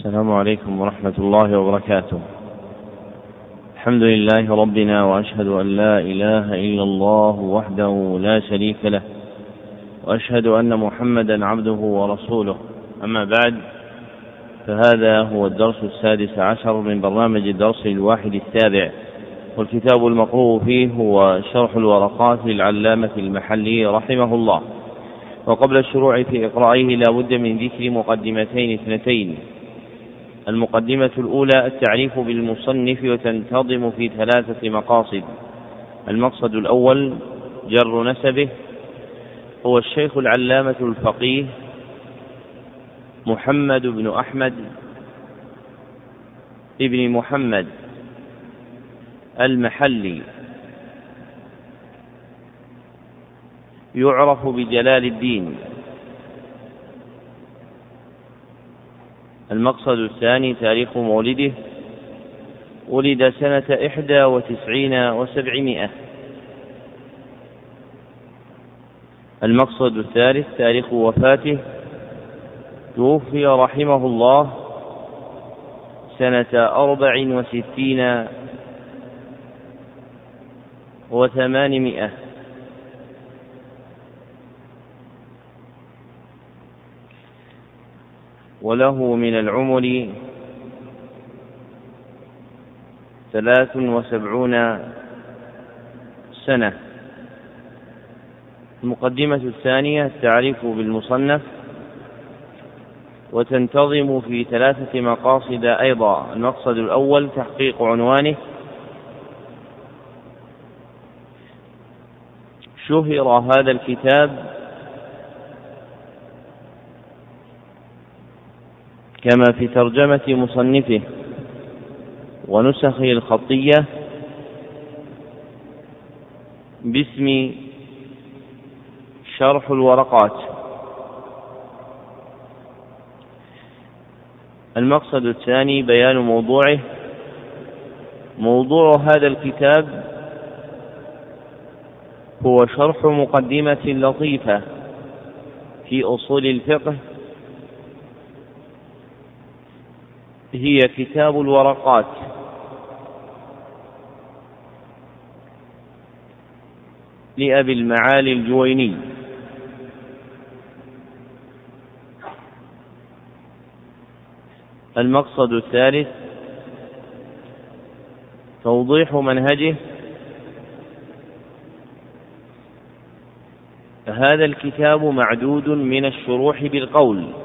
السلام عليكم ورحمة الله وبركاته. الحمد لله ربنا وأشهد أن لا إله إلا الله وحده لا شريك له. وأشهد أن محمدا عبده ورسوله. أما بعد فهذا هو الدرس السادس عشر من برنامج الدرس الواحد السابع والكتاب المقروء فيه هو شرح الورقات للعلامة المحلي رحمه الله وقبل الشروع في إقرائه لا بد من ذكر مقدمتين اثنتين المقدمة الأولى التعريف بالمصنف وتنتظم في ثلاثة مقاصد. المقصد الأول جر نسبه هو الشيخ العلامة الفقيه محمد بن أحمد ابن محمد المحلي. يعرف بجلال الدين. المقصد الثاني تاريخ مولده ولد سنة إحدى وتسعين وسبعمائة. المقصد الثالث تاريخ وفاته. توفي رحمه الله سنة أربع وستين وثمانمائة. وله من العمر ثلاث وسبعون سنة. المقدمة الثانية التعريف بالمصنف وتنتظم في ثلاثة مقاصد أيضا. المقصد الأول تحقيق عنوانه شهر هذا الكتاب كما في ترجمة مصنفه ونسخه الخطية باسم شرح الورقات. المقصد الثاني بيان موضوعه. موضوع هذا الكتاب هو شرح مقدمة لطيفة في أصول الفقه هي كتاب الورقات. لأبي المعالي الجويني. المقصد الثالث توضيح منهجه. هذا الكتاب معدود من الشروح بالقول.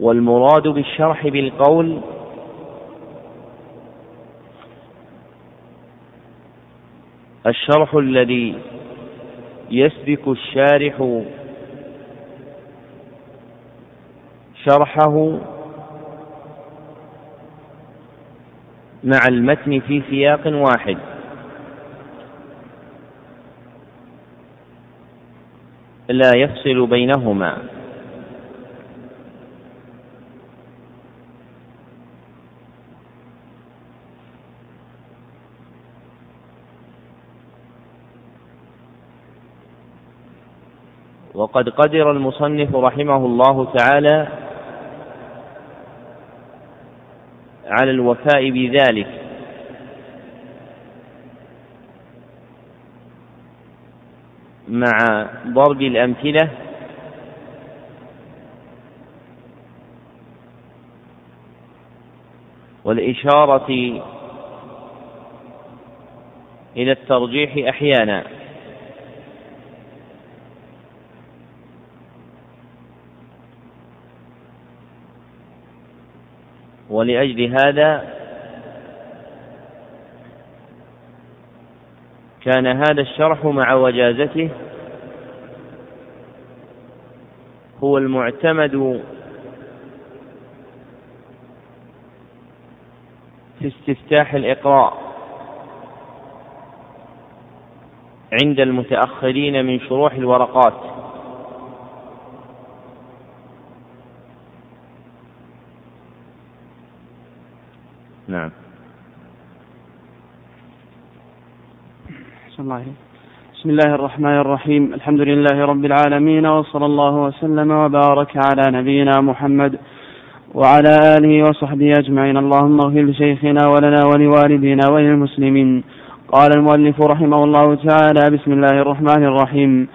والمراد بالشرح بالقول الشرح الذي يسبك الشارح شرحه مع المتن في سياق واحد. لا يفصل بينهما. وقد قدر المصنف رحمه الله تعالى على الوفاء بذلك. مع ضرب الأمثلة والإشارة إلى الترجيح أحيانا. ولأجل هذا كان هذا الشرح مع وجازته هو المعتمد في استفتاح الإقراء عند المتأخرين من شروح الورقات. نعم. الله. بسم الله الرحمن الرحيم. الحمد لله رب العالمين وصلى الله وسلم وبارك على نبينا محمد وعلى آله وصحبه أجمعين. اللهم اغفر لشيخنا ولنا ولوالدينا وللمسلمين. قال المؤلف رحمه الله تعالى بسم الله الرحمن الرحيم.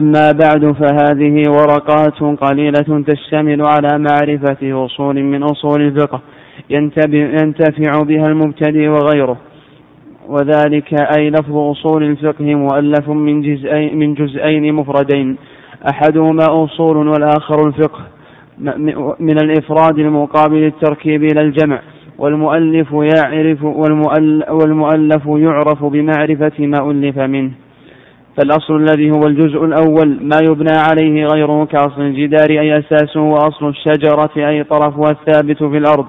أما بعد فهذه ورقات قليلة تشتمل على معرفة أصول من أصول الفقه. ينتفع بها المبتدئ وغيره. وذلك أي لفظ أصول الفقه مؤلف من جزئين, من جزئين مفردين. أحدهما أصول والآخر الفقه. من الإفراد المقابل التركيب إلى الجمع. والمؤلف يعرف والمؤلف يعرف بمعرفة ما ألف منه. فالأصل الذي هو الجزء الأول. ما يبنى عليه غيره كأصل الجدار أي أساسه وأصل الشجرة أي طرفها الثابت في الأرض.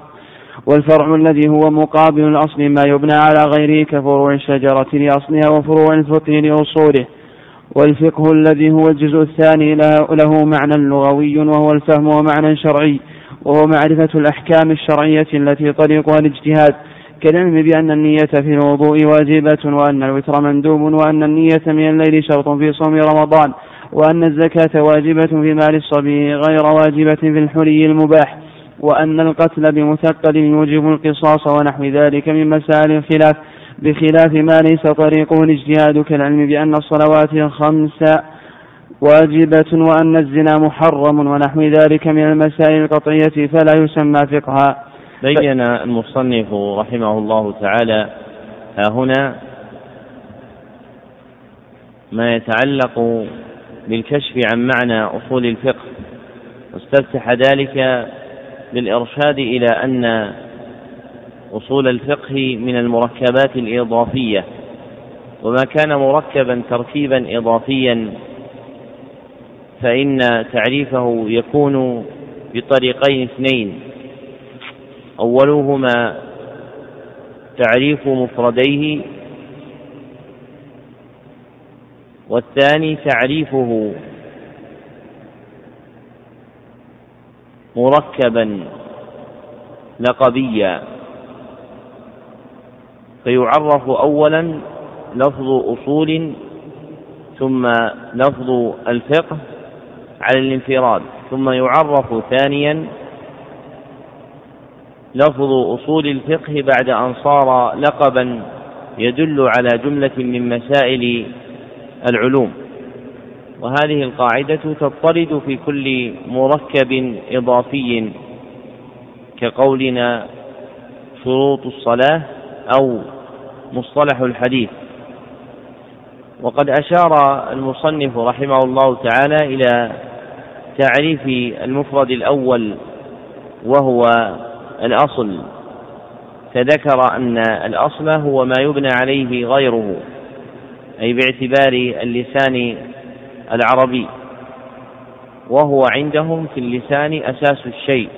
والفرع الذي هو مقابل الأصل ما يبنى على غيره كفروع الشجرة لأصلها وفروع الفقه لأصوله. والفقه الذي هو الجزء الثاني له معنى لغوي وهو الفهم ومعنى شرعي وهو معرفة الأحكام الشرعية التي طريقها الاجتهاد كالعلم بأن النية في الوضوء واجبة وأن الوتر مندوب وأن النية من الليل شرط في صوم رمضان وأن الزكاة واجبة في مال الصبي غير واجبة في الحلي المباح. وأن القتل بمثقل يوجب القصاص ونحو ذلك من مسائل الخلاف بخلاف ما ليس طريقه الاجتهاد كالعلم بأن الصلوات الخمس واجبة وأن الزنا محرم ونحو ذلك من المسائل القطعية فلا يسمى فقها. بين المصنف رحمه الله تعالى ها هنا ما يتعلق بالكشف عن معنى أصول الفقه. واستفتح ذلك بالإرشاد إلى أن أصول الفقه من المركبات الإضافية وما كان مركبا تركيبا إضافيا فإن تعريفه يكون بطريقين اثنين. أولهما تعريف مفرديه والثاني تعريفه مركبا لقبيا فيعرف أولا لفظ أصول ثم لفظ الفقه على الانفراد ثم يعرف ثانيا لفظ أصول الفقه بعد أن صار لقبا يدل على جملة من مسائل العلوم. وهذه القاعدة تضطرد في كل مركب إضافي كقولنا شروط الصلاة أو مصطلح الحديث. وقد أشار المصنف رحمه الله تعالى إلى تعريف المفرد الأول وهو الأصل. فذكر أن الأصل هو ما يبنى عليه غيره أي باعتبار اللسان العربي. وهو عندهم في اللسان أساس الشيء.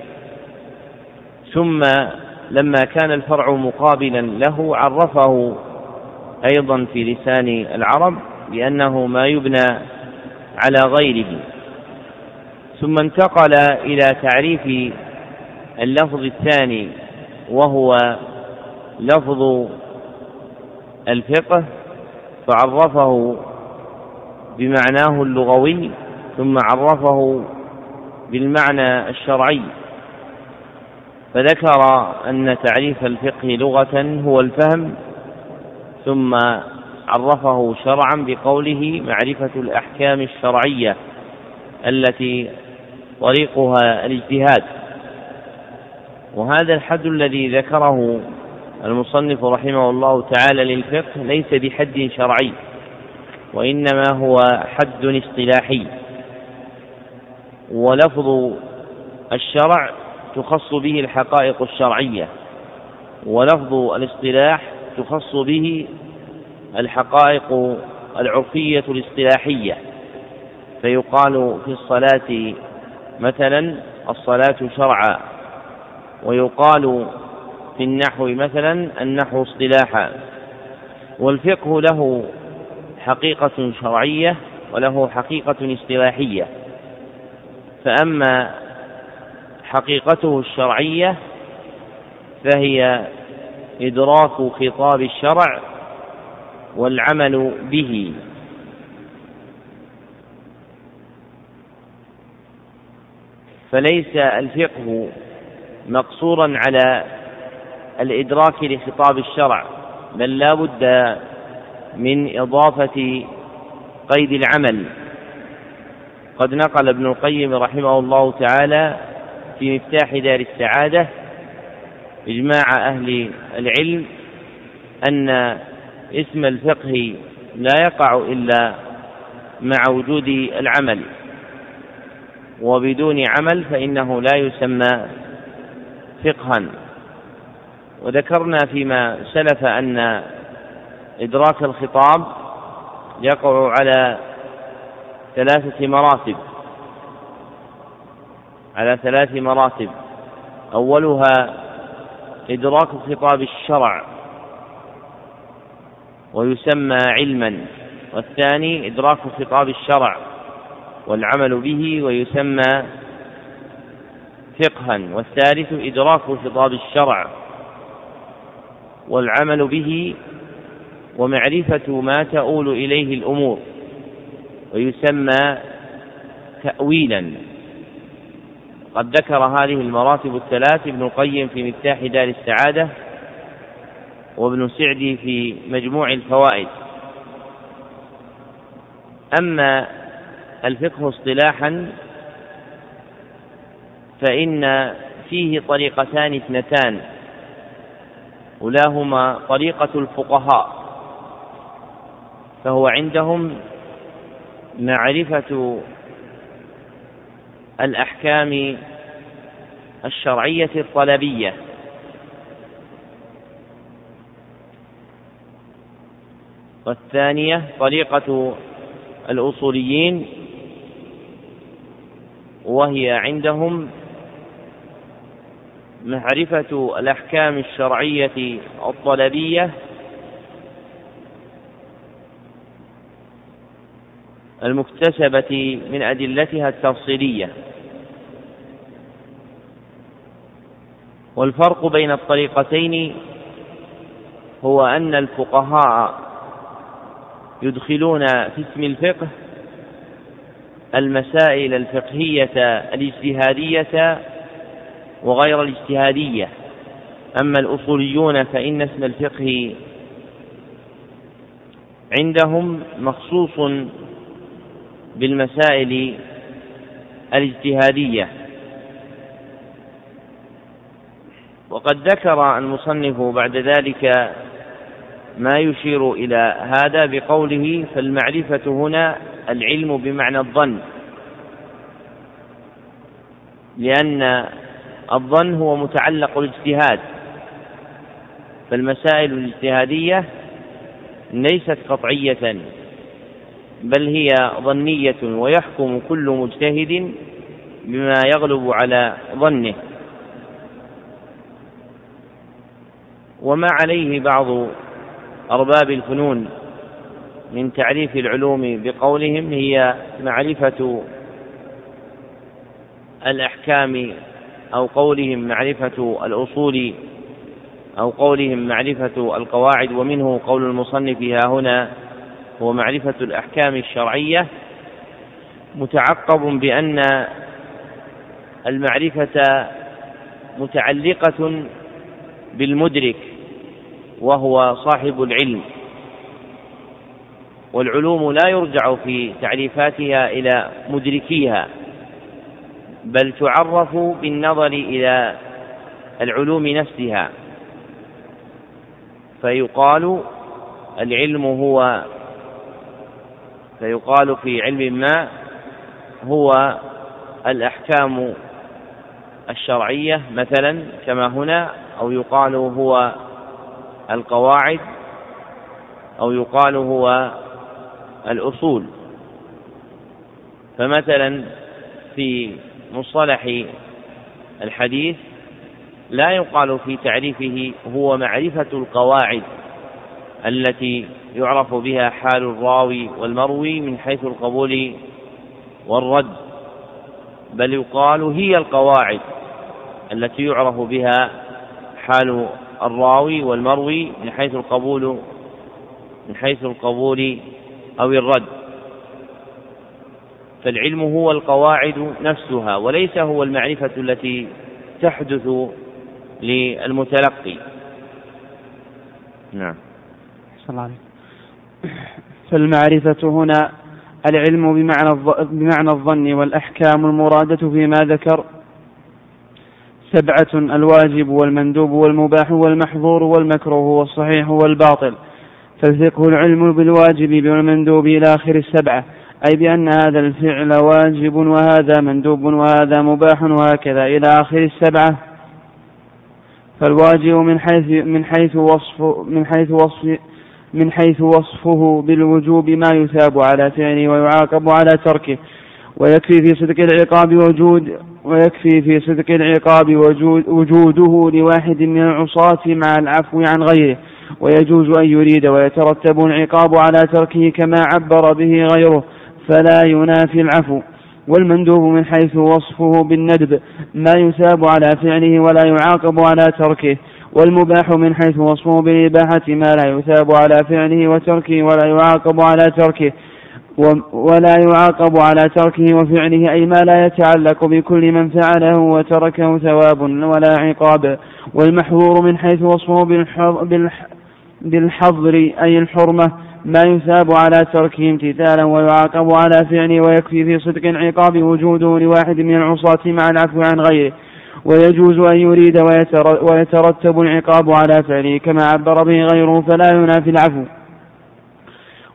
ثم لما كان الفرع مقابلا له عرفه أيضا في لسان العرب بأنه ما يبنى على غيره. ثم انتقل إلى تعريف اللفظ الثاني وهو لفظ الفقه فعرفه بمعناه اللغوي ثم عرفه بالمعنى الشرعي. فذكر أن تعريف الفقه لغة هو الفهم ثم عرفه شرعا بقوله معرفة الأحكام الشرعية التي طريقها الاجتهاد. وهذا الحد الذي ذكره المصنف رحمه الله تعالى للفقه ليس بحد شرعي. وإنما هو حد اصطلاحي. ولفظ الشرع تخص به الحقائق الشرعية. ولفظ الاصطلاح تخص به الحقائق العرفية الاصطلاحية. فيقال في الصلاة مثلا الصلاة شرعا. ويقال في النحو مثلا النحو اصطلاحا. والفقه له حقيقة شرعية وله حقيقة اصطلاحية. فأما حقيقته الشرعية فهي إدراك خطاب الشرع والعمل به. فليس الفقه مقصورا على الإدراك لخطاب الشرع بل لا بد من إضافة قيد العمل. قد نقل ابن القيم رحمه الله تعالى في مفتاح دار السعادة إجماع أهل العلم أن اسم الفقه لا يقع إلا مع وجود العمل وبدون عمل فإنه لا يسمى فقها. وذكرنا فيما سلف أن إدراك الخطاب يقع على ثلاثة مراتب. على ثلاث مراتب. أولها إدراك خطاب الشرع. ويسمى علما. والثاني إدراك خطاب الشرع. والعمل به ويسمى فقها. والثالث إدراك خطاب الشرع. والعمل به ومعرفة ما تؤول إليه الأمور ويسمى تأويلا. قد ذكر هذه المراتب الثلاث ابن القيم في مفتاح دار السعادة وابن سعدي في مجموع الفوائد. أما الفقه اصطلاحا فإن فيه طريقتان اثنتان أولاهما طريقة الفقهاء. فهو عندهم معرفة الأحكام الشرعية الطلبية. والثانية طريقة الأصوليين وهي عندهم معرفة الأحكام الشرعية الطلبية المكتسبة من أدلتها التفصيلية. والفرق بين الطريقتين هو أن الفقهاء يدخلون في اسم الفقه المسائل الفقهية الاجتهادية وغير الاجتهادية. أما الأصوليون فإن اسم الفقه عندهم مخصوص بالمسائل الاجتهادية. وقد ذكر المصنف بعد ذلك ما يشير إلى هذا بقوله فالمعرفة هنا العلم بمعنى الظن. لأن الظن هو متعلق الاجتهاد فالمسائل الاجتهادية ليست قطعية. بل هي ظنية ويحكم كل مجتهد بما يغلب على ظنه. وما عليه بعض أرباب الفنون من تعريف العلوم بقولهم هي معرفة الأحكام أو قولهم معرفة الأصول أو قولهم معرفة القواعد. ومنه قول المصنف ها هنا هو معرفة الأحكام الشرعية متعقب بأن المعرفة متعلقة بالمدرك وهو صاحب العلم والعلوم لا يرجع في تعريفاتها إلى مدركيها بل تعرف بالنظر إلى العلوم نفسها فيقال العلم هو فيقال في علم ما هو الأحكام الشرعية مثلا كما هنا أو يقال هو القواعد أو يقال هو الأصول. فمثلا في مصطلح الحديث لا يقال في تعريفه هو معرفة القواعد التي يعرف بها حال الراوي والمروي من حيث القبول والرد بل يقال هي القواعد التي يعرف بها حال الراوي والمروي من حيث القبول من حيث القبول أو الرد. فالعلم هو القواعد نفسها وليس هو المعرفة التي تحدث للمتلقي. نعم. الله عليك فالمعرفة هنا العلم بمعنى بمعنى الظن والأحكام. المرادة فيما ذكر سبعة الواجب والمندوب والمباح والمحظور والمكروه والصحيح والباطل. فالفقه العلم بالواجب والمندوب إلى آخر السبعة أي بأن هذا الفعل واجب وهذا مندوب وهذا مباح وهكذا إلى آخر السبعة. فالواجب من حيث من حيث وصف من حيث وصف من حيث وصفه بالوجوب ما يثاب على فعله ويعاقب على تركه. ويكفي في صدق العقاب وجود ويكفي في صدق العقاب وجود وجوده لواحد من العصاة مع العفو عن غيره. ويجوز أن يريد ويترتب العقاب على تركه كما عبر به غيره فلا ينافي العفو. والمندوب من حيث وصفه بالندب ما يثاب على فعله ولا يعاقب على تركه. والمباح من حيث وصفه بالإباحة ما لا يثاب على فعله وتركه ولا يعاقب على تركه ولا يعاقب على تركه وفعله أي ما لا يتعلق بكل من فعله وتركه ثواب ولا عقاب. والمحظور من حيث وصفه بالحظر أي الحرمة ما يثاب على تركه امتثالا ويعاقب على فعله ويكفي في صدق العقاب وجوده لواحد من العصاة مع العفو عن غيره. ويجوز أن يريد ويترتب العقاب على فعله كما عبر به غيره فلا ينافي العفو.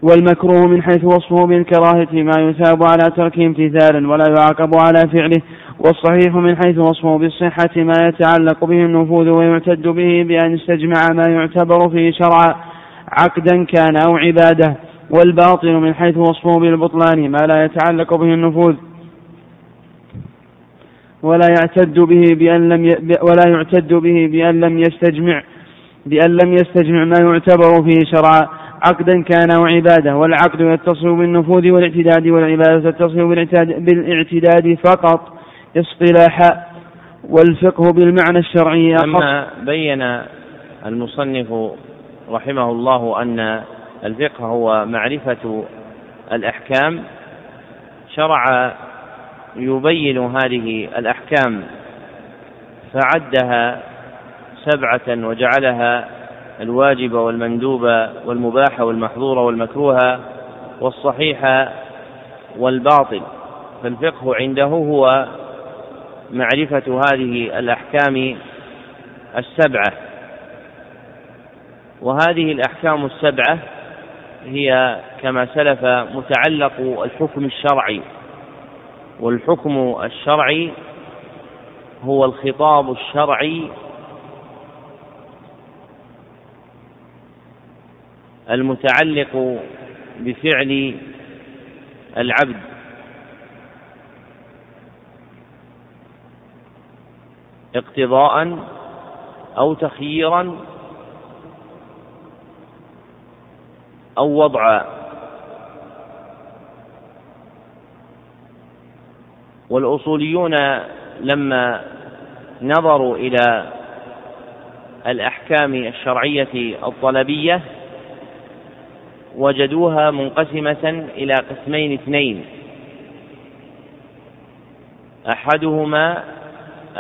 والمكروه من حيث وصفه بالكراهة ما يثاب على تركه امتثالا ولا يعاقب على فعله. والصحيح من حيث وصفه بالصحة ما يتعلق به النفوذ ويعتد به بأن يستجمع ما يعتبر فيه شرعا عقدا كان أو عبادة. والباطل من حيث وصفه بالبطلان ما لا يتعلق به النفوذ. ولا يعتد به بأن لم ي... ولا يعتد به بأن لم يستجمع بأن لم يستجمع ما يعتبر فيه شرعا. عقدا كان أو عبادة والعقد يتصل بالنفوذ والاعتداد والعبادة تتصل بالاعتداد فقط. اصطلاحا والفقه بالمعنى الشرعي لما بين المصنف رحمه الله أن الفقه هو معرفة الأحكام شرع يبين هذه الأحكام فعدها سبعة وجعلها الواجب والمندوب والمباح والمحظور والمكروه والصحيح والباطل. فالفقه عنده هو معرفة هذه الأحكام السبعة. وهذه الأحكام السبعة هي كما سلف متعلق الحكم الشرعي. والحكم الشرعي هو الخطاب الشرعي المتعلق بفعل العبد. اقتضاء أو تخييرا أو وضعا. والأصوليون لما نظروا إلى الأحكام الشرعية الطلبية وجدوها منقسمة إلى قسمين اثنين. أحدهما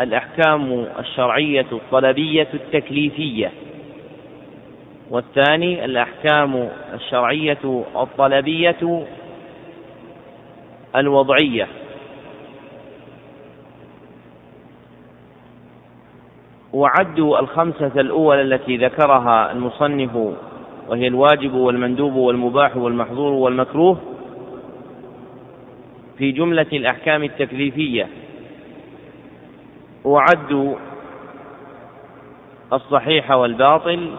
الأحكام الشرعية الطلبية التكليفية والثاني الأحكام الشرعية الطلبية الوضعية. وعدوا الخمسة الأولى التي ذكرها المصنف وهي الواجب والمندوب والمباح والمحظور والمكروه في جملة الأحكام التكليفية. وعدوا الصحيح والباطل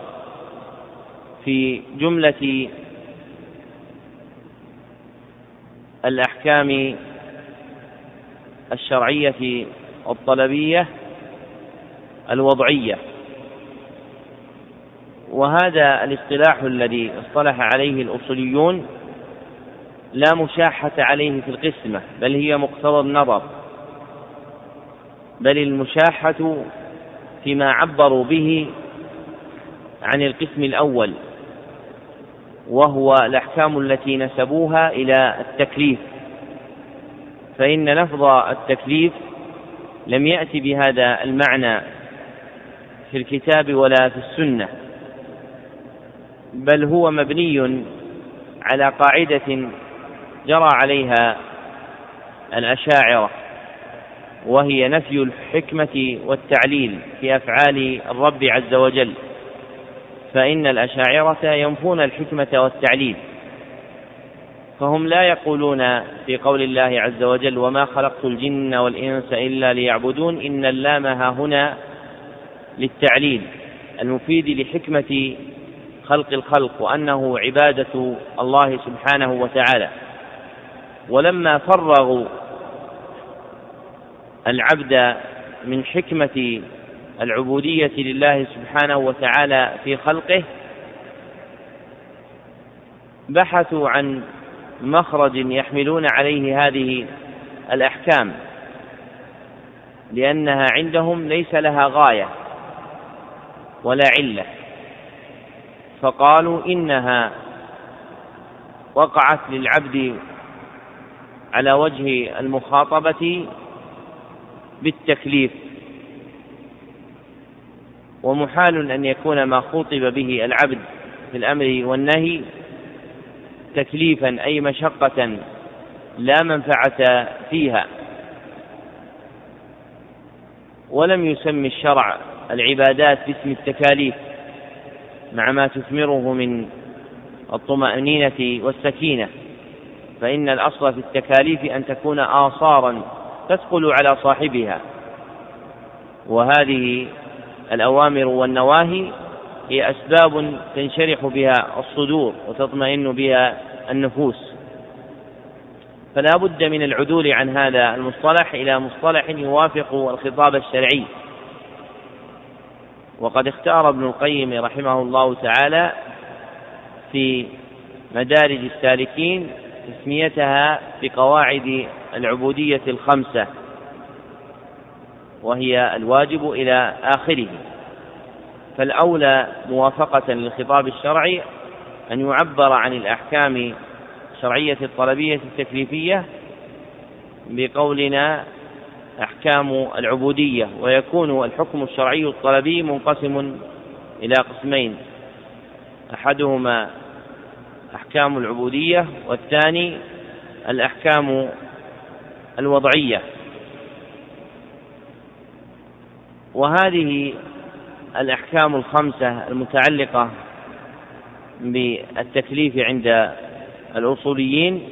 في جملة الأحكام الشرعية الطلبية الوضعية. وهذا الاصطلاح الذي اصطلح عليه الأصوليون لا مشاحة عليه في القسمة بل هي مقتضى النظر. بل المشاحة فيما عبروا به عن القسم الأول وهو الأحكام التي نسبوها إلى التكليف. فإن لفظ التكليف لم يأتي بهذا المعنى في الكتاب ولا في السنة بل هو مبني على قاعدة جرى عليها الأشاعرة وهي نفي الحكمة والتعليل في أفعال الرب عز وجل. فإن الأشاعرة ينفون الحكمة والتعليل فهم لا يقولون في قول الله عز وجل وما خلقت الجن والإنس إلا ليعبدون إن اللام ها هنا للتعليل المفيد لحكمة خلق الخلق وأنه عبادة الله سبحانه وتعالى. ولما فرغوا العبد من حكمة العبودية لله سبحانه وتعالى في خلقه بحثوا عن مخرج يحملون عليه هذه الأحكام لأنها عندهم ليس لها غاية. ولا علة. فقالوا إنها وقعت للعبد على وجه المخاطبة بالتكليف. ومحال أن يكون ما خوطب به العبد في الأمر والنهي تكليفا أي مشقة لا منفعة فيها. ولم يسمي الشرع العبادات باسم التكاليف مع ما تثمره من الطمأنينة والسكينة. فإن الأصل في التكاليف أن تكون آثارا تثقل على صاحبها. وهذه الأوامر والنواهي هي أسباب تنشرح بها الصدور وتطمئن بها النفوس. فلا بد من العدول عن هذا المصطلح إلى مصطلح يوافق الخطاب الشرعي. وقد اختار ابن القيم رحمه الله تعالى في مدارج السالكين تسميتها بقواعد العبودية الخمسة وهي الواجب إلى آخره. فالأولى موافقة للخطاب الشرعي أن يعبر عن الأحكام الشرعية الطلبية التكليفية بقولنا أحكام العبودية ويكون الحكم الشرعي الطلبي منقسم إلى قسمين. أحدهما أحكام العبودية والثاني الأحكام الوضعية. وهذه الأحكام الخمسة المتعلقة بالتكليف عند الأصوليين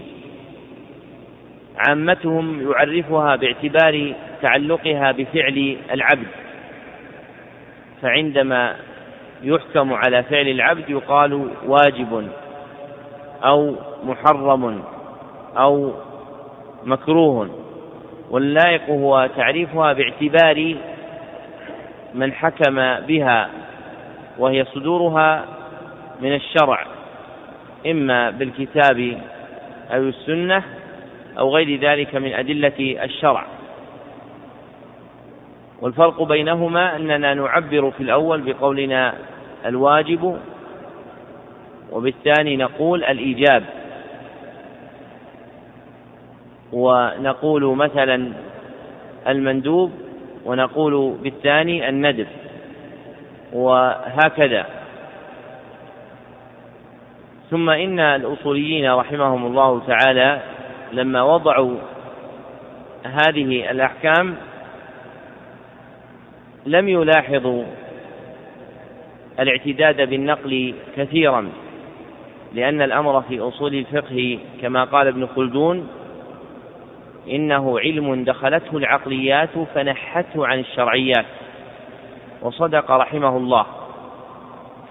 عامتهم يعرفها باعتبار تعلقها بفعل العبد. فعندما يحكم على فعل العبد يقال واجب أو محرم أو مكروه. واللائق هو تعريفها باعتبار من حكم بها وهي صدورها من الشرع إما بالكتاب أو السنة أو غير ذلك من أدلة الشرع. والفرق بينهما أننا نعبر في الأول بقولنا الواجب وبالثاني نقول الإيجاب. ونقول مثلا المندوب ونقول بالثاني الندب وهكذا. ثم إن الأصوليين رحمهم الله تعالى لما وضعوا هذه الأحكام لم يلاحظوا الاعتداد بالنقل كثيرا لأن الأمر في أصول الفقه كما قال ابن خلدون إنه علم دخلته العقليات فنحته عن الشرعيات. وصدق رحمه الله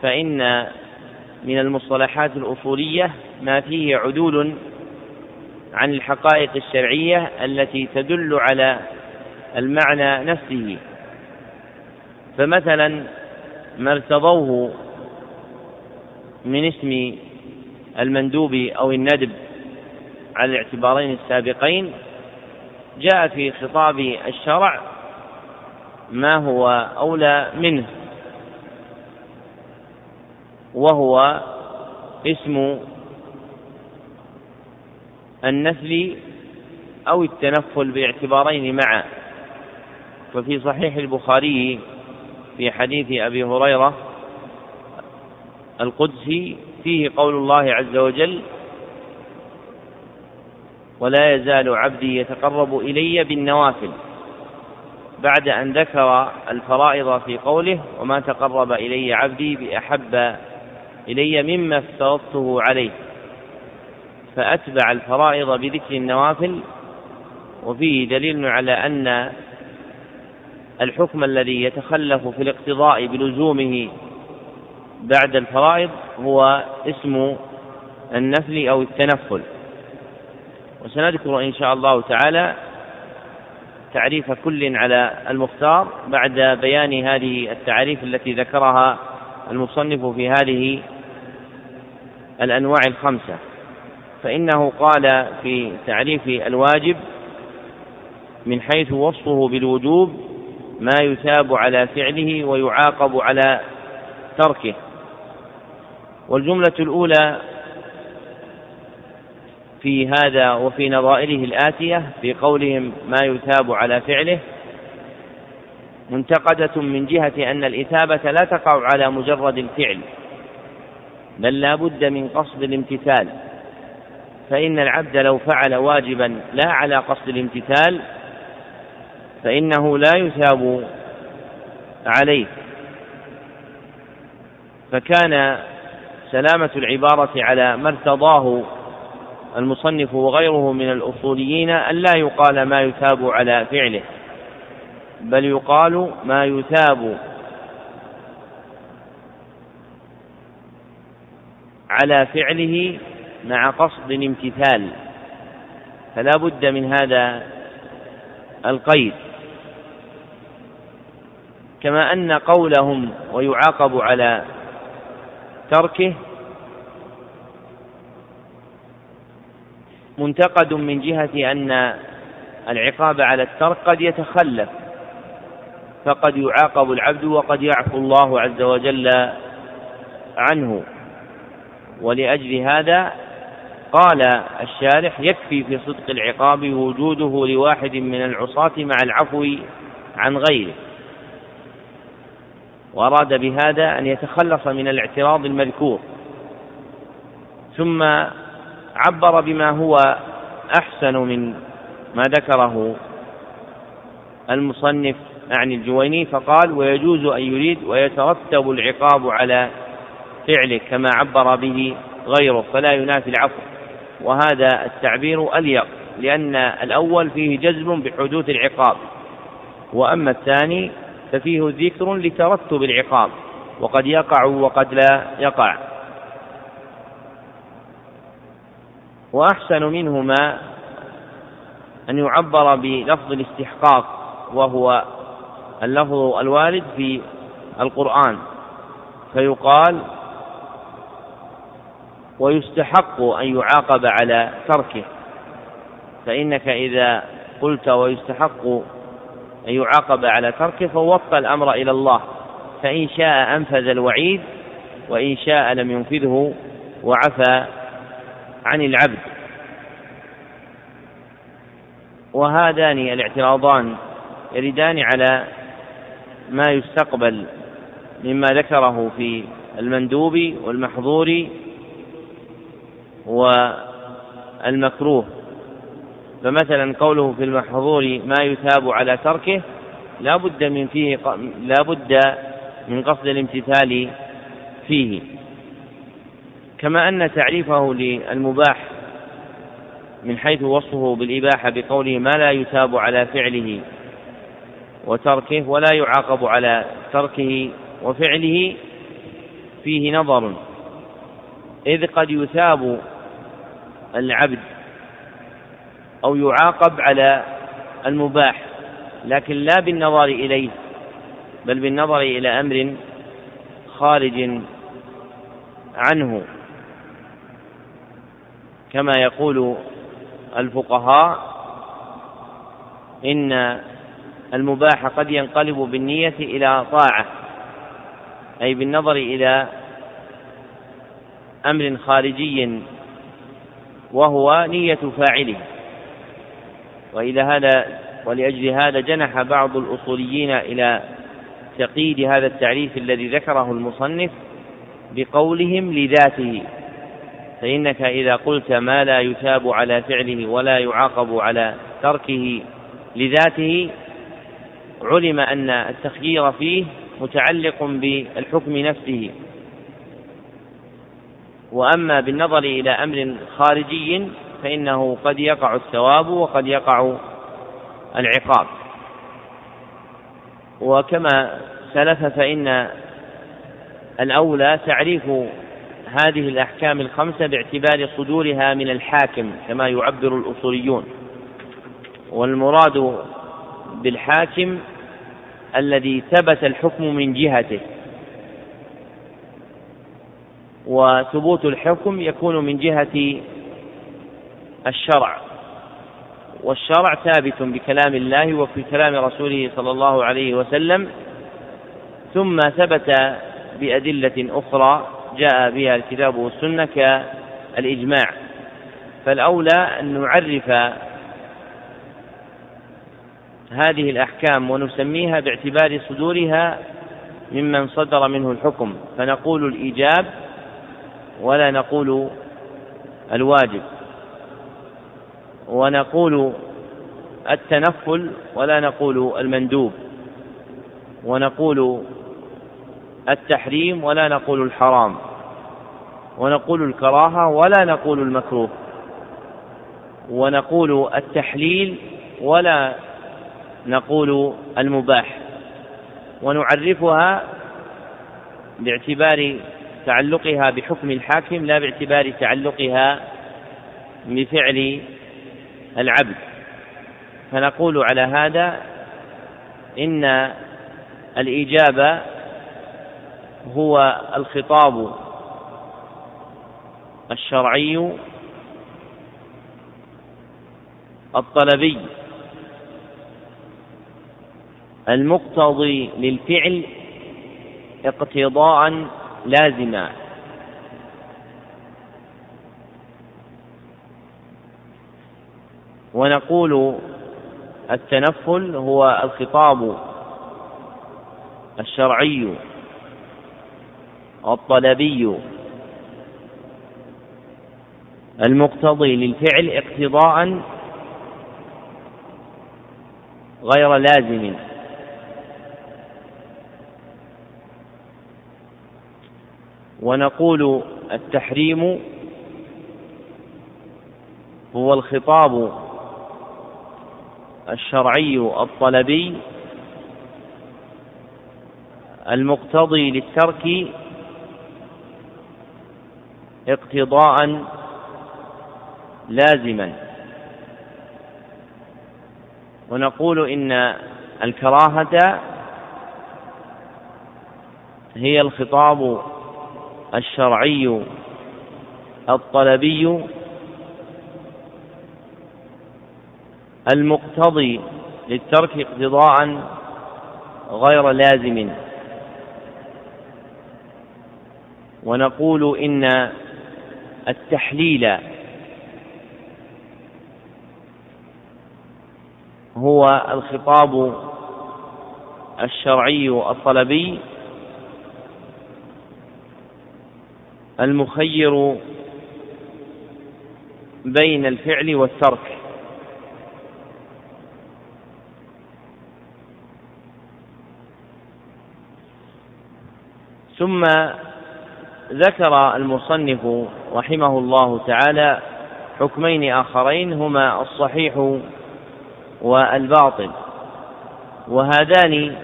فإن من المصطلحات الأصولية ما فيه عدول عن الحقائق الشرعية التي تدل على المعنى نفسه. فمثلا ما ارتضوه من اسم المندوب أو الندب على الاعتبارين السابقين جاء في خطاب الشرع ما هو أولى منه وهو اسم النسل أو التنفل باعتبارين معا. ففي صحيح البخاري في حديث أبي هريرة القدسي فيه قول الله عز وجل ولا يزال عبدي يتقرب إلي بالنوافل بعد أن ذكر الفرائض في قوله وما تقرب إلي عبدي بأحب إلي مما افترضته عليه فأتبع الفرائض بذكر النوافل وفيه دليل على أن الحكم الذي يتخلف في الاقتضاء بلزومه بعد الفرائض هو اسم النفل أو التنفل. وسنذكر إن شاء الله تعالى تعريف كل على المختار بعد بيان هذه التعريف التي ذكرها المصنف في هذه الأنواع الخمسة. فإنه قال في تعريف الواجب من حيث وصفه بالوجوب ما يثاب على فعله ويعاقب على تركه. والجملة الأولى في هذا وفي نظائره الآتية في قولهم ما يثاب على فعله منتقدة من جهة أن الإثابة لا تقع على مجرد الفعل بل لا بد من قصد الامتثال. فإن العبد لو فعل واجبا لا على قصد الامتثال فإنه لا يثاب عليه. فكان سلامة العبارة على ما ارتضاه المصنف وغيره من الأصوليين أن لا يقال ما يثاب على فعله بل يقال ما يثاب على فعله مع قصد الامتثال فلا بد من هذا القيد. كما أن قولهم ويعاقب على تركه منتقد من جهة أن العقاب على الترك قد يتخلف فقد يعاقب العبد وقد يعفو الله عز وجل عنه. ولأجل هذا قال الشارح يكفي في صدق العقاب وجوده لواحد من العصاة مع العفو عن غيره. وأراد بهذا أن يتخلص من الاعتراض المذكور. ثم عبر بما هو أحسن من ما ذكره المصنف عن الجويني فقال ويجوز أن يريد ويترتب العقاب على فعله كما عبر به غيره فلا ينافي العفو. وهذا التعبير أليق لأن الأول فيه جزم بحدوث العقاب وأما الثاني ففيه ذكر لترتب العقاب وقد يقع وقد لا يقع. وأحسن منهما أن يعبر بلفظ الاستحقاق وهو اللفظ الوارد في القرآن فيقال ويستحق أن يعاقب على تركه. فإنك إذا قلت ويستحق أن يعاقب على تركه فوفق الأمر إلى الله. فإن شاء أنفذ الوعيد وإن شاء لم ينفذه وعفى عن العبد. وهذان الاعتراضان يردان على ما يستقبل مما ذكره في المندوب والمحظور والمكروه. فمثلا قوله في المحظور ما يثاب على تركه لا بد من فيه لا بد من قصد الامتثال فيه. كما أن تعريفه للمباح من حيث وصفه بالإباحة بقوله ما لا يثاب على فعله وتركه ولا يعاقب على تركه وفعله فيه نظر. إذ قد يثاب العبد أو يعاقب على المباح لكن لا بالنظر إليه بل بالنظر إلى أمر خارج عنه. كما يقول الفقهاء إن المباح قد ينقلب بالنية إلى طاعة أي بالنظر إلى أمر خارجي وهو نية فاعله. وإلى هذا ولأجل هذا جنح بعض الأصوليين إلى تقييد هذا التعريف الذي ذكره المصنف بقولهم لذاته. فإنك إذا قلت ما لا يثاب على فعله ولا يعاقب على تركه لذاته علم أن التخيير فيه متعلق بالحكم نفسه. وأما بالنظر إلى أمر خارجي فإنه قد يقع الثواب وقد يقع العقاب. وكما سلف فإن الأولى تعريف هذه الأحكام الخمسة باعتبار صدورها من الحاكم كما يعبر الأصوليون. والمراد بالحاكم الذي ثبت الحكم من جهته. وثبوت الحكم يكون من جهة الشرع. والشرع ثابت بكلام الله وفي كلام رسوله صلى الله عليه وسلم ثم ثبت بأدلة أخرى جاء بها الكتاب والسنة كالإجماع. فالأولى أن نعرف هذه الأحكام ونسميها باعتبار صدورها ممن صدر منه الحكم. فنقول الإيجاب ولا نقول الواجب ونقول التنفل ولا نقول المندوب ونقول التحريم ولا نقول الحرام ونقول الكراهة ولا نقول المكروه ونقول التحليل ولا نقول المباح ونعرفها باعتبار تعلقها بحكم الحاكم لا باعتبار تعلقها بفعل العبد. فنقول على هذا إن الإجابة هو الخطاب الشرعي الطلبي المقتضي للفعل اقتضاء لازما ونقول التنفل هو الخطاب الشرعي الطلبي المقتضي للفعل اقتضاء غير لازم. ونقول التحريم هو الخطاب الشرعي الطلبي المقتضي للترك اقتضاء لازما. ونقول إن الكراهة هي الخطاب الشرعي الطلبي المقتضي للترك اقتضاء غير لازم. ونقول إن التحليل هو الخطاب الشرعي الطلبي المخير بين الفعل والترك. ثم ذكر المصنف رحمه الله تعالى حكمين آخرين هما الصحيح والباطل وهذان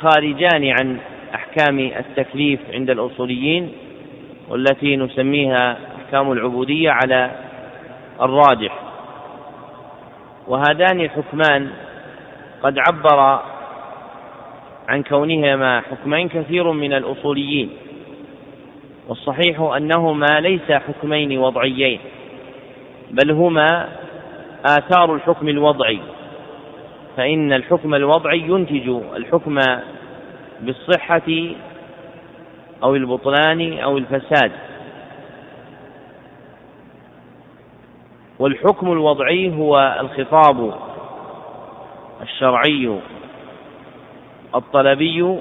خارجان عن أحكام التكليف عند الأصوليين. والتي نسميها أحكام العبودية على الراجح. وهذان الحكمان قد عبر عن كونهما حكمين كثير من الأصوليين والصحيح أنهما ليس حكمين وضعيين بل هما آثار الحكم الوضعي. فإن الحكم الوضعي ينتج الحكم بالصحة أو البطلان أو الفساد. والحكم الوضعي هو الخطاب الشرعي الطلبي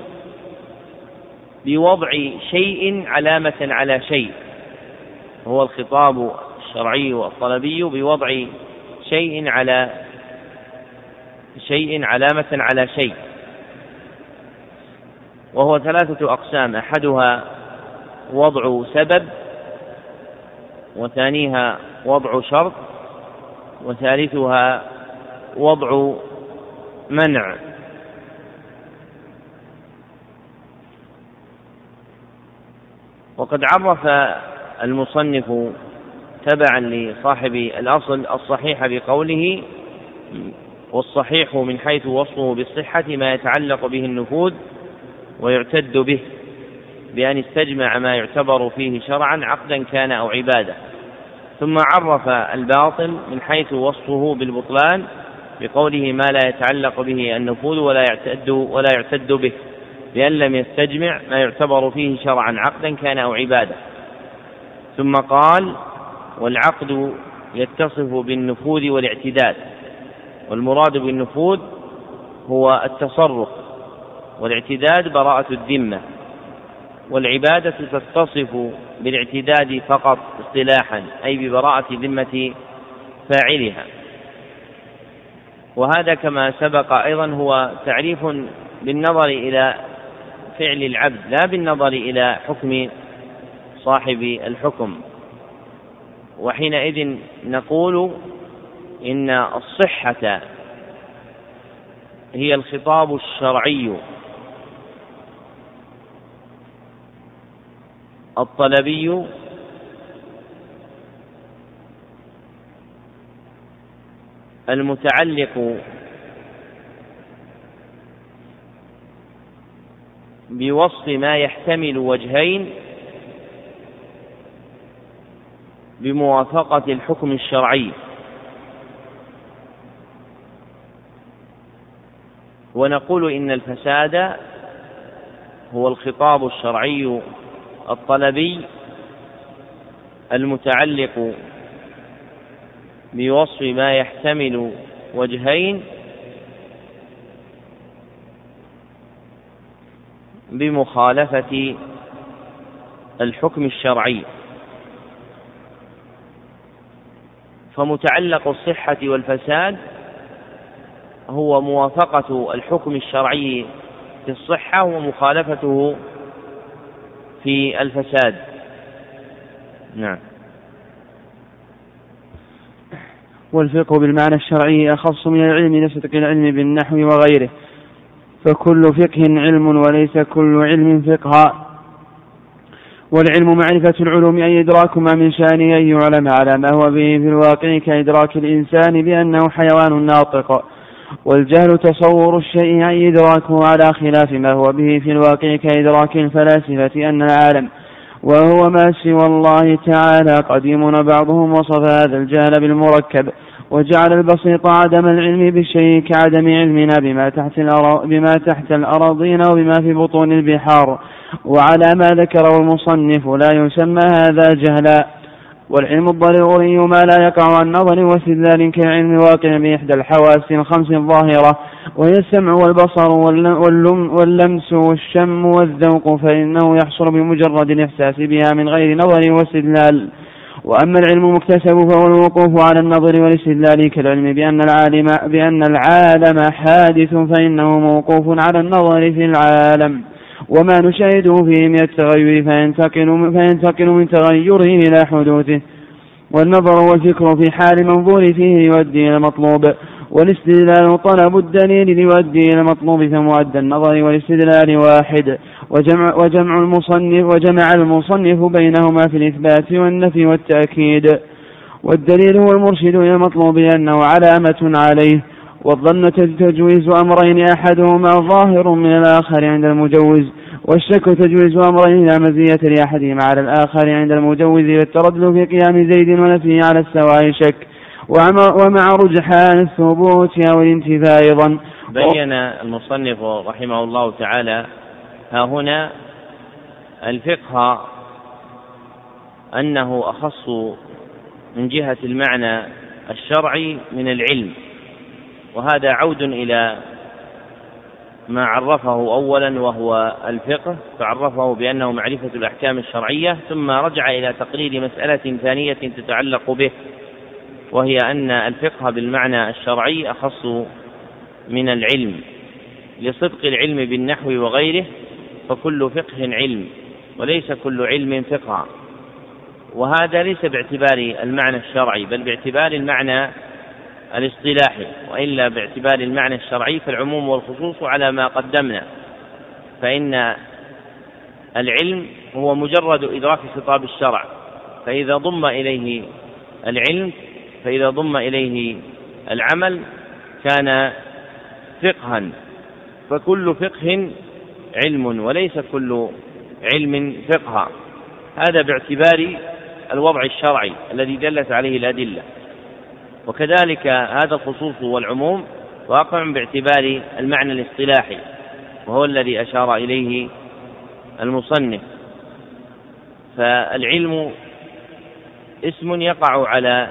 بوضع شيء علامة على شيء. هو الخطاب الشرعي الطلبي بوضع شيء على شيء علامة على شيء. وهو ثلاثة أقسام أحدها وضع سبب وثانيها وضع شرط وثالثها وضع منع. وقد عرف المصنف تبعا لصاحب الأصل الصحيح بقوله والصحيح من حيث وصفه بالصحة ما يتعلق به النفوذ ويعتد به بأن استجمع ما يعتبر فيه شرعا عقدا كان أو عبادة. ثم عرف الباطل من حيث وصفه بالبطلان بقوله ما لا يتعلق به النفوذ ولا يعتد ولا يعتد به بأن لم يستجمع ما يعتبر فيه شرعا عقدا كان أو عبادة. ثم قال والعقد يتصف بالنفوذ والاعتداد والمراد بالنفوذ هو التصرف. والاعتداد براءة الذمة والعبادة تتصف بالاعتداد فقط اصطلاحا أي ببراءة ذمة فاعلها. وهذا كما سبق أيضا هو تعريف بالنظر إلى فعل العبد لا بالنظر إلى حكم صاحب الحكم. وحينئذ نقول إن الصحة هي الخطاب الشرعي. الطلبي المتعلق بوصف ما يحتمل وجهين بموافقة الحكم الشرعي ونقول إن الفساد هو الخطاب الشرعي الطلبي المتعلق بوصف ما يحتمل وجهين بمخالفة الحكم الشرعي فمتعلق الصحة والفساد هو موافقة الحكم الشرعي في الصحة ومخالفته في الفساد. نعم. والفقه بالمعنى الشرعي أخص من العلم نسبة العلم بالنحو وغيره. فكل فقه علم وليس كل علم فقها والعلم معرفة العلوم أي إدراك ما من شأنه أن يعلم على ما هو به في الواقع كإدراك الإنسان بأنه حيوان ناطق. والجهل تصور الشيء أي إدراكه على خلاف ما هو به في الواقع كإدراك الفلاسفة أن العالم وهو ما سوى الله تعالى قديم بعضهم وصف هذا الجهل بالمركب وجعل البسيط عدم العلم بالشيء كعدم علمنا بما تحت بما تحت الأراضين وبما في بطون البحار. وعلى ما ذكره المصنف لا يسمى هذا جهلا. والعلم الضروري ما لا يقع عن نظر واستدلال كعلم واقع بإحدى الحواس الخمس الظاهرة وهي السمع والبصر واللمس والشم والذوق فإنه يحصل بمجرد الإحساس بها من غير نظر واستدلال. وأما العلم المكتسب فهو الوقوف على النظر والاستدلال كالعلم بأن العالم بأن العالم حادث فإنه موقوف على النظر في العالم. وما نشاهده فيه من التغير فينتقل, فينتقل من تغيره إلى حدوثه. والنظر والفكر في حال منظور فيه يؤدي إلى المطلوب. والاستدلال طلب الدليل يؤدي إلى المطلوب فمؤدى النظر والاستدلال واحد. وجمع, وجمع المصنف وجمع المصنف بينهما في الإثبات والنفي والتأكيد. والدليل هو المرشد إلى المطلوب لأنه علامة عليه. والظن تجويز أمرين أحدهما ظاهر من الآخر عند المجوز والشك تجويز أمرين لا مزية لأحدهما على الآخر عند المجوز والتردد في قيام زيد ونفيه على السواء شك. ومع رجحان الثبوت أو الانتفاء أيضا. بين المصنف رحمه الله تعالى ها هنا الفقه أنه أخص من جهة المعنى الشرعي من العلم. وهذا عود إلى ما عرفه أولا وهو الفقه فعرفه بأنه معرفة الأحكام الشرعية ثم رجع إلى تقرير مسألة ثانية تتعلق به وهي أن الفقه بالمعنى الشرعي أخص من العلم لصدق العلم بالنحو وغيره فكل فقه علم وليس كل علم فقها وهذا ليس باعتبار المعنى الشرعي بل باعتبار المعنى الاصطلاحي وإلا باعتبار المعنى الشرعي فالعموم والخصوص على ما قدمنا. فإن العلم هو مجرد إدراك خطاب الشرع فإذا ضم إليه العلم فإذا ضم إليه العمل كان فقها. فكل فقه علم وليس كل علم فقها هذا باعتبار الوضع الشرعي الذي دلت عليه الأدلة. وكذلك هذا الخصوص والعموم واقع باعتبار المعنى الاصطلاحي وهو الذي أشار إليه المصنف. فالعلم اسم يقع على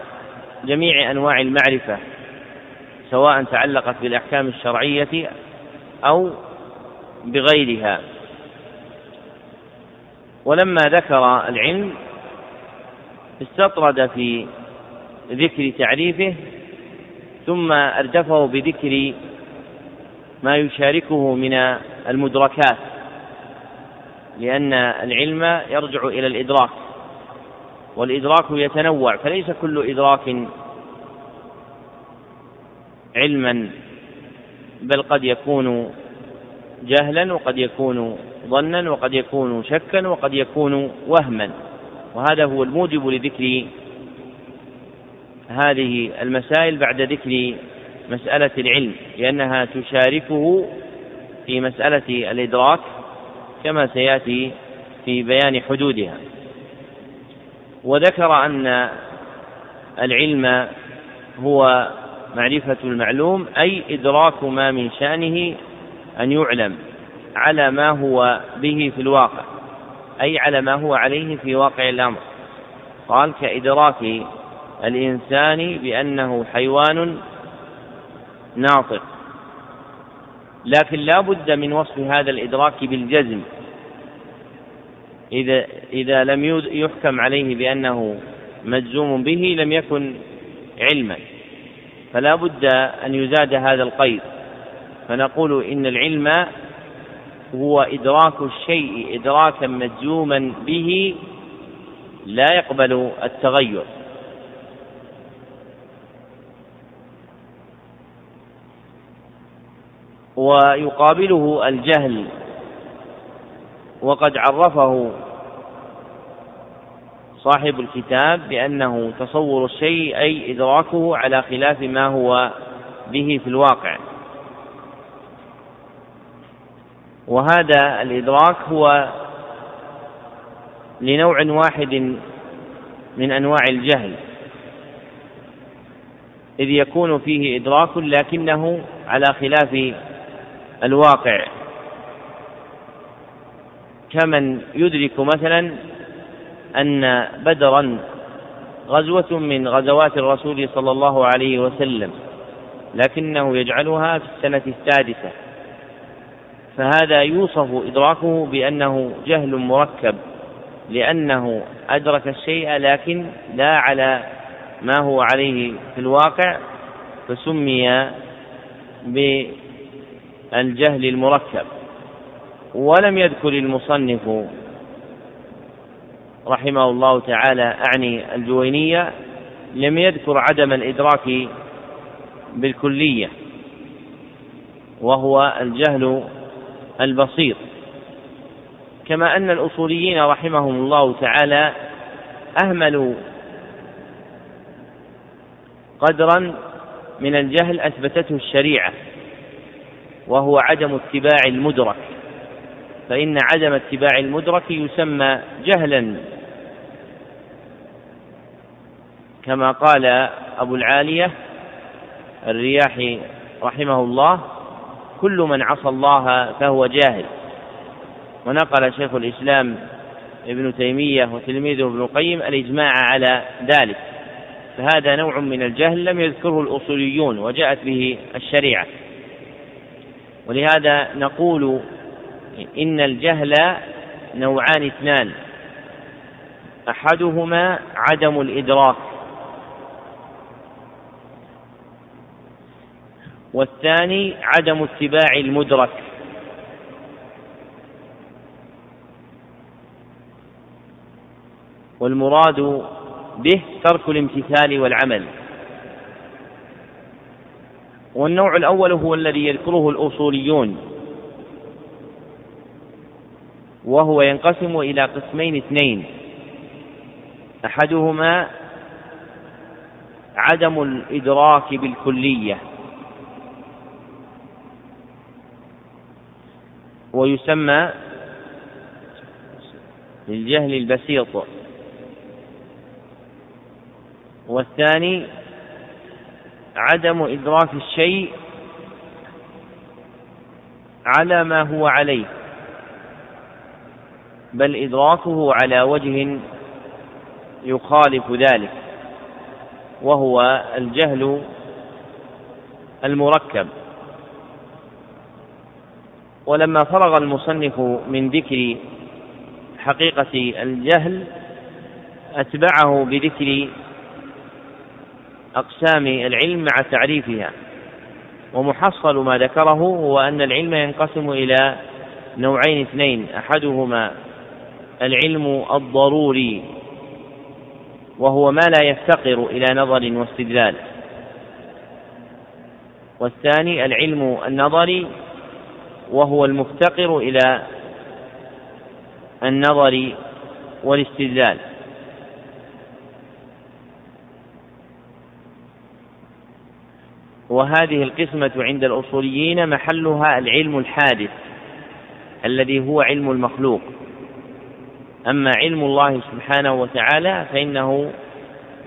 جميع أنواع المعرفة سواء تعلقت بالأحكام الشرعية أو بغيرها. ولما ذكر العلم استطرد في ذكر تعريفه ثم أردفه بذكر ما يشاركه من المدركات لأن العلم يرجع إلى الإدراك والإدراك يتنوع فليس كل إدراك علما بل قد يكون جهلا وقد يكون ظنا وقد يكون شكا وقد يكون وهما وهذا هو الموجب لذكر هذه المسائل بعد ذكر مسألة العلم لأنها تشاركه في مسألة الإدراك كما سيأتي في بيان حدودها. وذكر أن العلم هو معرفة المعلوم أي إدراك ما من شأنه أن يعلم على ما هو به في الواقع أي على ما هو عليه في واقع الأمر. قال كإدراك الإنسان بأنه حيوان ناطق. لكن لا بد من وصف هذا الإدراك بالجزم. إذا إذا لم يحكم عليه بأنه مجزوم به لم يكن علما. فلا بد أن يزاد هذا القيد. فنقول إن العلم هو إدراك الشيء إدراكا مجزوما به لا يقبل التغير. ويقابله الجهل وقد عرفه صاحب الكتاب بأنه تصور الشيء أي إدراكه على خلاف ما هو به في الواقع. وهذا الإدراك هو لنوع واحد من أنواع الجهل إذ يكون فيه إدراك لكنه على خلاف الواقع. كمن يدرك مثلا أن بدرا غزوة من غزوات الرسول صلى الله عليه وسلم لكنه يجعلها في السنة السادسة فهذا يوصف إدراكه بأنه جهل مركب لأنه أدرك الشيء لكن لا على ما هو عليه في الواقع فسمي بالجهل المركب. ولم يذكر المصنف رحمه الله تعالى أعني الجوينية لم يذكر عدم الإدراك بالكلية وهو الجهل البسيط. كما أن الأصوليين رحمهم الله تعالى أهملوا قدرا من الجهل أثبتته الشريعة. وهو عدم اتباع المدرك. فإن عدم اتباع المدرك يسمى جهلا. كما قال أبو العالية الرياحي رحمه الله كل من عصى الله فهو جاهل. ونقل شيخ الإسلام ابن تيمية وتلميذه ابن القيم الإجماع على ذلك. فهذا نوع من الجهل لم يذكره الأصوليون وجاءت به الشريعة. ولهذا نقول إن الجهل نوعان اثنان. أحدهما عدم الإدراك والثاني عدم اتباع المدرك. والمراد به ترك الامتثال والعمل. والنوع الأول هو الذي يذكره الأصوليون وهو ينقسم إلى قسمين اثنين. أحدهما عدم الإدراك بالكلية ويسمى للجهل البسيط. والثاني عدم إدراك الشيء على ما هو عليه بل إدراكه على وجه يخالف ذلك وهو الجهل المركب. ولما فرغ المصنف من ذكر حقيقة الجهل أتبعه بذكر أقسام العلم مع تعريفها. ومحصل ما ذكره هو أن العلم ينقسم إلى نوعين اثنين. أحدهما العلم الضروري وهو ما لا يفتقر إلى نظر واستدلال. والثاني العلم النظري وهو المفتقر إلى النظر والاستدلال. وهذه القسمة عند الأصوليين محلها العلم الحادث الذي هو علم المخلوق. أما علم الله سبحانه وتعالى فإنه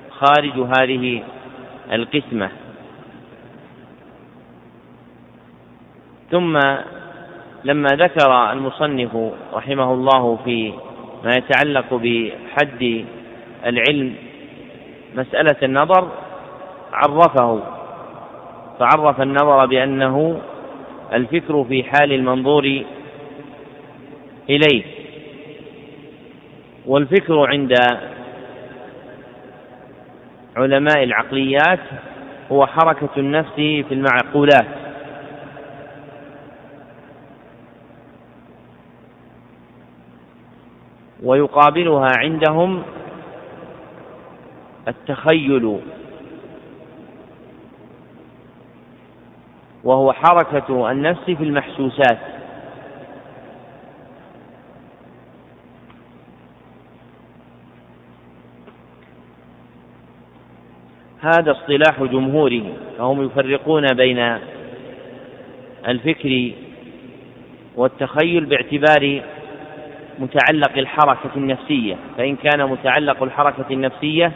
خارج هذه القسمة. ثم لما ذكر المصنف رحمه الله في ما يتعلق بحد العلم مسألة النظر عرفه فعرف النظر بأنه الفكر في حال المنظور إليه والفكر عند علماء العقليات هو حركة النفس في المعقولات. ويقابلها عندهم التخيل وهو حركة النفس في المحسوسات. هذا اصطلاح جمهورهم فهم يفرقون بين الفكر والتخيل باعتبار متعلق الحركة النفسية. فإن كان متعلق الحركة النفسية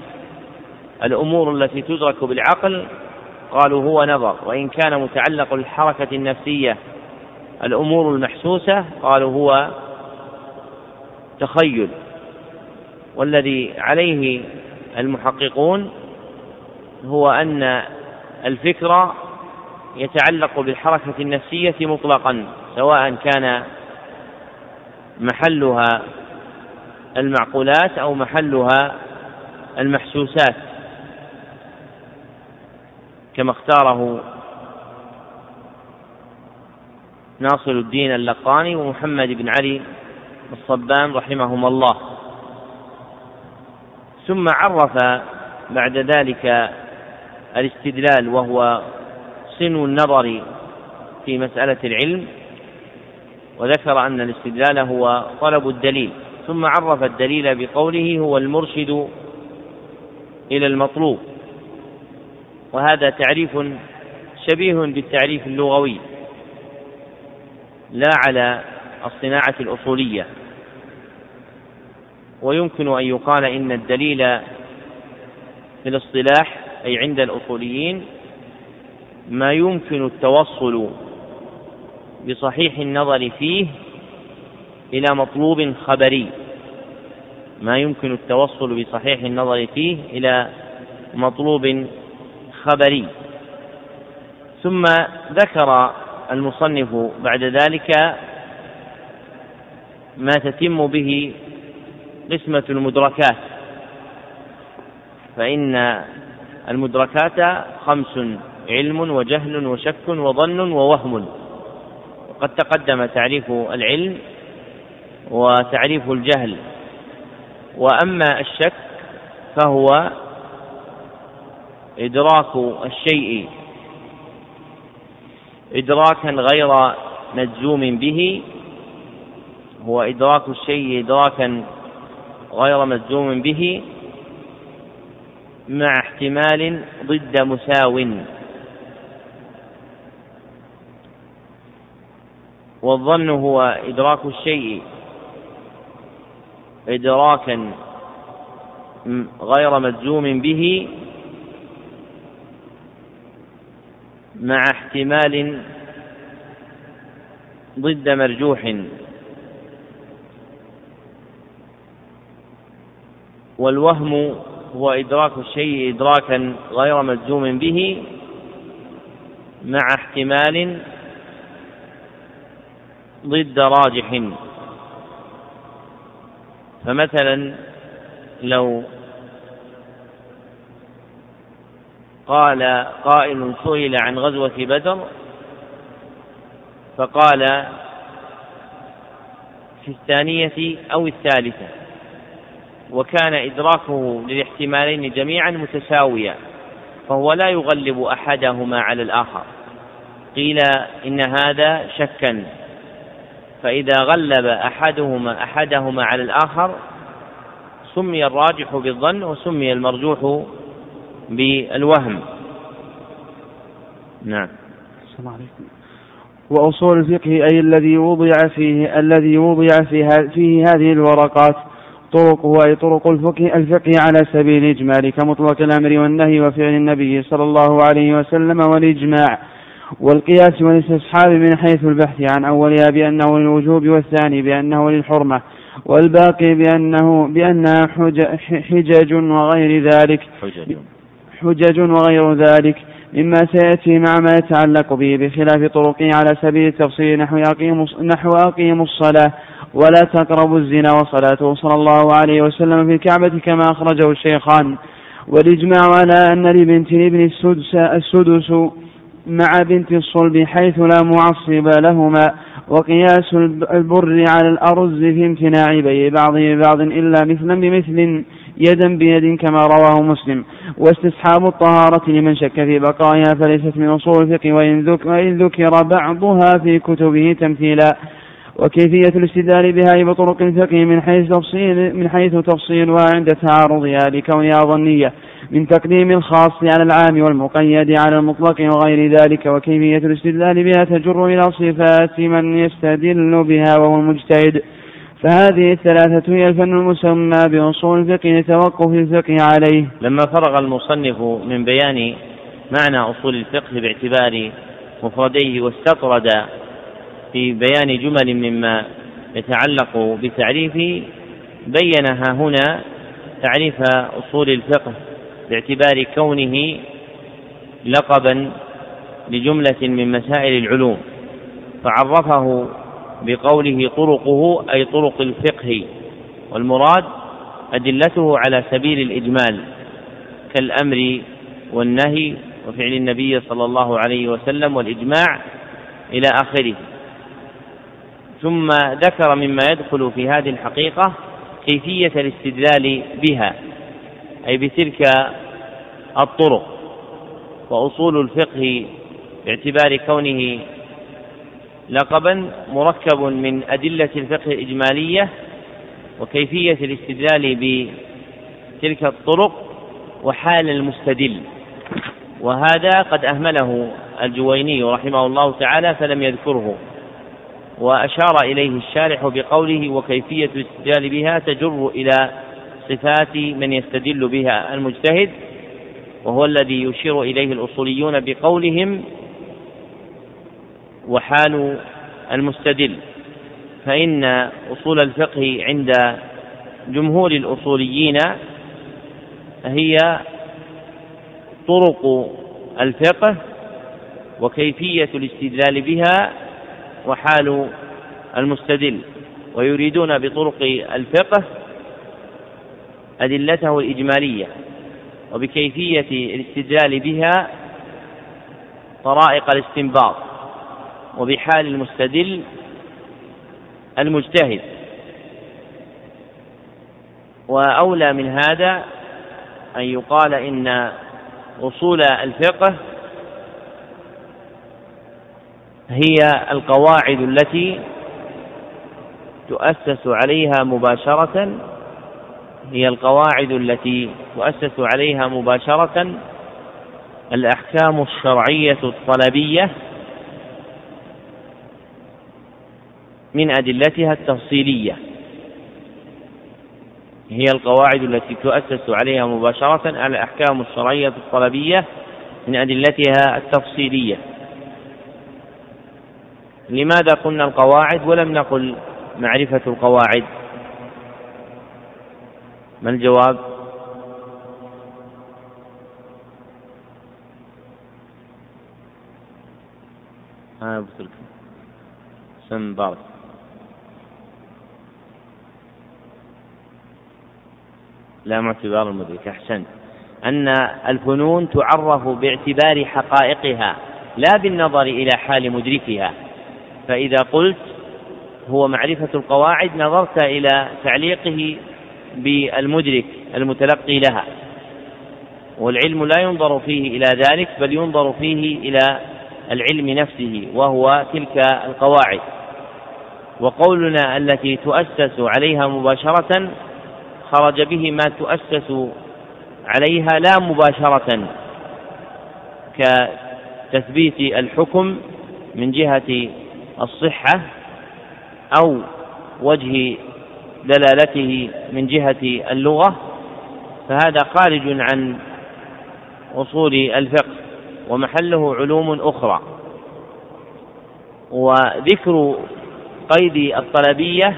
الأمور التي تدرك بالعقل قالوا هو نظر. وإن كان متعلق الحركة النفسية الأمور المحسوسة قالوا هو تخيل. والذي عليه المحققون هو أن الفكر يتعلق بالحركة النفسية مطلقا سواء كان محلها المعقولات أو محلها المحسوسات. كما اختاره ناصر الدين اللقاني ومحمد بن علي الصبان رحمهما الله. ثم عرف بعد ذلك الاستدلال وهو سن النظر في مسألة العلم وذكر أن الاستدلال هو طلب الدليل. ثم عرف الدليل بقوله هو المرشد إلى المطلوب. وهذا تعريف شبيه بالتعريف اللغوي لا على الصناعة الأصولية. ويمكن أن يقال إن الدليل في الاصطلاح أي عند الأصوليين ما يمكن التوصل بصحيح النظر فيه إلى مطلوب خبري. ما يمكن التوصل بصحيح النظر فيه إلى ومطلوب خبري ثم ذكر المصنف بعد ذلك ما تتم به قسمة المدركات. فإن المدركات خمس علم وجهل وشك وظن ووهم. وقد تقدم تعريف العلم وتعريف الجهل. وأما الشك فهو إدراك الشيء. ادراكا غير مجزوم به. هو إدراك الشيء ادراكا غير مجزوم به. مع احتمال ضد مساو. والظن هو إدراك الشيء إدراكا غير مجزوم به. مع احتمال ضد مرجوح. والوهم هو إدراك الشيء إدراكا غير مجزوم به مع احتمال ضد راجح. فمثلا لو قال قائل سئل عن غزوة بدر فقال في الثانية أو الثالثة وكان إدراكه للاحتمالين جميعا متساويا فهو لا يغلب أحدهما على الآخر. قيل إن هذا شكا فإذا غلب أحدهما أحدهما على الآخر سمي الراجح بالظن وسمي المرجوح بالوهم. نعم. السلام عليكم. وأصول الفقه أي الذي وضع فيه الذي وضع فيه, فيه هذه الورقات طرقه أي طرق الفقه الفقه على سبيل الإجمال كمطلق الأمر والنهي وفعل النبي صلى الله عليه وسلم والإجماع والقياس والاستصحاب من حيث البحث عن أولها بأنه للوجوب والثاني بأنه للحرمة والباقي بأنه بأنها حجج وغير ذلك. حجج. حجج وغير ذلك مما سيأتي مع ما يتعلق به بخلاف طرقه على سبيل التفصيل نحو أقيموا نحو أقيموا الصلاة. ولا تقربوا الزنا وصلاته. صلى الله عليه وسلم في الكعبة كما أخرجه الشيخان. والإجماع على أن لبنت الابن السدس, السدس مع بنت الصلب حيث لا معصب لهما. وقياس البر على الأرز في امتناع بيع بعضه ببعض إلا مثلا بمثل يدا بيد كما رواه مسلم. واستصحاب الطهارة لمن شك في بقائها فليست من أصول الفقه وإن ذكر بعضها في كتبه تمثيلا. وكيفية الاستدلال بها بطرق الفقه من حيث تفصيل من حيث تفصيلها عند تعارضها لكونها ظنية. من تقديم الخاص على العام والمقيد على المطلق وغير ذلك. وكيفية الاستدلال بها تجر إلى صفات من يستدل بها وهو المجتهد. فهذه الثلاثة هي الفن المسمى بأصول الفقه لتوقف الفقه عليه. لما فرغ المصنف من بيان معنى أصول الفقه باعتبار مفرديه واستطرد في بيان جمل مما يتعلق بتعريفه بينها هنا تعريف أصول الفقه باعتبار كونه لقبا لجملة من مسائل العلوم. فعرفه بقوله طرقه أي طرق الفقه. والمراد أدلته على سبيل الإجمال كالأمر والنهي وفعل النبي صلى الله عليه وسلم والإجماع إلى آخره. ثم ذكر مما يدخل في هذه الحقيقة كيفية الاستدلال بها أي بتلك الطرق. وأصول الفقه باعتبار كونه لقبا مركب من أدلة الفقه الإجمالية وكيفية الاستدلال بتلك الطرق وحال المستدل. وهذا قد أهمله الجويني رحمه الله تعالى فلم يذكره. وأشار إليه الشارح بقوله وكيفية الاستدلال بها تجر إلى صفات من يستدل بها المجتهد وهو الذي يشير إليه الأصوليون بقولهم وحال المستدل فإن أصول الفقه عند جمهور الأصوليين هي طرق الفقه وكيفية الاستدلال بها وحال المستدل ويريدون بطرق الفقه أدلته الإجمالية وبكيفية الاستدلال بها طرائق الاستنباط. وبحال المستدل المجتهد. وأولى من هذا أن يقال إن أصول الفقه هي القواعد التي تؤسس عليها مباشرة. هي القواعد التي تؤسس عليها مباشرة الأحكام الشرعية الطلبية من أدلتها التفصيلية. هي القواعد التي تؤسس عليها مباشرة الأحكام الشرعية الطلبية من أدلتها التفصيلية. لماذا قلنا القواعد ولم نقل معرفة القواعد؟ ما الجواب؟ ها أبو سم بارك. لا معتبار المدرك أحسنت. أن الفنون تعرف باعتبار حقائقها لا بالنظر إلى حال مدركها. فإذا قلت هو معرفة القواعد نظرت إلى تعليقه بالمدرك المتلقي لها. والعلم لا ينظر فيه إلى ذلك بل ينظر فيه إلى العلم نفسه وهو تلك القواعد. وقولنا التي تؤسس عليها مباشرة خرج به ما تؤسس عليها لا مباشرة كتثبيت الحكم من جهة الصحة أو وجه دلالته من جهة اللغة فهذا خارج عن أصول الفقه ومحله علوم أخرى. وذكر قيد الطلبية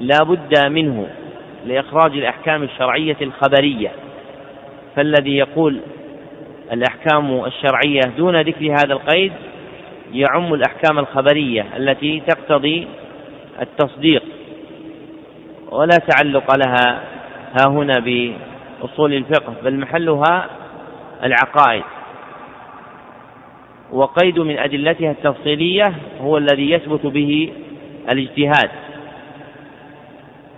لا بد منه. لإخراج الأحكام الشرعية الخبرية. فالذي يقول الأحكام الشرعية دون ذكر هذا القيد يعم الأحكام الخبرية التي تقتضي التصديق ولا تعلق لها ها هنا بأصول الفقه بل محلها العقائد. وقيد من أدلتها التفصيلية هو الذي يثبت به الاجتهاد.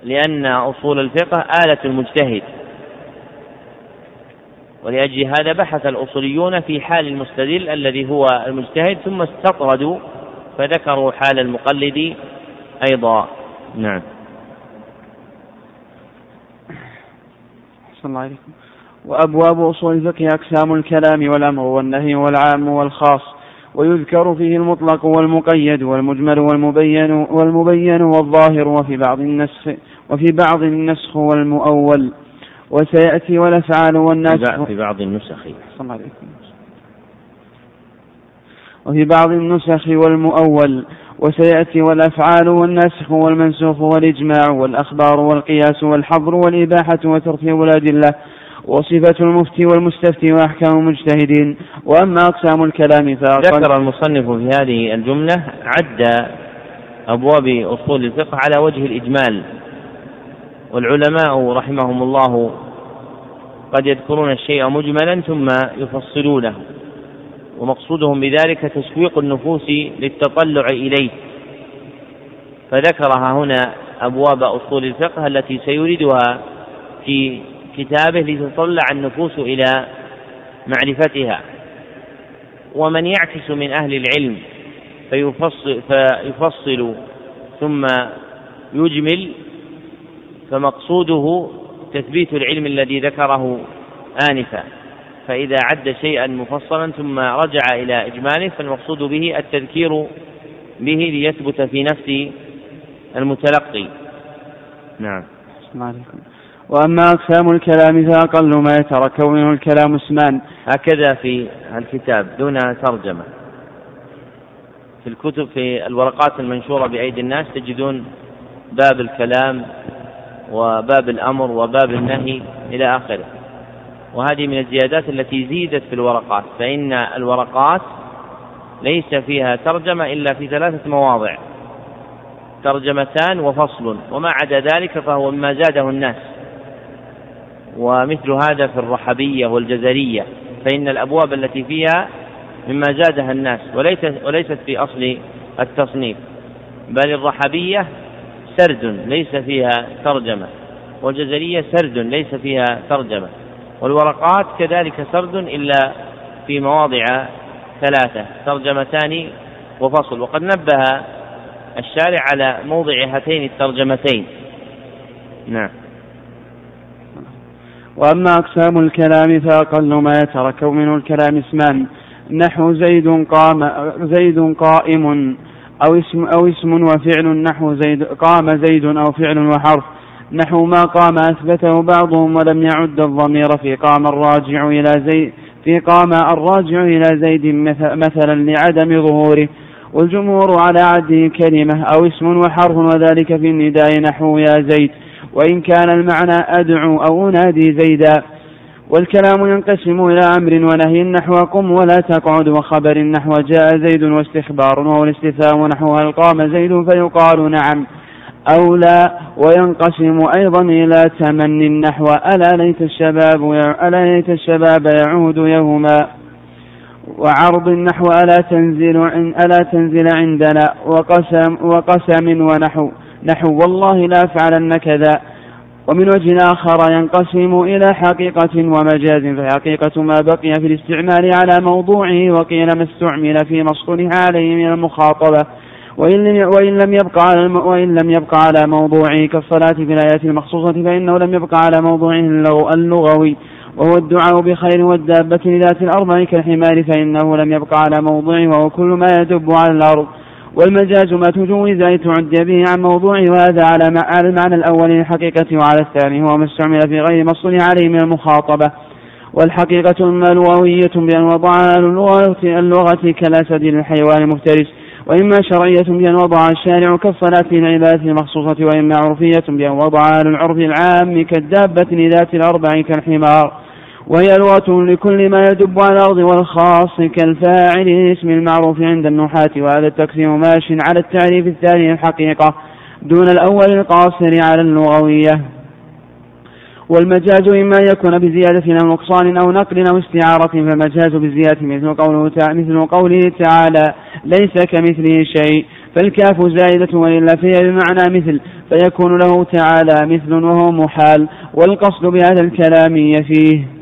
لأن أصول الفقه آلة المجتهد. ولأجل هذا بحث الأصوليون في حال المستدل الذي هو المجتهد ثم استطردوا فذكروا حال المقلد أيضا. نعم. الله عليكم. وأبواب أصول الفقه أقسام الكلام والأمر والنهي والعام والخاص ويذكر فيه المطلق والمقيد والمجمل والمبين والمبين والظاهر وفي بعض النسخ وفي بعض النسخ والمؤول وسيأتي والأفعال والنسخ. في بعض النسخ. وفي بعض النسخ والمؤول وسيأتي والأفعال والنسخ والمنسوخ والإجماع والأخبار والقياس والحظر والإباحة وترتيب الأدلة. وصفة المفتي والمستفتي وأحكام المجتهدين. وأما أقسام الكلام فأقل. ذكر المصنف في هذه الجملة عد أبواب أصول الفقه على وجه الإجمال. والعلماء رحمهم الله قد يذكرون الشيء مجملا ثم يفصلونه ومقصودهم بذلك تسويق النفوس للتطلع إليه. فذكرها هنا أبواب أصول الفقه التي سيوردها في كتابه لتطلع النفوس إلى معرفتها. ومن يعكس من أهل العلم فيفصل, فيفصل ثم يجمل فمقصوده تثبيت العلم الذي ذكره آنفا فإذا عد شيئا مفصلا ثم رجع إلى إجماله فالمقصود به التذكير به ليثبت في نفس المتلقي. نعم. عليكم. وأما أقسام الكلام فأقل ما يتركب منه الكلام اسمان. هكذا في الكتاب دون ترجمة. في الكتب في الورقات المنشورة بأيدي الناس تجدون باب الكلام وباب الأمر وباب النهي إلى آخره. وهذه من الزيادات التي زيدت في الورقات فإن الورقات ليس فيها ترجمة إلا في ثلاثة مواضع. ترجمتان وفصل وما عدا ذلك فهو مما زاده الناس. ومثل هذا في الرحبية والجزرية فإن الأبواب التي فيها مما زادها الناس وليست وليست في أصل التصنيف. بل الرحبية سرد ليس فيها ترجمة. والجزرية سرد ليس فيها ترجمة. والورقات كذلك سرد إلا في مواضع ثلاثة ترجمتان وفصل. وقد نبه الشارع على موضع هاتين الترجمتين. نعم. وأما أقسام الكلام فأقل ما يتركب منه الكلام اسمان. نحو زيد قام زيد قائم. أو اسم أو اسم وفعل نحو زيد قام زيد أو فعل وحرف. نحو ما قام أثبته بعضهم ولم يعد الضمير. في قام الراجع إلى زيد في قام الراجع إلى زيد مثلا لعدم ظهوره. والجمهور على عده كلمة أو اسم وحرف وذلك في النداء نحو يا زيد. وإن كان المعنى أدعو أو أنادي زيدا. والكلام ينقسم إلى أمر ونهي نحو قم ولا تقعد وخبر نحو جاء زيد واستخبار وهو الاستفهام نحو هل قام زيد فيقال نعم أو لا. وينقسم أيضا إلى تمن نحو ألا ليت الشباب ألا ليت الشباب يعود يوما. وعرض نحو ألا تنزل ألا تنزل عندنا. وقسم وقسم ونحو نحو والله لا أفعلن كذا ومن وجه آخر ينقسم إلى حقيقة ومجاز فحقيقة ما بقي في الاستعمال على موضوعه وقيل ما استعمل في مصطلح عليه من المخاطبة. وإن لم وإن لم يبقى على وإن لم يبقى على موضوعه كالصلاة في الآيات المخصوصة فإنه لم يبقى على موضوعه اللغوي. وهو الدعاء بخير والدابة لذات الأربع كالحمار فإنه لم يبقى على موضوعه وهو كل ما يدب على الأرض. والمجاز ما تجوز أي تعد به عن موضوعه وهذا على المعنى الأول للحقيقة وعلى الثاني هو ما استعمل في غير مصل عليه من المخاطبة. والحقيقة الملووية بأن وضعها اللغة, اللغة كالأسد للحيوان المفترس وإما شرعية بأن وضع الشارع كالصلاة للعبادة المخصوصة وإما عرفية بأن وضعها للعرف العام كالدابة لذات الأربع كالحمار. وهي لغة لكل ما يدب على الأرض والخاص كالفاعل اسم المعروف عند النحاة وهذا التقسيم ماش على التعريف الثاني الحقيقة دون الأول القاصر على اللغوية. والمجاز إما أن يكون بزيادة أو نقصان أو نقل أو استعارة فالمجاز بالزيادة مثل قوله تعالى مثل قوله تعالى ليس كمثله شيء فالكاف زائدة وإلا فهي بمعنى مثل فيكون له تعالى مثل وهو محال والقصد بهذا الكلام فيه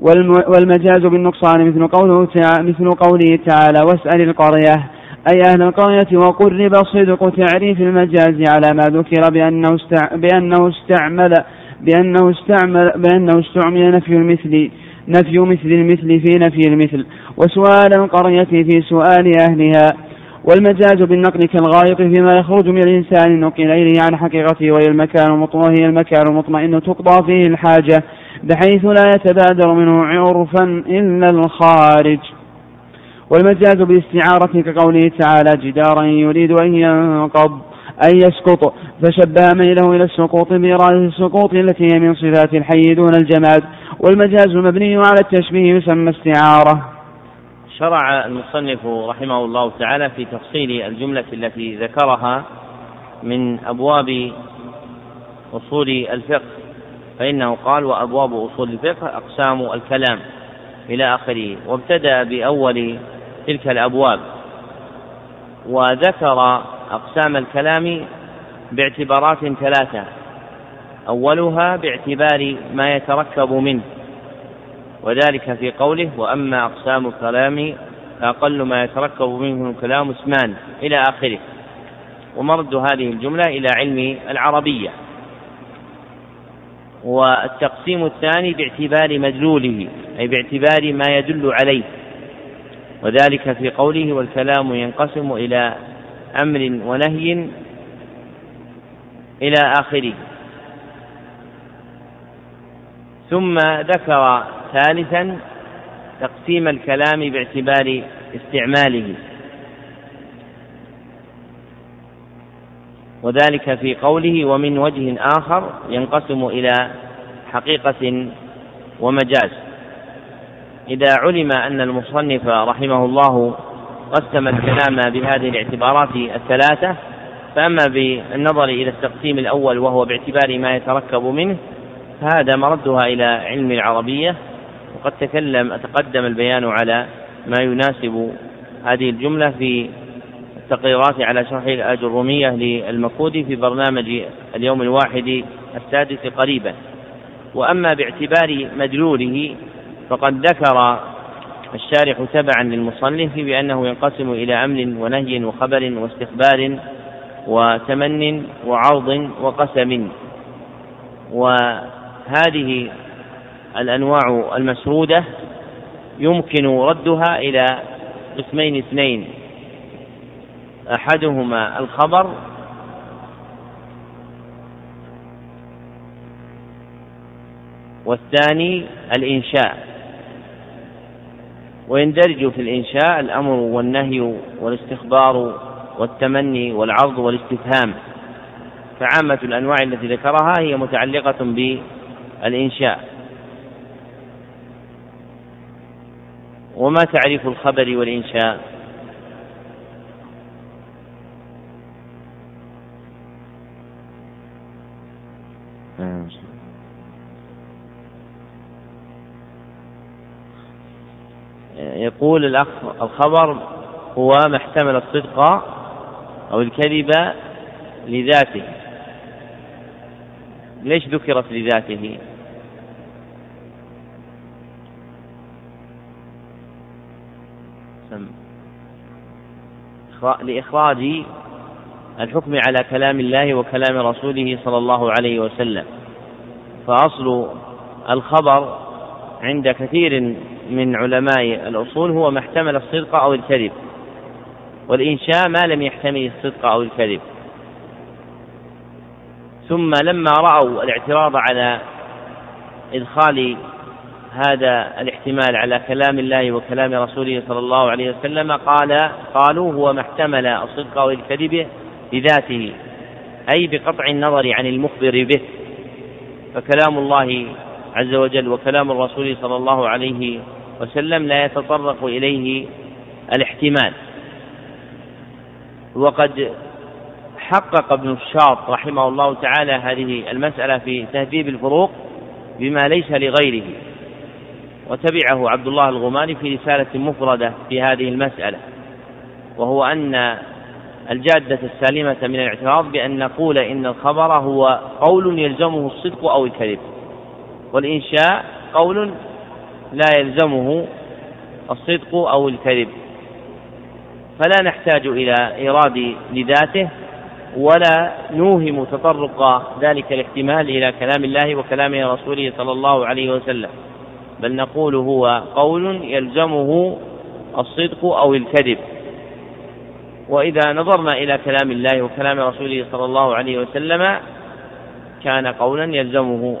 والمجاز بالنقصان مثل قوله تعالى مثل قوله تعالى واسأل القرية. أي أهل القرية وقرب صدق تعريف المجاز على ما ذكر بأنه بأنه استعمل بأنه استعمل بأنه استعمل نفي المثل نفي مثل المثل في نفي المثل. وسؤال القرية في سؤال أهلها والمجاز بالنقل كالغائط فيما يخرج من الإنسان نقل إليه عن حقيقته وهي المكان وهي المكان المطمئن تقضى فيه الحاجة. بحيث لا يتبادر منه عرفا إلا الخارج. والمجاز بالاستعارة كقوله تعالى جدارا يريد أن ينقض أن يسقط. فشبه ميله إلى السقوط بإرادة السقوط التي هي من صفات الحي دون الجماد. والمجاز المبني على التشبيه يسمى استعارة. شرع المصنف رحمه الله تعالى في تفصيل الجملة التي ذكرها من أبواب أصول الفقه. فإنه قال وأبواب أصول الفقه أقسام الكلام إلى آخره وابتدأ بأول تلك الأبواب وذكر أقسام الكلام باعتبارات ثلاثة أولها باعتبار ما يتركب منه وذلك في قوله وأما أقسام الكلام فأقل ما يتركب منه الكلام اسمان إلى آخره ومرد هذه الجملة إلى علم العربية. والتقسيم الثاني باعتبار مدلوله أي باعتبار ما يدل عليه. وذلك في قوله والكلام ينقسم إلى أمر ونهي إلى آخره. ثم ذكر ثالثا تقسيم الكلام باعتبار استعماله. وذلك في قوله ومن وجه آخر ينقسم إلى حقيقة ومجاز. إذا علم أن المصنف رحمه الله قسم الكلام بهذه الاعتبارات الثلاثة فأما بالنظر إلى التقسيم الأول وهو باعتبار ما يتركب منه فهذا مردها إلى علم العربية وقد تكلم تقدم البيان على ما يناسب هذه الجملة في التقريرات على شرح الأجرومية للمكودي في برنامج اليوم الواحد السادس قريبا. وأما باعتبار مدلوله فقد ذكر الشارح تبعا للمصنف بأنه ينقسم إلى أمر ونهي وخبر واستخبار وتمن وعرض وقسم. وهذه الأنواع المسرودة يمكن ردها إلى قسمين اثنين. أحدهما الخبر والثاني الإنشاء. ويندرج في الإنشاء الأمر والنهي والاستخبار والتمني والعرض والاستفهام. فعامة الأنواع التي ذكرها هي متعلقة بالإنشاء. وما تعريف الخبر والإنشاء؟ يقول الأخ الخبر هو ما احتمل الصدق أو الكذب لذاته. ليش ذكرت لذاته؟ لإخراج الحكم على كلام الله وكلام رسوله صلى الله عليه وسلم. فأصل الخبر عند كثير من علماء الأصول هو ما احتمل الصدق أو الكذب. والإنشاء ما لم يحتمل الصدق أو الكذب. ثم لما رأوا الاعتراض على إدخال هذا الاحتمال على كلام الله وكلام رسوله صلى الله عليه وسلم قال قالوا هو ما احتمل الصدق أو الكذب بذاته أي بقطع النظر عن المخبر به. فكلام الله عز وجل وكلام الرسول صلى الله عليه وسلم لا يتطرق إليه الاحتمال. وقد حقق ابن الشاط رحمه الله تعالى هذه المسألة في تهذيب الفروق بما ليس لغيره وتبعه عبد الله الغماري في رسالة مفردة في هذه المسألة وهو أن الجادة السالمة من الاعتراض بأن نقول إن الخبر هو قول يلزمه الصدق أو الكذب. والإنشاء قول لا يلزمه الصدق أو الكذب. فلا نحتاج إلى إيراد لذاته ولا نوهم تطرق ذلك الاحتمال إلى كلام الله وكلام رسوله صلى الله عليه وسلم. بل نقول هو قول يلزمه الصدق أو الكذب. وإذا نظرنا إلى كلام الله وكلام رسوله صلى الله عليه وسلم كان قولا يلزمه.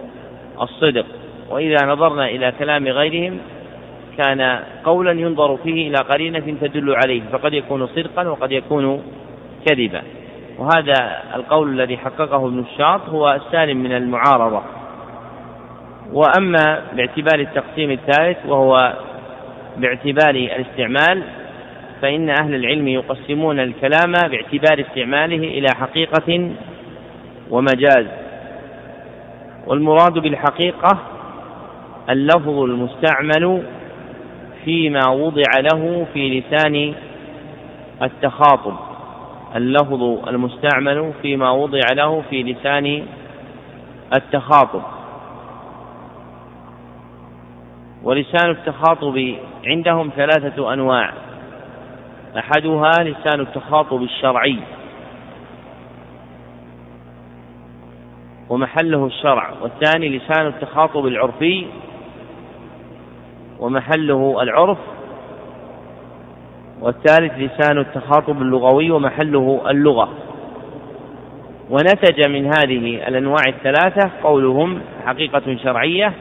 الصدق. وإذا نظرنا إلى كلام غيرهم كان قولا ينظر فيه إلى قرينة تدل عليه فقد يكون صدقا وقد يكون كذبا. وهذا القول الذي حققه ابن الشاط هو السالم من المعارضة. وأما باعتبار التقسيم الثالث وهو باعتبار الاستعمال فإن أهل العلم يقسمون الكلام باعتبار استعماله إلى حقيقة ومجاز. والمراد بالحقيقة اللفظ المستعمل فيما وضع له في لسان التخاطب. اللفظ المستعمل فيما وضع له في لسان التخاطب. ولسان التخاطب عندهم ثلاثة أنواع. أحدها لسان التخاطب الشرعي. ومحله الشرع والثاني لسان التخاطب العرفي ومحله العرف والثالث لسان التخاطب اللغوي ومحله اللغة. ونتج من هذه الأنواع الثلاثة قولهم حقيقة شرعية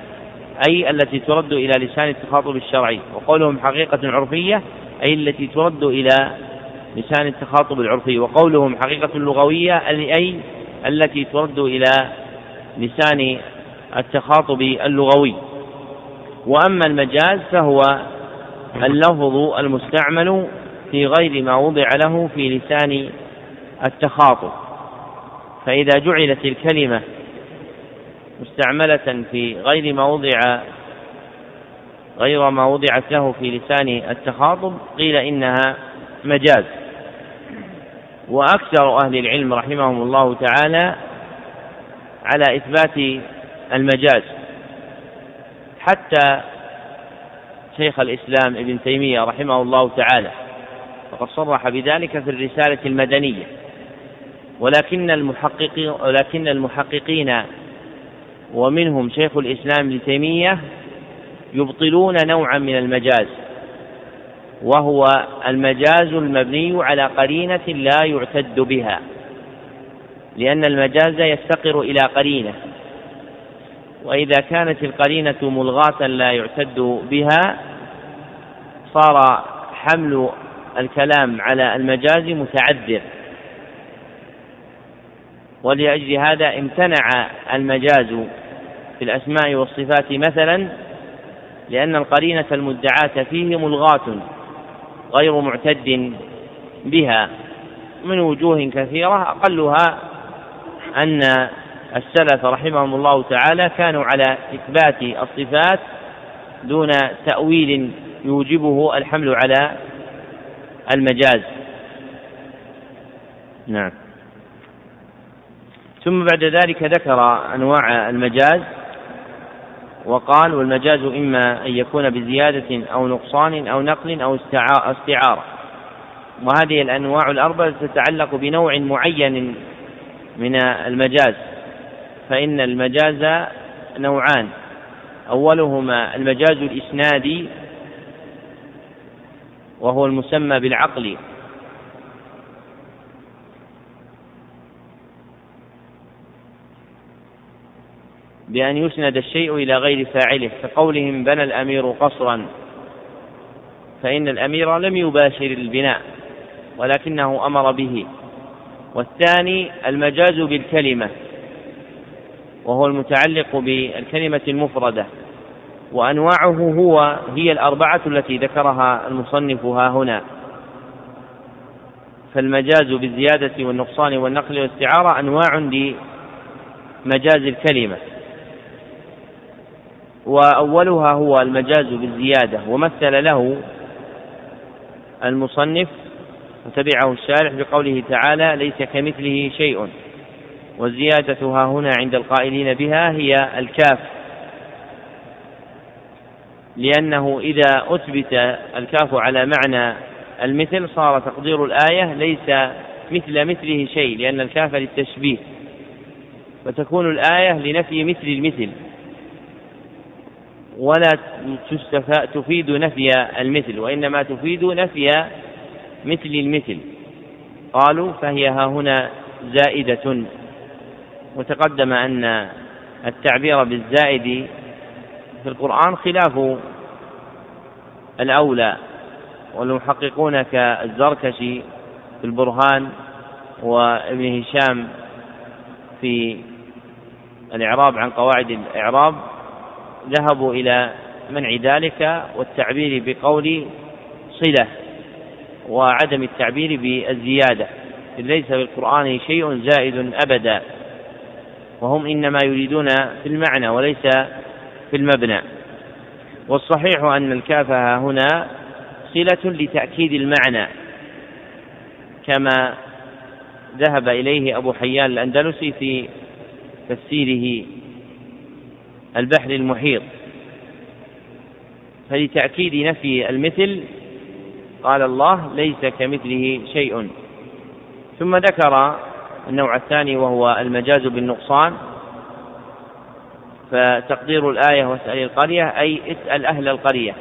أي التي ترد إلى لسان التخاطب الشرعي وقولهم حقيقة عرفية أي التي ترد إلى لسان التخاطب العرفي وقولهم حقيقة لغوية أي التي ترد إلى لسان التخاطب اللغوي. وأما المجاز فهو اللفظ المستعمل في غير ما وضع له في لسان التخاطب. فإذا جعلت الكلمة مستعملة في غير ما وضع غير ما وضعت له في لسان التخاطب قيل إنها مجاز. وأكثر أهل العلم رحمهم الله تعالى على إثبات المجاز. حتى شيخ الإسلام ابن تيمية رحمه الله تعالى فقد صرح بذلك في الرسالة المدنية. ولكن المحققين ولكن المحققين ومنهم شيخ الإسلام ابن تيمية يبطلون نوعا من المجاز. وهو المجاز المبني على قرينة لا يعتد بها لأن المجاز يفتقر إلى قرينة وإذا كانت القرينة ملغاة لا يعتد بها صار حمل الكلام على المجاز متعذر. ولأجل هذا امتنع المجاز في الأسماء والصفات مثلا لأن القرينة المدعاة فيه ملغاة. غير معتد بها من وجوه كثيرة. أقلها أن السلف رحمهم الله تعالى كانوا على إثبات الصفات دون تأويل يوجبه الحمل على المجاز. نعم. ثم بعد ذلك ذكر أنواع المجاز. وقال والمجاز إما أن يكون بزيادة أو نقصان أو نقل أو استعارة. وهذه الأنواع الأربعة تتعلق بنوع معين من المجاز. فإن المجاز نوعان. أولهما المجاز الإسنادي وهو المسمى بالعقل. بأن يسند الشيء إلى غير فاعله كقولهم بنى الأمير قصرا. فإن الأمير لم يباشر البناء ولكنه أمر به. والثاني المجاز بالكلمة وهو المتعلق بالكلمة المفردة. وأنواعه هو هي الأربعة التي ذكرها المصنف ها هنا. فالمجاز بالزيادة والنقصان والنقل والاستعارة أنواع لمجاز الكلمة. وأولها هو المجاز بالزيادة ومثل له المصنف وتبعه الشارح بقوله تعالى ليس كمثله شيء والزيادة ها هنا عند القائلين بها هي الكاف لأنه إذا أثبت الكاف على معنى المثل صار تقدير الآية ليس مثل مثله شيء لأن الكاف للتشبيه فتكون الآية لنفي مثل المثل. ولا تفيد نفي المثل وإنما تفيد نفي مثل المثل. قالوا فهي ها هنا زائدة. وتقدم أن التعبير بالزائد في القرآن خلاف الأولى والمحققون كالزركشي في البرهان وابن هشام في الإعراب عن قواعد الإعراب. ذهبوا إلى منع ذلك والتعبير بقول صلة وعدم التعبير بالزيادة. ليس في القرآن شيء زائد أبدا. وهم إنما يريدون في المعنى وليس في المبنى. والصحيح أن الكاف هنا صلة لتأكيد المعنى. كما ذهب إليه أبو حيان الأندلسي في تفسيره البحر المحيط. فلتأكيد نفي المثل قال الله ليس كمثله شيء. ثم ذكر النوع الثاني وهو المجاز بالنقصان. فتقدير الآية واسأل القرية أي اسأل أهل القرية.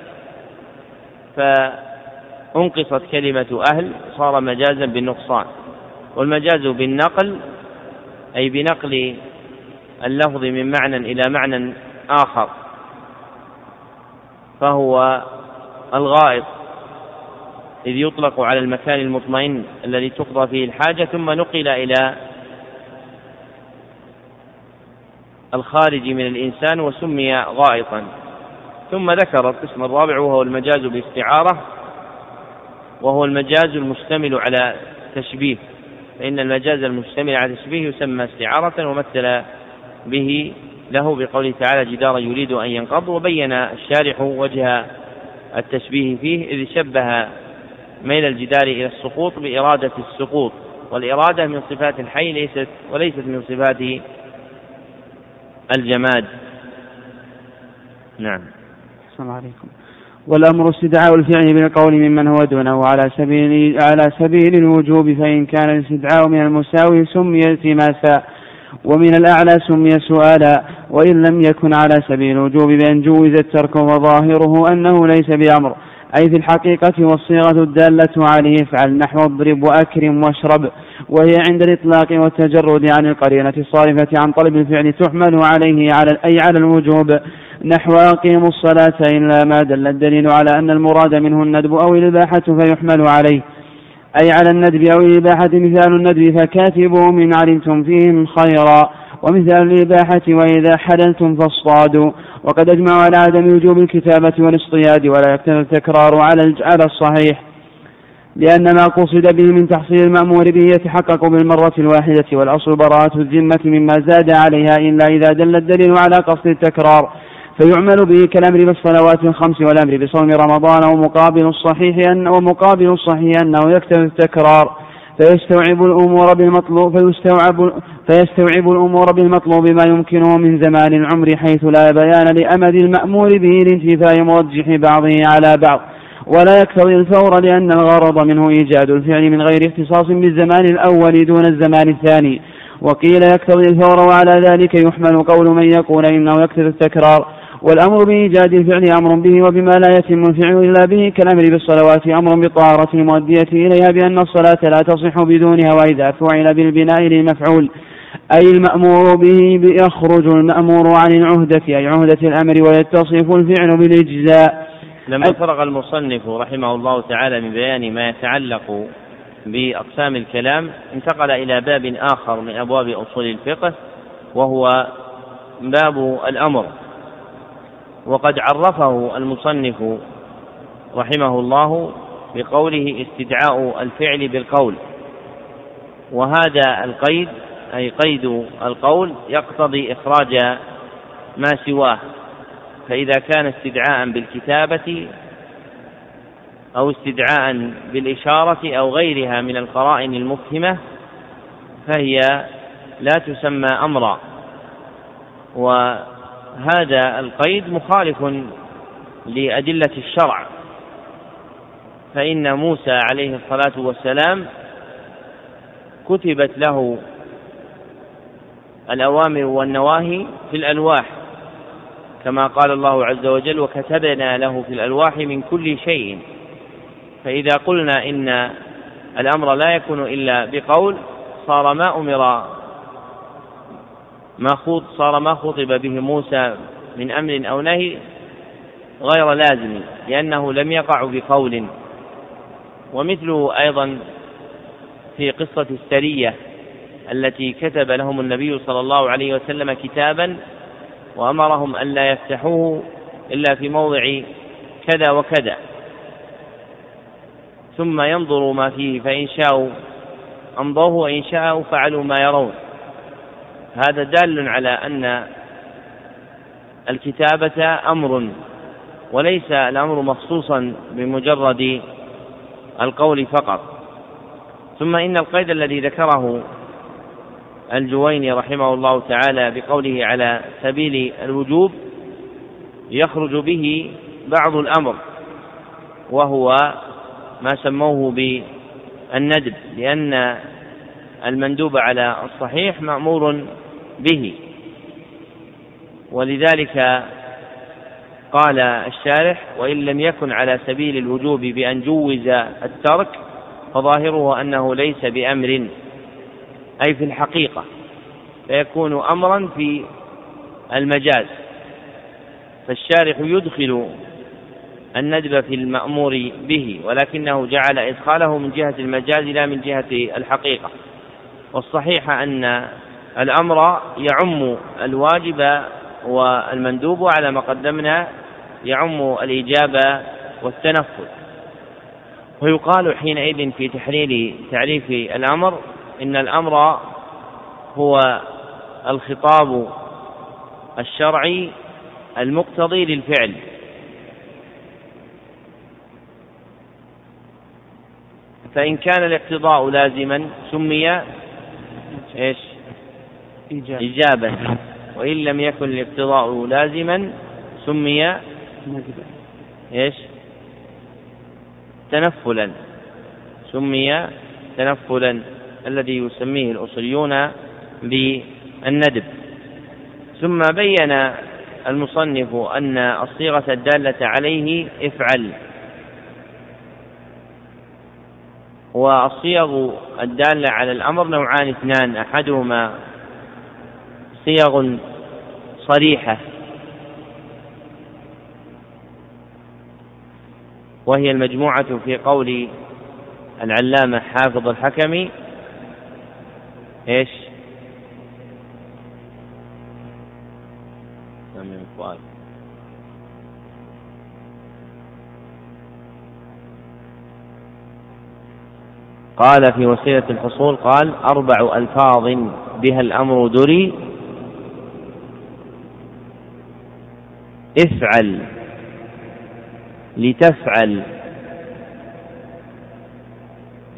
فأنقصت كلمة أهل صار مجازا بالنقصان. والمجاز بالنقل أي بنقل اللفظ من معنى إلى معنى آخر فهو الغائط إذ يطلق على المكان المطمئن الذي تقضى فيه الحاجة ثم نقل إلى الخارج من الإنسان وسمي غائطا. ثم ذكر القسم الرابع وهو المجاز باستعارة وهو المجاز المشتمل على تشبيه فإن المجاز المشتمل على تشبيه يسمى استعارة ومثل به له بقوله تعالى جدارا يريد أن ينقض وبين الشارح وجه التشبيه فيه إذ شبه ميل الجدار إلى السقوط بإرادة السقوط والإرادة من صفات الحي ليست وليست من صفات الجماد. نعم. السلام عليكم. والأمر استدعاء الفعل بالقول ممن هو دونه. على سبيل على سبيل الوجوب فإن كان الاستدعاء من المساوي سمي التماسا ومن الأعلى سمي سؤالا وإن لم يكن على سبيل الوجوب بأن جوز الترك وظاهره أنه ليس بأمر. أي في الحقيقة والصيغة الدالة عليه افعل نحو اضرب وأكرم واشرب. وهي عند الإطلاق والتجرد عن القرينة الصارفة عن طلب الفعل تحمل عليه على أي على الوجوب. نحو أقيموا الصلاة إلا ما دل الدليل على أن المراد منه الندب أو الإباحة فيحمل عليه. أي على الندب أو الإباحة مثال الندب فكاتبوا من علمتم فيهم خيرا. ومثال الإباحة وإذا حللتم فاصطادوا. وقد أجمعوا على عدم وجوب الكتابة والاصطياد ولا يكتب التكرار على على الصحيح. لأن ما قصد به من تحصيل المأمور به يتحقق بالمرة الواحدة والأصل براءة الذمة مما زاد عليها إلا إذا دل الدليل على قصد التكرار. فيعمل به كالأمر بالصلوات الخمس والأمر بصوم رمضان ومقابل الصحيح أن ومقابل الصحيح أنه يكتب التكرار فيستوعب الأمور بالمطلوب فيستوعب فيستوعب الأمور بالمطلوب ما يمكنه من زمان العمر حيث لا بيان لأمد المأمور به لانتفاء مرجح بعضه على بعض. ولا يقتضي الفور لأن الغرض منه إيجاد الفعل من غير اختصاص بالزمان الأول دون الزمان الثاني. وقيل يقتضي الفور وعلى ذلك يحمل قول من يقول إنه يقتضي التكرار. والأمر بإيجاد الفعل أمر به وبما لا يتم الفعل إلا به كالأمر بالصلوات أمر بطهارة المؤدية إليها بأن الصلاة لا تصح بدونها وإذا فعل بالبناء للمفعول أي المأمور به يخرج المأمور عن العهدة أي عهدة الأمر ويتصف الفعل بالإجزاء. لما فرغ المصنف رحمه الله تعالى من بيان ما يتعلق بأقسام الكلام انتقل إلى باب آخر من أبواب أصول الفقه وهو باب الأمر. وقد عرفه المصنف رحمه الله بقوله استدعاء الفعل بالقول. وهذا القيد أي قيد القول يقتضي إخراج ما سواه. فإذا كان استدعاء بالكتابة أو استدعاء بالإشارة أو غيرها من القرائن المفهمة فهي لا تسمى أمرا. وهذا القيد مخالف لأدلة الشرع. فإن موسى عليه الصلاة والسلام كتبت له الأوامر والنواهي في الألواح كما قال الله عز وجل وكتبنا له في الألواح من كل شيء فإذا قلنا إن الأمر لا يكون إلا بقول صار ما أمر ما صار ما خطب به موسى من أمر أو نهي غير لازم لأنه لم يقع بقول. ومثله أيضا في قصة السرية التي كتب لهم النبي صلى الله عليه وسلم كتابا وأمرهم ألا يفتحوه إلا في موضع كذا وكذا. ثم ينظروا ما فيه فإن شاءوا أمضوه وإن شاءوا فعلوا ما يرون. هذا دال على أن الكتابة أمر وليس الأمر مخصوصا بمجرد القول فقط. ثم إن القيد الذي ذكره الجويني رحمه الله تعالى بقوله على سبيل الوجوب يخرج به بعض الأمر وهو ما سموه بالندب لأن المندوب على الصحيح مأمور به. ولذلك قال الشارح وإن لم يكن على سبيل الوجوب بأن جوز الترك فظاهره أنه ليس بأمر. أي في الحقيقة فيكون أمرا في المجاز. فالشارح يدخل الندب في المأمور به ولكنه جعل إدخاله من جهة المجاز لا من جهة الحقيقة. والصحيح أن الأمر يعم الواجب والمندوب على ما قدمنا يعم الإجابة والتنفذ ويقال حينئذ في تحليل تعريف الأمر إن الأمر هو الخطاب الشرعي المقتضي للفعل فإن كان الاقتضاء لازما سمي إيش؟ إجابة وإن لم يكن الاقتضاء لازما سمي إيش؟ تنفلا. سمي تنفلا الذي يسميه الأصوليون بالندب. ثم بين المصنف أن الصيغة الدالة عليه افعل. والصيغ الدالة على الأمر نوعان اثنان أحدهما صيغ صريحة. وهي المجموعة في قول العلامة حافظ الحكمي. إيش؟ قال في وسيلة الحصول قال أربع ألفاظ بها الأمر دري. افعل لتفعل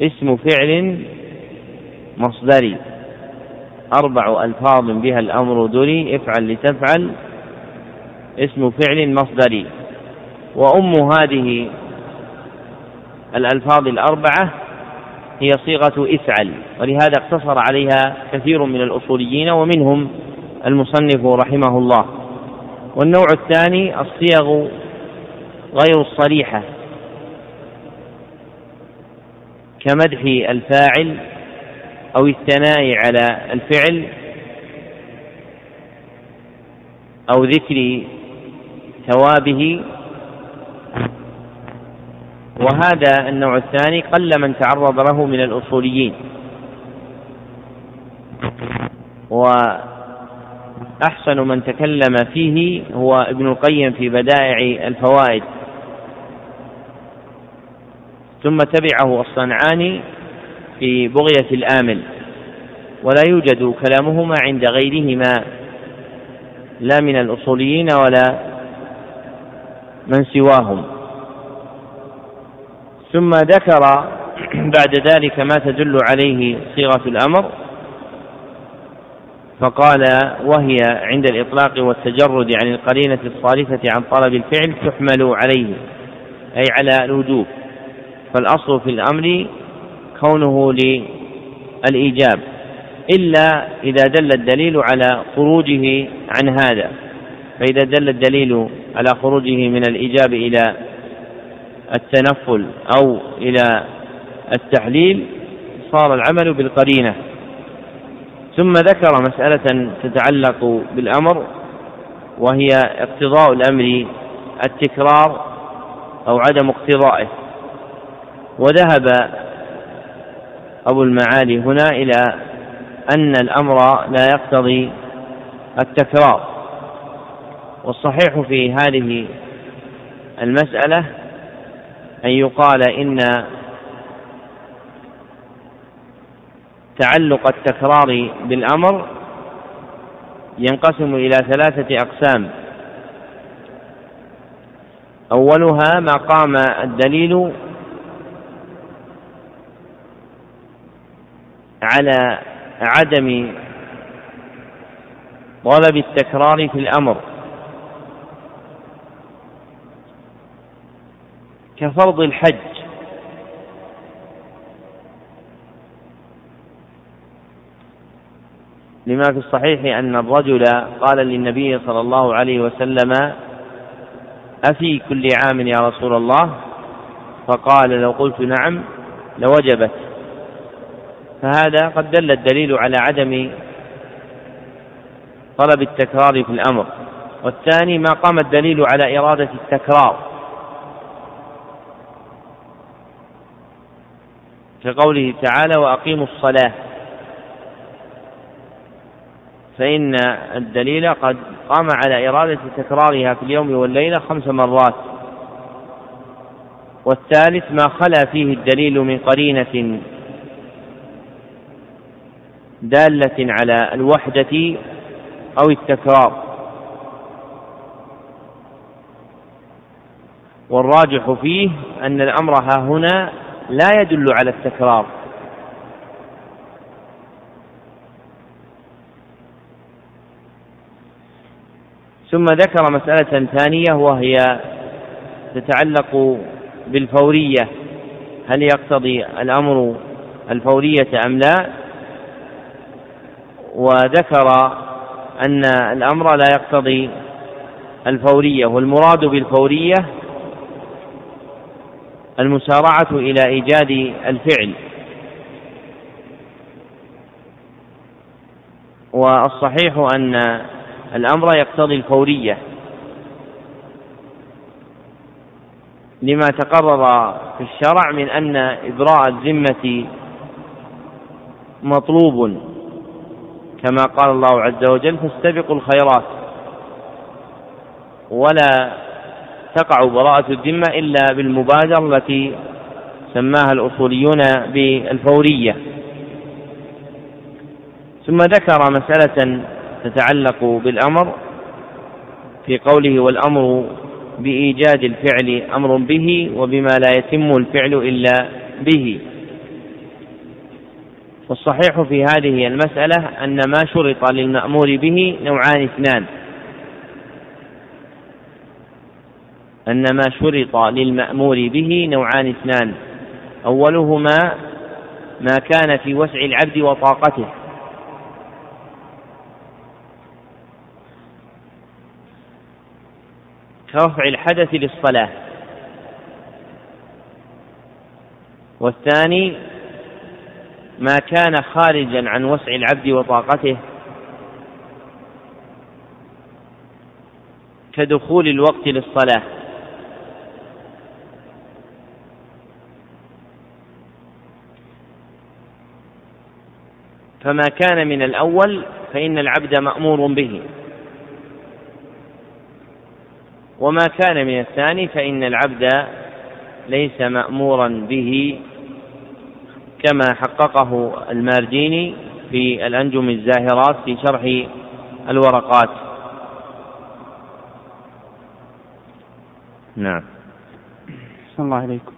اسم فعل مصدري أربع ألفاظ بها الأمر دري افعل لتفعل اسم فعل مصدري. وأم هذه الألفاظ الأربعة هي صيغة افعل ولهذا اقتصر عليها كثير من الأصوليين ومنهم المصنف رحمه الله. والنوع الثاني الصيغ غير الصريحة كمدح الفاعل أو الثناء على الفعل أو ذكر ثوابه وهذا النوع الثاني قل من تعرض له من الأصوليين وأحسن من تكلم فيه هو ابن القيم في بدائع الفوائد. ثم تبعه الصنعاني في بغية الآمل. ولا يوجد كلامهما عند غيرهما لا من الأصوليين ولا من سواهم. ثم ذكر بعد ذلك ما تدل عليه صيغة الأمر. فقال وهي عند الإطلاق والتجرد عن القرينة الصارفة عن طلب الفعل تحمل عليه أي على الوجوب. فالأصل في الأمر كونه للإيجاب إلا إذا دل الدليل على خروجه عن هذا. فإذا دل الدليل على خروجه من الإيجاب إلى التنفل أو إلى التحليل صار العمل بالقرينة. ثم ذكر مسألة تتعلق بالأمر وهي اقتضاء الأمر التكرار أو عدم اقتضائه. وذهب أبو المعالي هنا إلى أن الأمر لا يقتضي التكرار. والصحيح في هذه المسألة أن يقال إن تعلق التكرار بالأمر ينقسم إلى ثلاثة أقسام. أولها ما قام الدليل على عدم طلب التكرار في الأمر. كفرض الحج. لما في الصحيح أن الرجل قال للنبي صلى الله عليه وسلم أفي كل عام يا رسول الله؟ فقال لو قلت نعم لوجبت. فهذا قد دل الدليل على عدم طلب التكرار في الأمر. والثاني ما قام الدليل على إرادة التكرار. كقوله تعالى وأقيموا الصلاة فإن الدليل قد قام على إرادة تكرارها في اليوم والليلة خمس مرات. والثالث ما خلا فيه الدليل من قرينة دالة على الوحدة أو التكرار. والراجح فيه أن الأمر ها هنا لا يدل على التكرار. ثم ذكر مسألة ثانية وهي تتعلق بالفورية. هل يقتضي الأمر الفورية أم لا؟ وذكر أن الأمر لا يقتضي الفورية والمراد بالفورية المسارعة إلى إيجاد الفعل. والصحيح أن الأمر يقتضي الفورية. لما تقرر في الشرع من أن إبراء الذمة مطلوب. كما قال الله عز وجل فاستبقوا الخيرات ولا تقع براءة الذمة إلا بالمبادرة التي سماها الأصوليون بالفورية. ثم ذكر مسألة تتعلق بالأمر في قوله والأمر بإيجاد الفعل أمر به وبما لا يتم الفعل إلا به. والصحيح في هذه المسألة أن ما شرط للمأمور به نوعان اثنان. أن ما شرط للمأمور به نوعان اثنان. أولهما ما كان في وسع العبد وطاقته. كرفع الحدث للصلاة. والثاني ما كان خارجا عن وسع العبد وطاقته كدخول الوقت للصلاة. فما كان من الأول فإن العبد مأمور به. وما كان من الثاني فإن العبد ليس مأمورا به كما حققه المارديني في الأنجم الزاهرات في شرح الورقات. نعم. الله عليكم.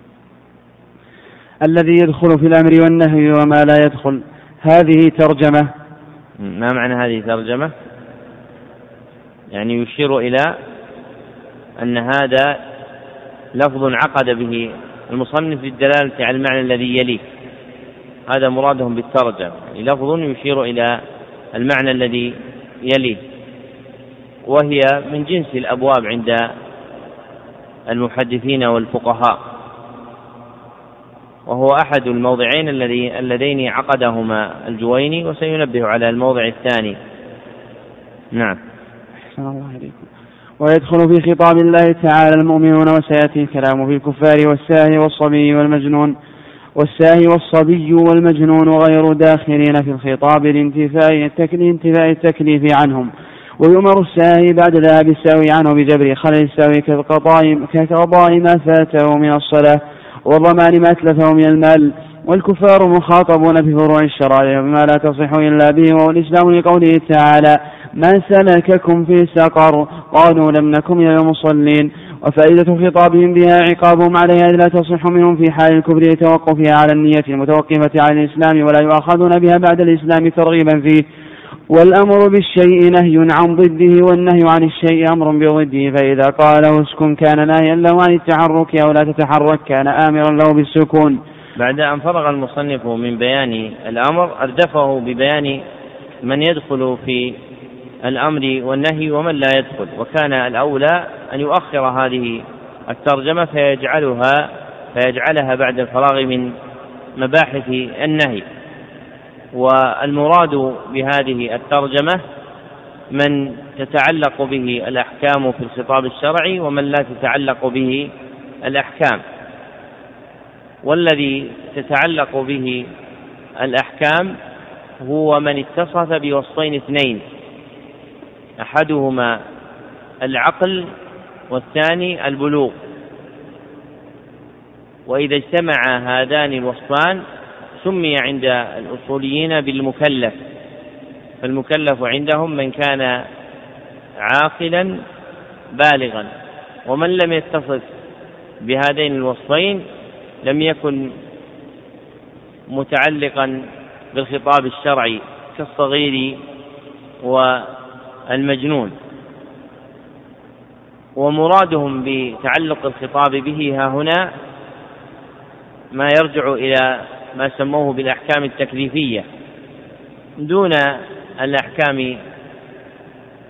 الذي يدخل في الأمر والنهي وما لا يدخل هذه ترجمة. ما معنى هذه ترجمة؟ يعني يشير إلى أن هذا لفظ عقد به المصنف للدلالة على المعنى الذي يليه. هذا مرادهم بالترجمة يعني لفظ يشير إلى المعنى الذي يليه. وهي من جنس الأبواب عند المحدثين والفقهاء. وهو أحد الموضعين الذي اللذين عقدهما الجويني وسينبه على الموضع الثاني. نعم. أحسن الله عليكم. ويدخل في خطاب الله تعالى المؤمنون وسيأتي الكلام في الكفار والساهي والصبي والمجنون والساهي والصبي والمجنون غير داخلين في الخطاب لانتفاء انتفاء التكليف عنهم. ويؤمر الساهي بعد ذهاب الساوي عنه بجبر خلل الساوي كقضاء كقضاء ما فاته من الصلاة وضمان ما أتلفه من المال. والكفار مخاطبون بفروع الشرائع بما لا تصح إلا به وهو الإسلام لقوله تعالى ما سلككم في سقر قالوا لم نكن من المصلين وفائدة خطابهم بها عقابهم عليها لا تصح منهم في حال الكفر لتوقفها على النية المتوقفة على الإسلام ولا يؤاخذون بها بعد الإسلام ترغيبا فيه. والأمر بالشيء نهي عن ضده والنهي عن الشيء أمر بضده فإذا قال اسكن كان ناهيا له عن التحرك أو لا تتحرك كان آمرا له بالسكون. بعد أن فرغ المصنف من بيان الأمر أردفه ببيان من يدخل في الأمر والنهي ومن لا يدخل. وكان الأولى أن يؤخر هذه الترجمة فيجعلها فيجعلها بعد الفراغ من مباحث النهي. والمراد بهذه الترجمة من تتعلق به الأحكام في الخطاب الشرعي ومن لا تتعلق به الأحكام. والذي تتعلق به الأحكام هو من اتصف بوصفين اثنين. أحدهما العقل والثاني البلوغ. وإذا اجتمع هذان الوصفان سمي عند الأصوليين بالمكلف. فالمكلف عندهم من كان عاقلا بالغا. ومن لم يتصف بهذين الوصفين لم يكن متعلقا بالخطاب الشرعي كالصغير والمجنون ومرادهم بتعلق الخطاب به ها هنا ما يرجع إلى ما سموه بالأحكام التكليفية دون الأحكام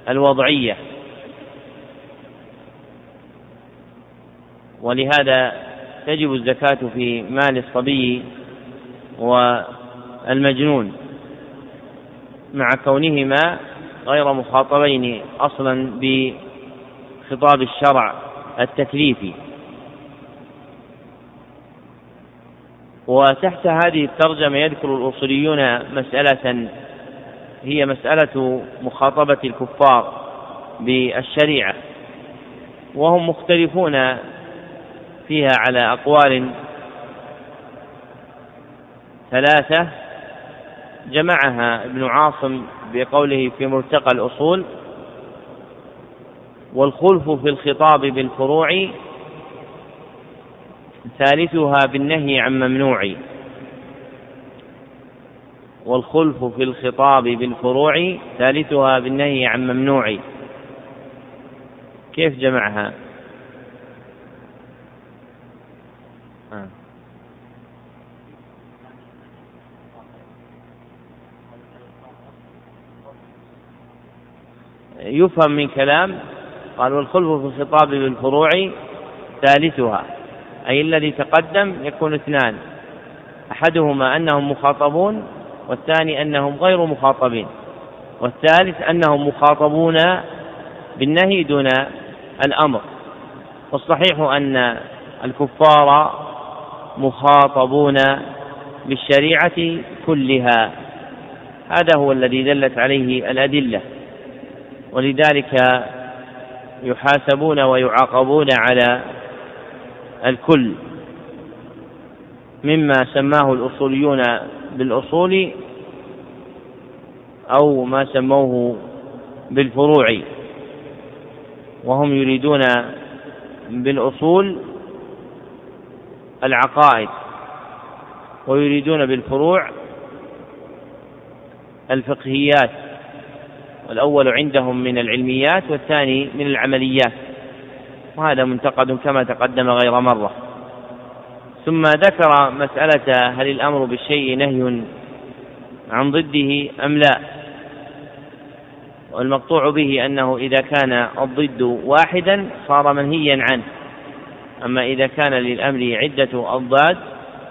الوضعية. ولهذا تجب الزكاة في مال الصبي والمجنون مع كونهما غير مخاطبين أصلا بخطاب الشرع التكليفي. وتحت هذه الترجمة يذكر الأصوليون مسألة هي مسألة مخاطبة الكفار بالشريعة وهم مختلفون فيها على أقوال ثلاثة جمعها ابن عاصم بقوله في مرتقى الأصول والخلف في الخطاب بالفروع ثالثها بالنهي عن ممنوع. والخلف في الخطاب بالفروع ثالثها بالنهي عن ممنوع. كيف جمعها؟ يفهم من كلام قال والخلف في الخطاب بالفروع ثالثها أي الذي تقدم يكون اثنان أحدهما أنهم مخاطبون والثاني أنهم غير مخاطبين والثالث أنهم مخاطبون بالنهي دون الأمر والصحيح أن الكفار مخاطبون بالشريعة كلها هذا هو الذي دلت عليه الأدلة. ولذلك يحاسبون ويعاقبون على الكل مما سماه الأصوليون بالأصول أو ما سموه بالفروع وهم يريدون بالأصول العقائد ويريدون بالفروع الفقهيات. والأول عندهم من العلميات والثاني من العمليات. وهذا منتقد كما تقدم غير مرة. ثم ذكر مسألة هل الأمر بالشيء نهي عن ضده أم لا. والمقطوع به أنه إذا كان الضد واحدا صار منهيا عنه. أما إذا كان للأمر عدة أضداد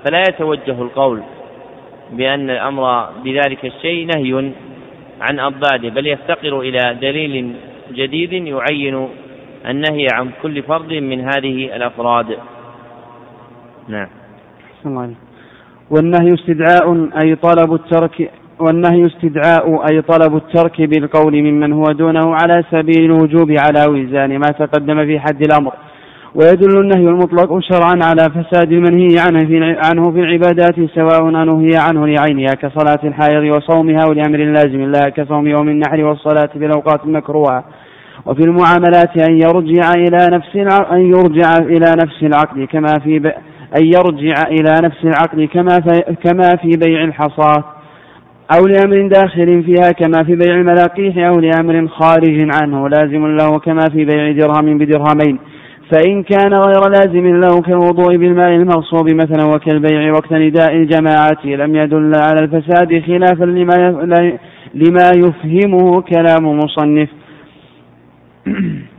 فلا يتوجه القول بأن الأمر بذلك الشيء نهي عن أضداده بل يفتقر إلى دليل جديد يعين النهي عن كل فرد من هذه الأفراد. نعم. والنهي استدعاء أي طلب الترك والنهي استدعاء أي طلب الترك بالقول ممن هو دونه على سبيل الوجوب على وزان ما تقدم في حد الأمر. ويدل النهي المطلق شرعا على فساد المنهي عنه في عنه في العبادات سواء نهي عنه لعينها كصلاة الحائض وصومها ولأمر لازم لها كصوم يوم النحر والصلاة في الأوقات المكروهة وفي المعاملات أن يرجع إلى نفس أن يرجع إلى نفس العقد كما في. أن يرجع إلى نفس العقد كما في... كما في بيع الحصاة أو لأمر داخل فيها كما في بيع الملاقيح أو لأمر خارج عنه لازم له كما في بيع درهم بدرهمين فإن كان غير لازم له كالوضوء بالماء المغصوب مثلا وكالبيع وقت نداء الجماعات لم يدل على الفساد خلافا لما لما يفهمه كلام مصنف.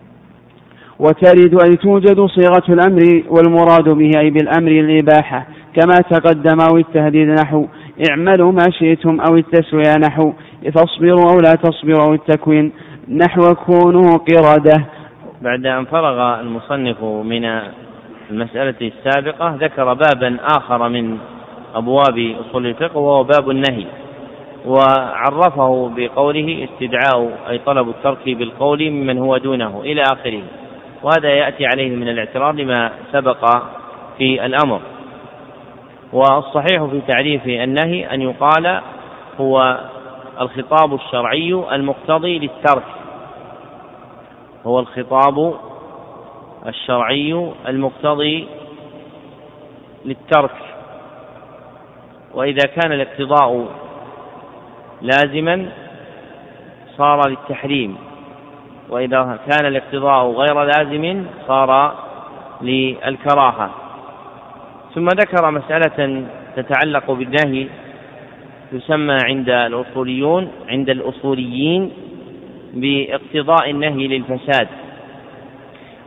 وترد أي توجد صيغة الأمر والمراد به أي بالأمر الإباحة كما تقدم أو التهديد نحو اعملوا ما شئتم أو التسوية نحو تصبروا أو لا تصبروا أو التكوين نحو كونوا قردة. بعد أن فرغ المصنف من المسألة السابقة ذكر بابا آخر من أبواب أصول الفقه وهو باب النهي وعرفه بقوله استدعاء أي طلب الترك بالقول ممن هو دونه إلى آخره. وهذا يأتي عليه من الاعتراض لما سبق في الأمر. والصحيح في تعريف النهي أن يقال هو الخطاب الشرعي المقتضي للترك. هو الخطاب الشرعي المقتضي للترك. وإذا كان الاقتضاء لازما صار للتحريم. وإذا كان الاقتضاء غير لازم صار للكراهة. ثم ذكر مسألة تتعلق بالنهي تسمى عند الأصوليون عند الأصوليين باقتضاء النهي للفساد.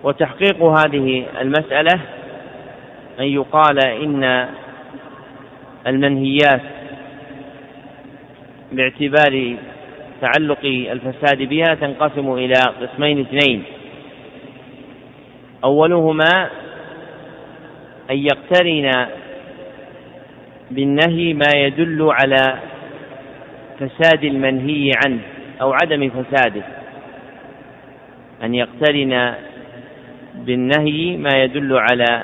وتحقيق هذه المسألة أن يقال إن المنهيات باعتبار تعلق الفساد بها تنقسم إلى قسمين اثنين. أولهما أن يقترن بالنهي ما يدل على فساد المنهي عنه. أو عدم فساده. أن يقترن بالنهي ما يدل على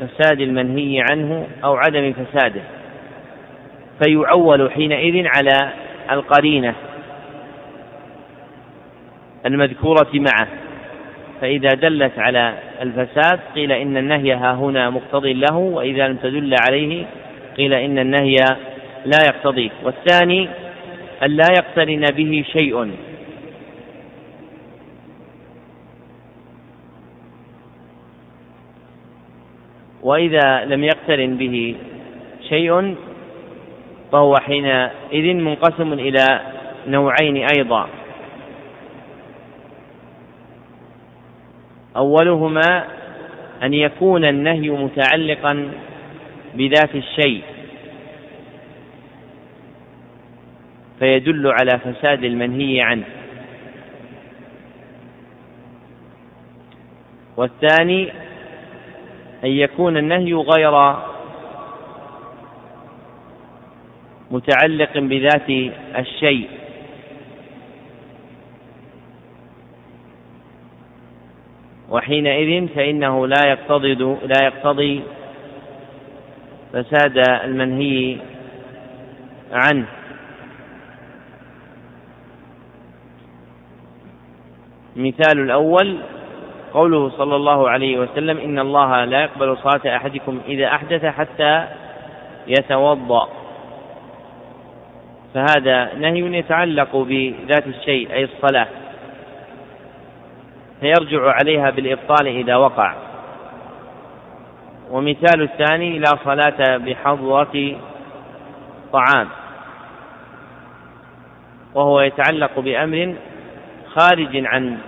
فساد المنهي عنه أو عدم فساده. فيعول حينئذ على القرينة المذكورة معه. فإذا دلت على الفساد قيل إن النهي ها هنا مقتضي له وإذا لم تدل عليه قيل إن النهي لا يقتضيه والثاني أن لا يقترن به شيء. وإذا لم يقترن به شيء فهو حينئذ منقسم إلى نوعين أيضا. أولهما أن يكون النهي متعلقا بذات الشيء. فيدل على فساد المنهي عنه. والثاني أن يكون النهي غير متعلق بذات الشيء. وحينئذ فإنه لا يقتضي لا يقتضي فساد المنهي عنه. المثال الأول قوله صلى الله عليه وسلم إن الله لا يقبل صلاة أحدكم إذا أحدث حتى يتوضأ. فهذا نهي يتعلق بذات الشيء أي الصلاة. فيرجع عليها بالإبطال إذا وقع. ومثال الثاني لا صلاة بحضرة طعام. وهو يتعلق بأمر خارج عن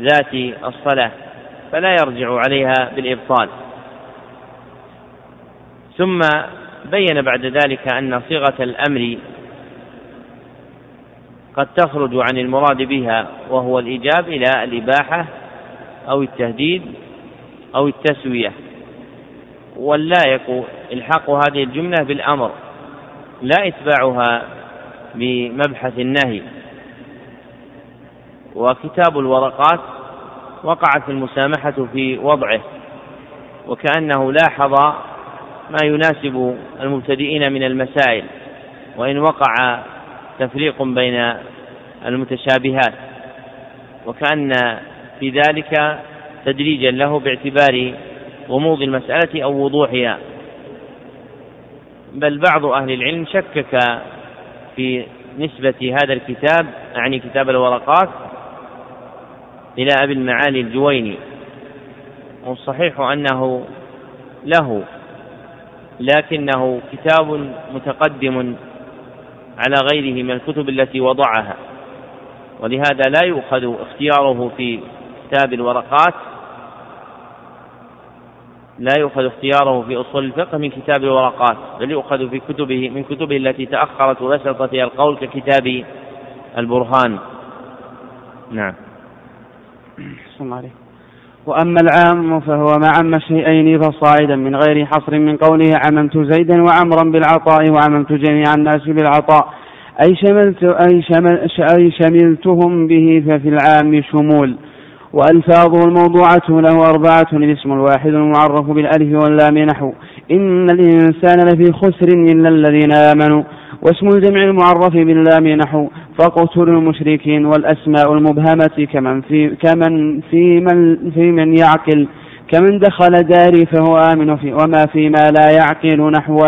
ذات الصلاة فلا يرجع عليها بالإبطال. ثم بين بعد ذلك أن صيغة الأمر قد تخرج عن المراد بها وهو الإيجاب إلى الإباحة أو التهديد أو التسوية. واللائق إلحاق هذه الجملة بالأمر لا إتباعها بمبحث النهي. وكتاب الورقات وقعت المسامحة في وضعه وكأنه لاحظ ما يناسب المبتدئين من المسائل وإن وقع تفريق بين المتشابهات وكأن في ذلك تدريجا له باعتبار غموض المسألة أو وضوحها. بل بعض أهل العلم شكك في نسبة هذا الكتاب أعني كتاب الورقات إلى أبي المعالي الجويني والصحيح أنه له لكنه كتاب متقدم على غيره من الكتب التي وضعها ولهذا لا يؤخذ اختياره في كتاب الورقات لا يؤخذ اختياره في أصول الفقه من كتاب الورقات بل يؤخذ في كتبه من كتبه التي تأخرت وبسط فيها القول ككتاب البرهان. نعم. عليه. وأما العام فهو مع عم شيئين فصاعدا من غير حصر من قوله عممت زيدا وعمرا بالعطاء وعممت جميع الناس بالعطاء. أي, شملت أي, شمل أي شملتهم به ففي العام شمول. وألفاظه الموضوعة له أربعة الاسم الواحد المعرف بالألف واللام نحو. إن الإنسان لفي خسر إلا الذين آمنوا واسم الجمع المعرف باللام نحو فاقتلوا المشركين والأسماء المبهمة كمن في كمن في من في من يعقل كمن دخل داري فهو آمن في وما فيما لا يعقل نحو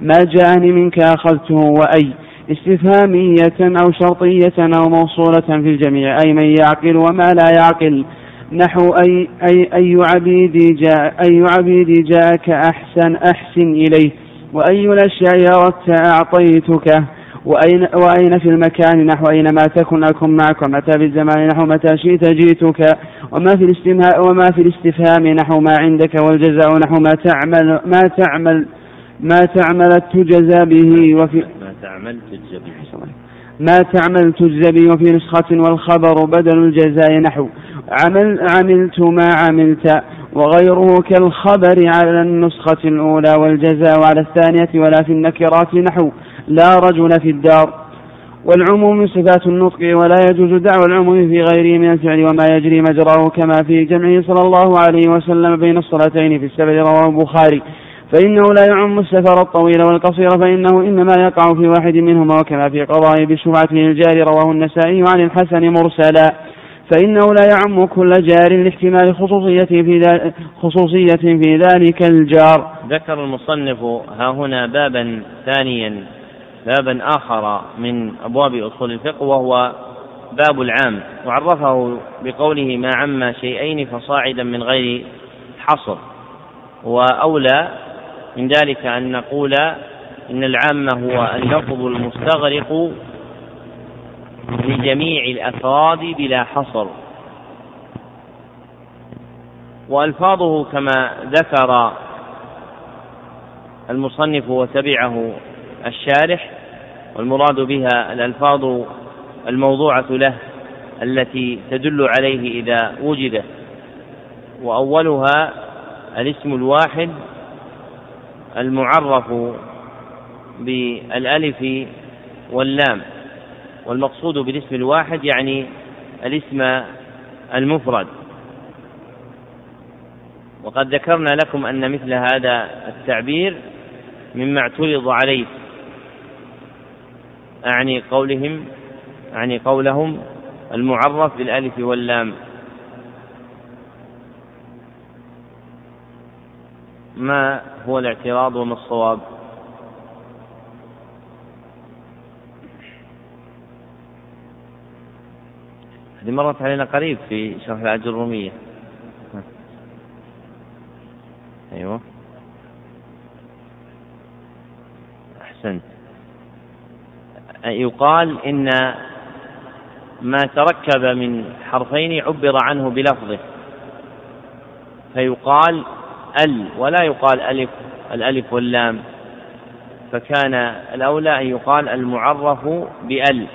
ما جاءني منك أخذته وأي استفهامية أو شرطية أو موصولة في الجميع أي من يعقل وما لا يعقل. نحو أي أي أي عبيدي جاء أي عبيدي جاءك أحسن أحسن إليه. وأي الأشياء أردت أعطيتك. وأين, وأين في المكان نحو أينما تكن أكن معك ومتى في الزمان نحو متى شئت جئتك. وما في الاستمهاء وما في الاستفهام نحو ما عندك. والجزاء نحو ما تعمل ما تعمل ما تعمل تجزى به. وفي ما تعمل تجزى به. ما تعمل تجزى به. وفي نسخة والخبر بدل الجزاء نحو. عمل عملت ما عملت وغيره كالخبر على النسخة الأولى والجزاء على الثانية ولا في النكرات نحو لا رجل في الدار. والعموم صفات النطق ولا يجوز دعوى العموم في غيره من الفعل وما يجري مجراه كما في جمعه صلى الله عليه وسلم بين الصلاتين في السفر رواه البخاري. فإنه لا يعم السفر الطويل والقصير فإنه إنما يقع في واحد منهما وكما في قضاء بشفعته الجار رواه النسائي عن الحسن مرسلا. فإنه لا يعم كل جار لاحتمال خصوصية في خصوصية في ذلك الجار. ذكر المصنف ها هنا بابا ثانيا بابا آخر من أبواب أصول الفقه وهو باب العام وعرفه بقوله ما عم شيئين فصاعدا من غير حصر وأولى من ذلك أن نقول إن العام هو اللفظ المستغرق لجميع الأفراد بلا حصر. وألفاظه كما ذكر المصنف وتبعه الشارح والمراد بها الألفاظ الموضوعة له التي تدل عليه إذا وجدت وأولها الاسم الواحد المعرف بالألف واللام. والمقصود بالاسم الواحد يعني الاسم المفرد. وقد ذكرنا لكم أن مثل هذا التعبير مما اعترض عليه أعني قولهم أعني قولهم المعرف بالألف واللام. ما هو الاعتراض وما الصواب؟ هذه مرت علينا قريب في شرح العجل الرومية. أيوه. أحسنت. يقال إن ما تركب من حرفين عبر عنه بلفظه. فيقال ال ولا يقال ألف الألف واللام. فكان الأولى أن يقال المعرف بأل.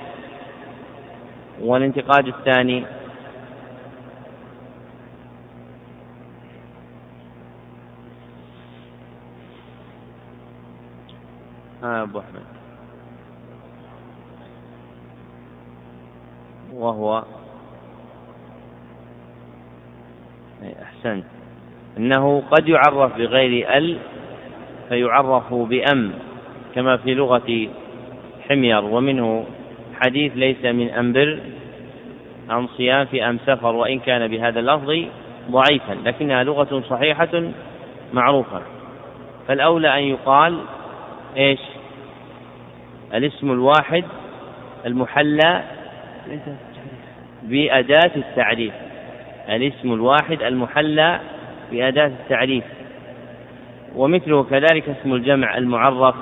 والانتقاد الثاني. آه أبو أحمد. وهو أحسنت. أنه قد يعرف بغير ال فيعرف بأم كما في لغة حمير ومنه حديث ليس من أنبر عن صيام في أم سفر وإن كان بهذا اللفظ ضعيفا لكنها لغة صحيحة معروفة. فالأولى أن يقال إيش؟ الاسم الواحد المحلى بأداة التعريف. الاسم الواحد المحلى بأداة التعريف. ومثله كذلك اسم الجمع المعرف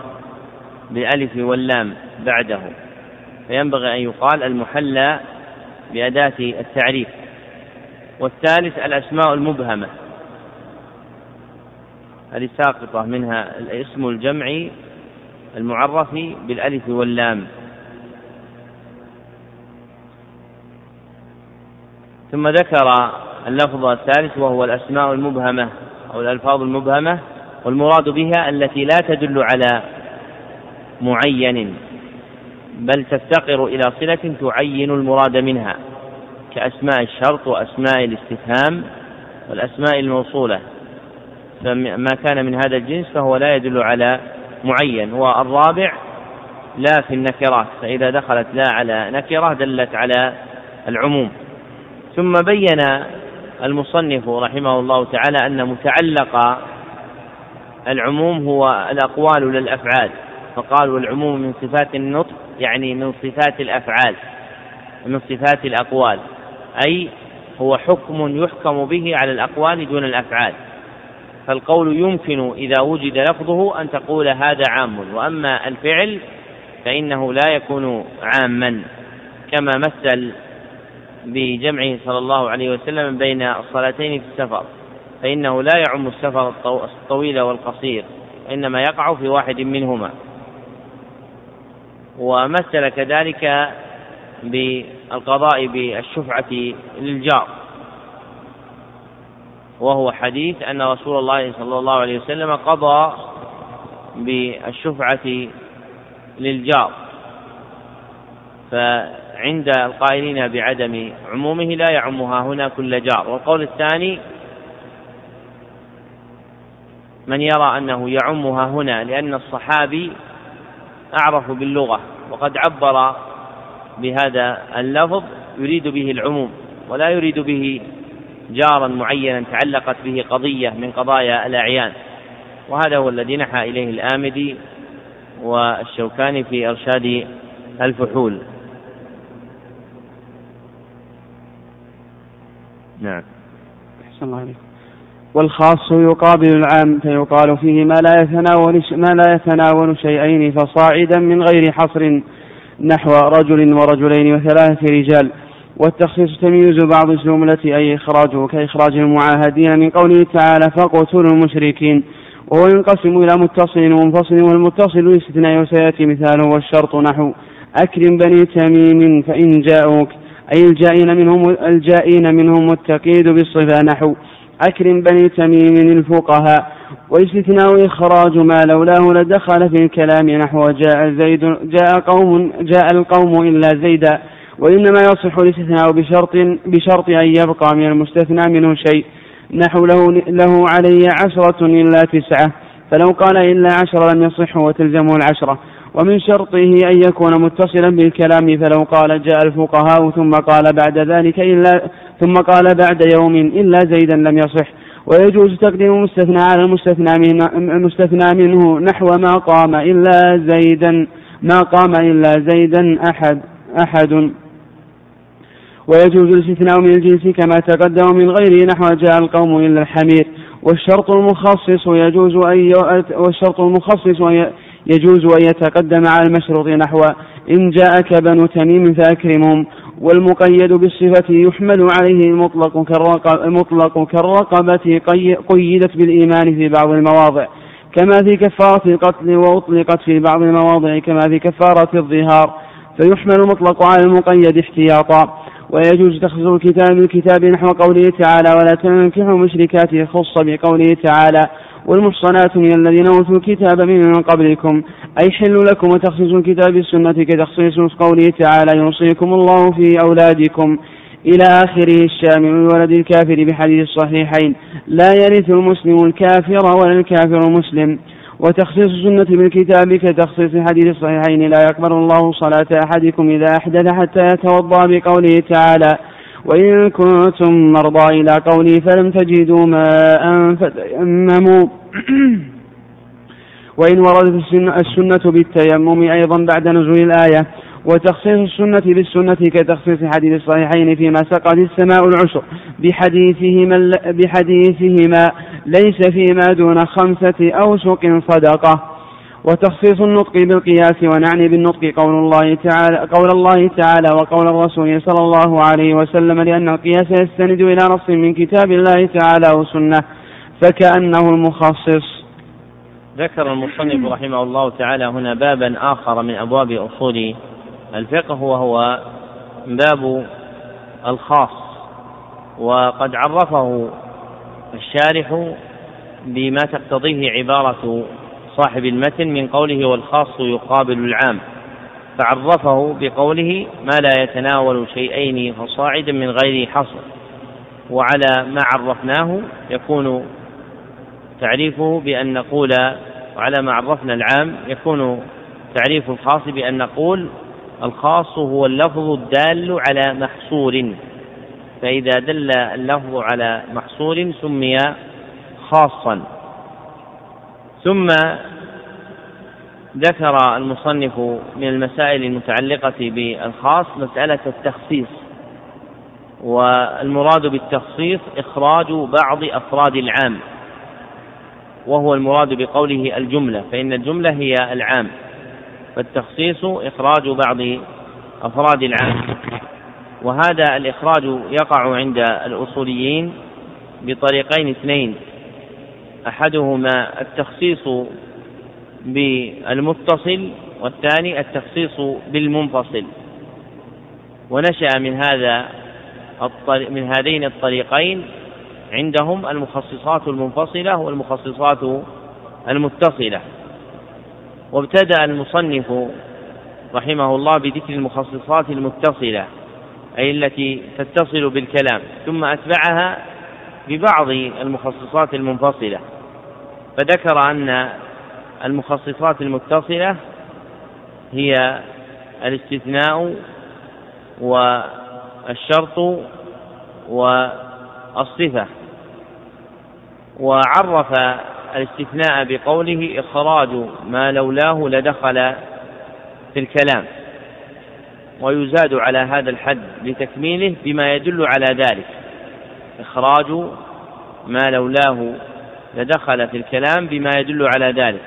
بالألف واللام بعده. فينبغي أن يقال المحلى بأداة التعريف. والثالث الأسماء المبهمة. هذه ساقطة منها الاسم الجمعي المعرف بالألف واللام. ثم ذكر اللفظ الثالث وهو الأسماء المبهمة أو الألفاظ المبهمة والمراد بها التي لا تدل على معين. بل تفتقر إلى صلة تعين المراد منها كأسماء الشرط وأسماء الاستفهام والأسماء الموصولة. فما كان من هذا الجنس فهو لا يدل على معين. والرابع لا في النكرات فإذا دخلت لا على نكرة دلت على العموم. ثم بين المصنف رحمه الله تعالى أن متعلق العموم هو الأقوال للأفعال فقال والعموم من صفات النطق يعني من صفات الأفعال من صفات الأقوال أي هو حكم يحكم به على الأقوال دون الأفعال. فالقول يمكن إذا وجد لفظه أن تقول هذا عام وأما الفعل فإنه لا يكون عاما كما مثل بجمعه صلى الله عليه وسلم بين الصلاتين في السفر. فإنه لا يعم السفر الطويل والقصير إنما يقع في واحد منهما. ومثل كذلك بالقضاء بالشفعة للجار. وهو حديث أن رسول الله صلى الله عليه وسلم قضى بالشفعة للجار. فعند القائلين بعدم عمومه لا يعمها هنا كل جار. والقول الثاني من يرى أنه يعمها هنا لأن الصحابي أعرف باللغة وقد عبر بهذا اللفظ يريد به العموم ولا يريد به جارا معينا تعلقت به قضية من قضايا الأعيان. وهذا هو الذي نحى إليه الآمدي والشوكاني في إرشاد الفحول. نعم. أحسن الله عليكم والخاص يقابل العام فيقال فيه ما لا يتناول ما لا يتناول شيئين فصاعدا من غير حصر نحو رجل ورجلين وثلاثة رجال. والتخصيص تمييز بعض الجملة أي إخراجه كإخراج المعاهدين من قوله تعالى فاقتلوا المشركين وهو ينقسم إلى متصل ومنفصل والمتصل استثناء وسيأتي مثاله والشرط نحو أكرم بني تميم فإن جاءوك أي الجائين منهم الجائين منهم والتقييد بالصفة نحو أكرم بني تميم الفقهاء والاستثناء إخراج ما لولاه لدخل في الكلام نحو جاء زيد جاء قوم جاء القوم إلا زيدا وإنما يصح الاستثناء بشرط بشرط أن يبقى من المستثنى منه شيء. نحو له, له علي عشرة إلا تسعة فلو قال إلا عشرة لم يصح وتلزمه العشرة. ومن شرطه أن يكون متصلا بالكلام فلو قال جاء الفقهاء ثم قال بعد ذلك إلا ثم قال بعد يوم إلا زيدا لم يصح. ويجوز تقديم المستثنى على المستثنى منه, المستثنى منه نحو ما قام إلا زيدا. ما قام إلا زيدا أحد أحد. ويجوز الاستثناء من الجنس كما تقدم من غيره نحو جاء القوم إلا الحمير. والشرط المخصص يجوز أن والشرط المخصص يجوز أن يتقدم على المشروط نحو إن جاءك بنو تميم فأكرمهم والمقيد بالصفة يحمل عليه المطلق مطلق كالرقبة قيدت بالإيمان في بعض المواضع كما في كفارة القتل وأطلقت في بعض المواضع كما في كفارة الظهار فيحمل مطلق على المقيد احتياطا. ويجوز تخصيص الكتاب بالكتاب نحو قوله تعالى ولا تنكحوا مشركات خص بقوله تعالى والمحصنات من الذين أوتوا الكتاب من قبلكم. أي حل لكم وتخصيص الكتاب بالسنة كتخصيص قوله تعالى يوصيكم الله في أولادكم إلى آخره الشامل لولد الكافر بحديث الصحيحين لا يرث المسلم الكافر ولا الكافر المسلم وتخصيص السنة بالكتاب كتخصيص حديث الصحيحين لا يقبل الله صلاة أحدكم إذا أحدث حتى يتوضأ بقوله تعالى وإن كنتم مرضى إلى قولي فلم تجدوا ماء فتيمموا. وإن وردت السنة بالتيمم أيضا بعد نزول الآية وتخصيص السنة بالسنة كتخصيص حديث الصحيحين فيما سقط السماء العشر. بحديثهما بحديثهما ليس فيما دون خمسة أوسق صدقة. وتخصيص النطق بالقياس ونعني بالنطق قول الله تعالى قول الله تعالى وقول الرسول صلى الله عليه وسلم لأن القياس يستند إلى نص من كتاب الله تعالى وسنة. فكأنه المخصص. ذكر المصنف رحمه الله تعالى هنا بابا آخر من أبواب أصول الفقه وهو باب الخاص. وقد عرفه الشارح بما تقتضيه عبارة صاحب المتن من قوله والخاص يقابل العام. فعرفه بقوله ما لا يتناول شيئين فصاعدا من غير حصر. وعلى ما عرفناه يكون تعريفه بأن نقول وعلى ما عرفنا العام يكون تعريف الخاص بأن نقول الخاص هو اللفظ الدال على محصور. فإذا دل اللفظ على محصور سمي خاصا. ثم ذكر المصنف من المسائل المتعلقة بالخاص مسألة التخصيص والمراد بالتخصيص إخراج بعض أفراد العام. وهو المراد بقوله الجملة فإن الجملة هي العام فالتخصيص إخراج بعض أفراد العام وهذا الإخراج يقع عند الأصوليين بطريقين اثنين أحدهما التخصيص بالمتصل والثاني التخصيص بالمنفصل ونشأ من هذا من هذين الطريقين عندهم المخصصات المنفصلة والمخصصات المتصلة. وابتدأ المصنف رحمه الله بذكر المخصصات المتصلة أي التي تتصل بالكلام ثم أتبعها ببعض المخصصات المنفصلة. فذكر أن المخصصات المتصلة هي الاستثناء والشرط والصفة. وعرف الاستثناء بقوله إخراج ما لولاه لدخل في الكلام. ويزاد على هذا الحد لتكميله بما يدل على ذلك. إخراج ما لولاه لدخل في الكلام بما يدل على ذلك.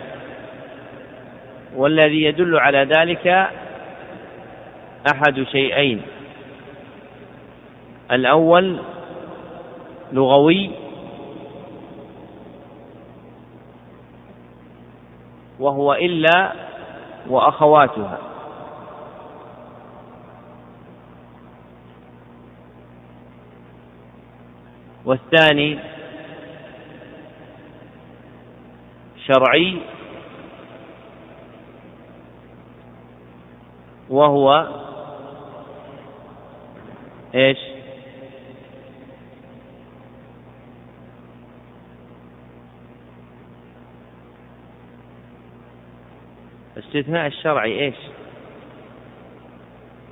والذي يدل على ذلك أحد شيئين. الأول لغوي وهو إلا وأخواتها. والثاني شرعي وهو إيش؟ الاستثناء الشرعي إيش؟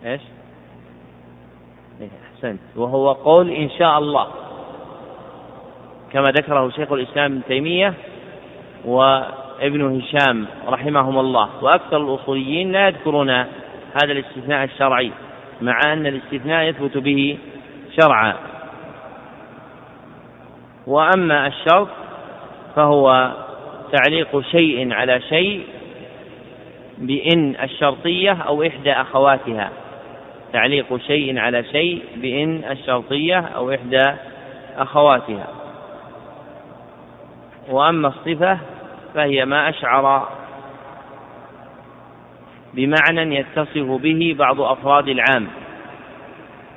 إيش؟ إيه أحسنت. وهو قول إن شاء الله كما ذكره شيخ الإسلام ابن تيمية وابن هشام رحمهم الله. وأكثر الأصوليين لا يذكرون هذا الاستثناء الشرعي مع أن الاستثناء يثبت به شرعا. وأما الشرط فهو تعليق شيء على شيء بإن الشرطية أو إحدى أخواتها. تعليق شيء على شيء بإن الشرطية أو إحدى أخواتها. وأما الصفة فهي ما أشعر بمعنى يتصف به بعض أفراد العام.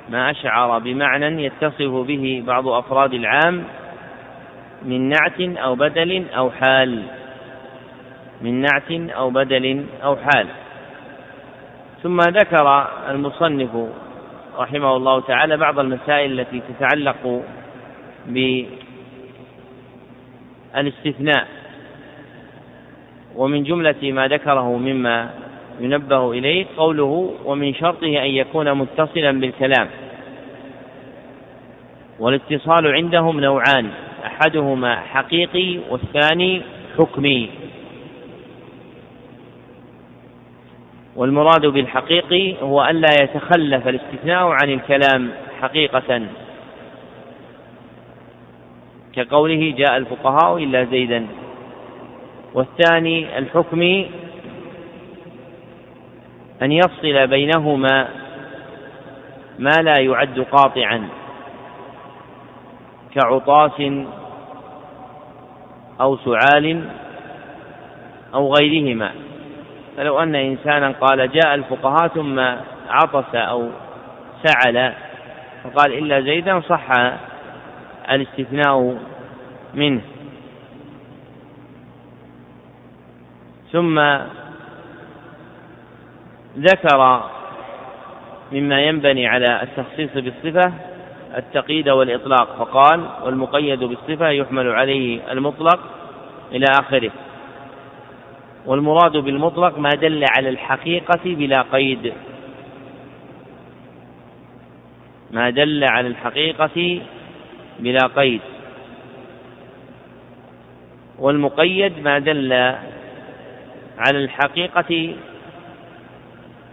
ما أشعر بمعنى يتصف به بعض أفراد العام من نعت أو بدل أو حال. من نعت أو بدل أو حال. ثم ذكر المصنف رحمه الله تعالى بعض المسائل التي تتعلق بالاستثناء. ومن جملة ما ذكره مما ينبه إليه قوله ومن شرطه أن يكون متصلا بالكلام. والاتصال عندهم نوعان أحدهما حقيقي والثاني حكمي. والمراد بالحقيقي هو ألا يتخلف الاستثناء عن الكلام حقيقة. كقوله جاء الفقهاء إلا زيدا. والثاني الحكمي أن يفصل بينهما ما لا يعد قاطعا كعطاس أو سعال أو غيرهما. فلو أن إنسانا قال جاء الفقهاء ثم عطس أو سعل فقال إلا زيدا صح الاستثناء منه. ذكر مما ينبني على التخصيص بالصفة التقييد والإطلاق فقال والمقيد بالصفة يحمل عليه المطلق إلى آخره. والمراد بالمطلق ما دل على الحقيقة بلا قيد. ما دل على الحقيقة بلا قيد. والمقيد ما دل على الحقيقة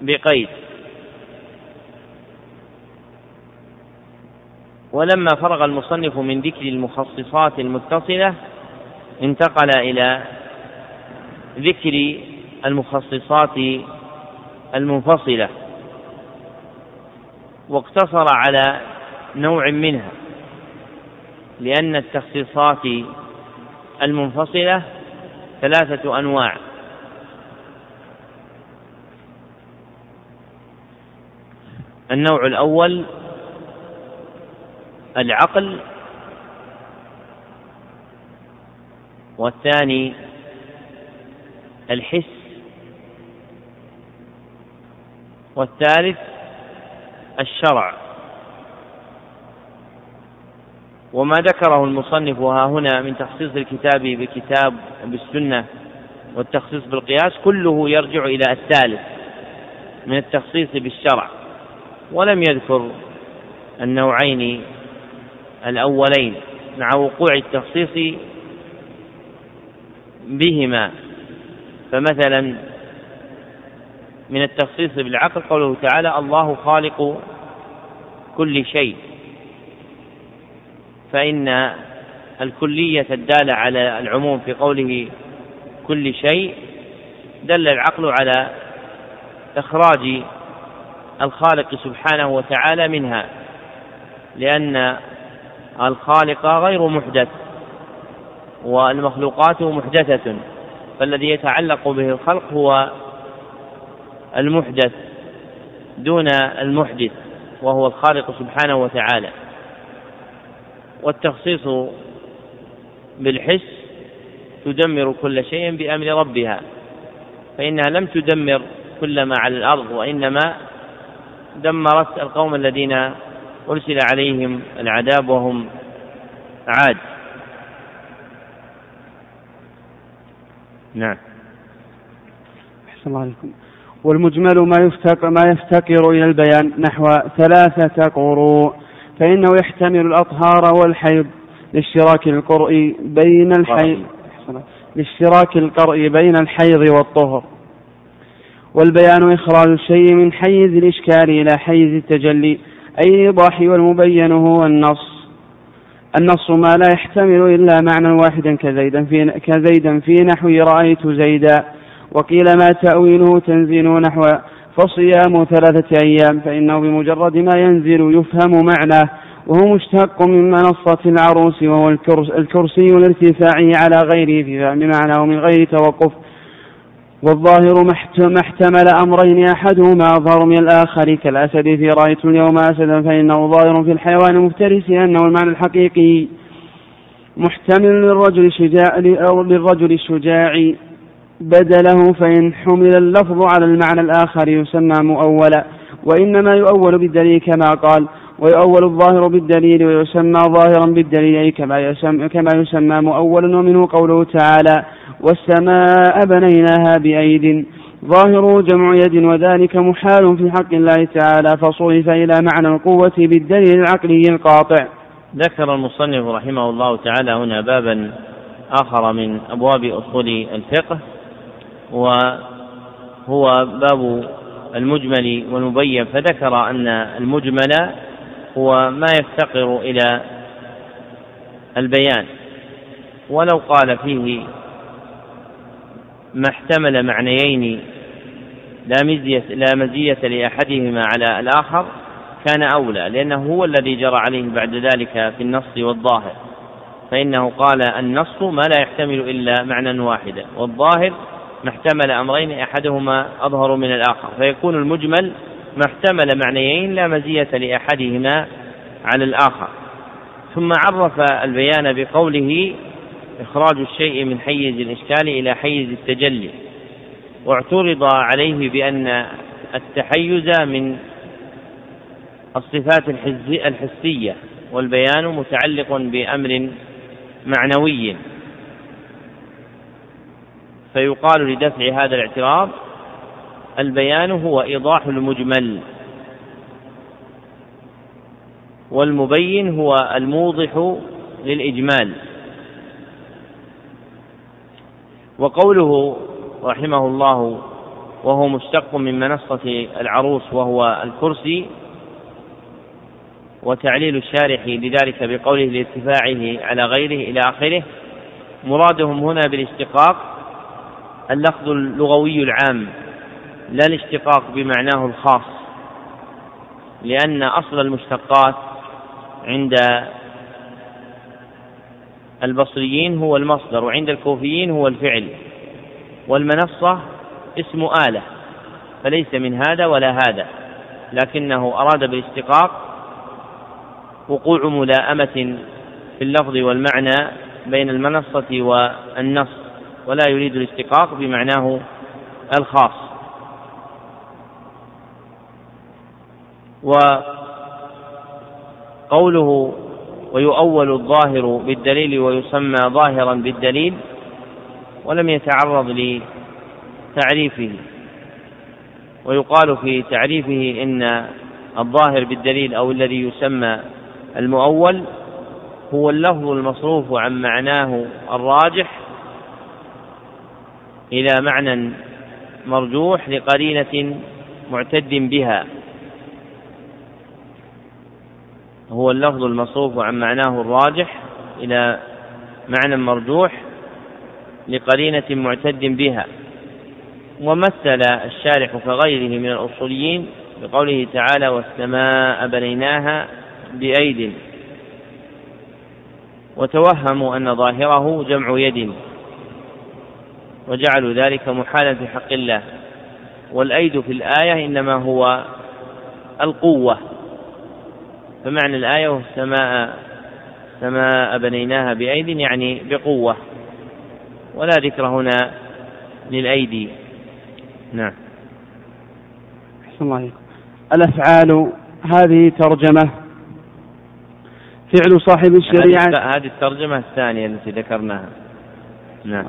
بقيد. ولما فرغ المصنف من ذكر المخصصات المتصلة انتقل إلى ذكر المخصصات المنفصلة واقتصر على نوع منها لأن التخصيصات المنفصلة ثلاثة أنواع. النوع الأول العقل والثاني الحس. والثالث الشرع. وما ذكره المصنف ها هنا من تخصيص الكتاب بكتاب بالسنة والتخصيص بالقياس كله يرجع إلى الثالث من التخصيص بالشرع. ولم يذكر النوعين الأولين مع وقوع التخصيص بهما. فمثلا من التخصيص بالعقل قوله تعالى الله خالق كل شيء فإن الكلية الدالة على العموم في قوله كل شيء دل العقل على إخراج الخالق سبحانه وتعالى منها لأن الخالق غير محدث والمخلوقات محدثة. فالذي يتعلق به الخلق هو المحدث دون المحدث وهو الخالق سبحانه وتعالى. والتخصيص بالحس تدمر كل شيء بأمر ربها فإنها لم تدمر كل ما على الأرض وإنما دمرت القوم الذين أرسل عليهم العذاب وهم عاد. نعم. أحسن الله عليكم. والمجمل ما يفتقر, ما يفتقر إلى البيان نحو ثلاثة قروء. فإنه يحتمل الأطهار والحيض لاشتراك القرء بين الحيض لاشتراك القرء بين الحيض والطهر. والبيان إخراج الشيء من حيز الإشكال إلى حيز التجلي أي الإيضاح والمبين هو النص النص ما لا يحتمل إلا معنى واحدا كزيدا في كزيدا في نحو رأيت زيدا. وقيل ما تأويله تنزيل نحو فصيام ثلاثة أيام فإنه بمجرد ما ينزل يفهم معناه وهو مشتق من منصة العروس وهو الكرسي الارتفاعي على غيره في فهم معناه من غير توقف. والظاهر ما احتمل أمرين أحدهما أظهر من الآخر كالأسد في رأيت اليوم أسدا فإنه ظاهر في الحيوان المفترس أنه المعنى الحقيقي محتمل للرجل الشجاع أو للرجل الشجاع بدله فإن حمل اللفظ على المعنى الآخر يسمى مؤولا وإنما يؤول بالدليل كما قال ويؤول الظاهر بالدليل ويسمى ظاهرا بالدليل كما يسمى, كما يسمى مؤولا ومنه قوله تعالى والسماء بنيناها بأيد ظاهره جمع يد وذلك محال في حق الله تعالى فصرف إلى معنى القوة بالدليل العقلي القاطع. ذكر المصنف رحمه الله تعالى هنا بابا آخر من أبواب أصول الفقه وهو باب المجمل والمبين فذكر أن المجمل هو ما يفتقر إلى البيان. ولو قال فيه ما احتمل معنيين لا مزية لا مزية لأحدهما على الآخر كان أولى لأنه هو الذي جرى عليه بعد ذلك في النص والظاهر. فإنه قال النص ما لا يحتمل إلا معنى واحدا والظاهر ما احتمل أمرين أحدهما أظهر من الآخر. فيكون المجمل ما احتمل معنيين لا مزية لأحدهما على الآخر. ثم عرف البيان بقوله إخراج الشيء من حيز الإشكال إلى حيز التجلي. واعترض عليه بأن التحيز من الصفات الحسية والبيان متعلق بأمر معنوي. فيقال لدفع هذا الاعتراض البيان هو إيضاح المجمل. والمبين هو الموضح للإجمال. وقوله رحمه الله وهو مشتق من منصة العروس وهو الكرسي وتعليل الشارح لذلك بقوله لارتفاعه على غيره إلى آخره مرادهم هنا بالاشتقاق اللفظ اللغوي العام. لا الاشتقاق بمعناه الخاص لأن أصل المشتقات عند البصريين هو المصدر وعند الكوفيين هو الفعل والمنصة اسم آلة فليس من هذا ولا هذا لكنه أراد بالاشتقاق وقوع ملائمة في اللفظ والمعنى بين المنصة والنص ولا يريد الاشتقاق بمعناه الخاص. وقوله ويؤول الظاهر بالدليل ويسمى ظاهرا بالدليل ولم يتعرض لتعريفه. ويقال في تعريفه إن الظاهر بالدليل أو الذي يسمى المؤول هو اللفظ المصروف عن معناه الراجح إلى معنى مرجوح لقرينة معتد بها. هو اللفظ المصروف عن معناه الراجح إلى معنى مرجوح لقرينة معتد بها. ومثل الشارح كغيره من الأصوليين بقوله تعالى والسماء بنيناها بأيد وتوهموا أن ظاهره جمع يد. وجعلوا ذلك محالا في حق الله. والأيد في الآية إنما هو القوة. فمعنى الآية والسماء سماء بنيناها بأيد يعني بقوة. ولا ذكر هنا للأيدي. نعم. أحسن الله عليكم الأفعال هذه ترجمة. فعل صاحب الشريعة. هذه الترجمة الثانية التي ذكرناها. نعم.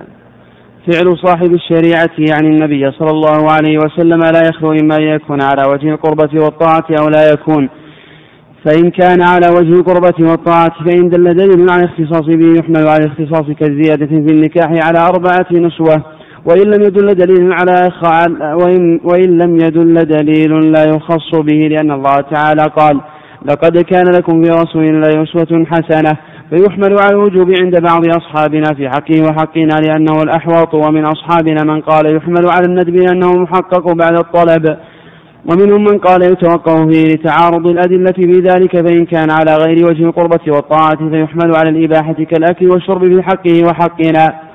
فعل صاحب الشريعة يعني النبي صلى الله عليه وسلم لا يخلو إما أن يكون على وجه القربة والطاعة أو لا يكون. فإن كان على وجه القربة والطاعة فإن دل دليل على الاختصاص به يحمل على الاختصاص كالزيادة في النكاح على أربعة نسوة. وإن لم يدل دليل على وإن, وإن لم يدل دليل لا يخص به لأن الله تعالى قال لقد كان لكم في رسول الله أسوة حسنة فيحمل على الوجوب عند بعض أصحابنا في حقه وحقنا لأنه الأحوط. ومن أصحابنا من قال يحمل على الندب لأنه محقق بعد الطلب. ومنهم من قال يتوقف فيه لتعارض الأدلة في ذلك فإن كان على غير وجه القربة والطاعة فيحمل على الإباحة كالأكل والشرب في حقه وحقنا.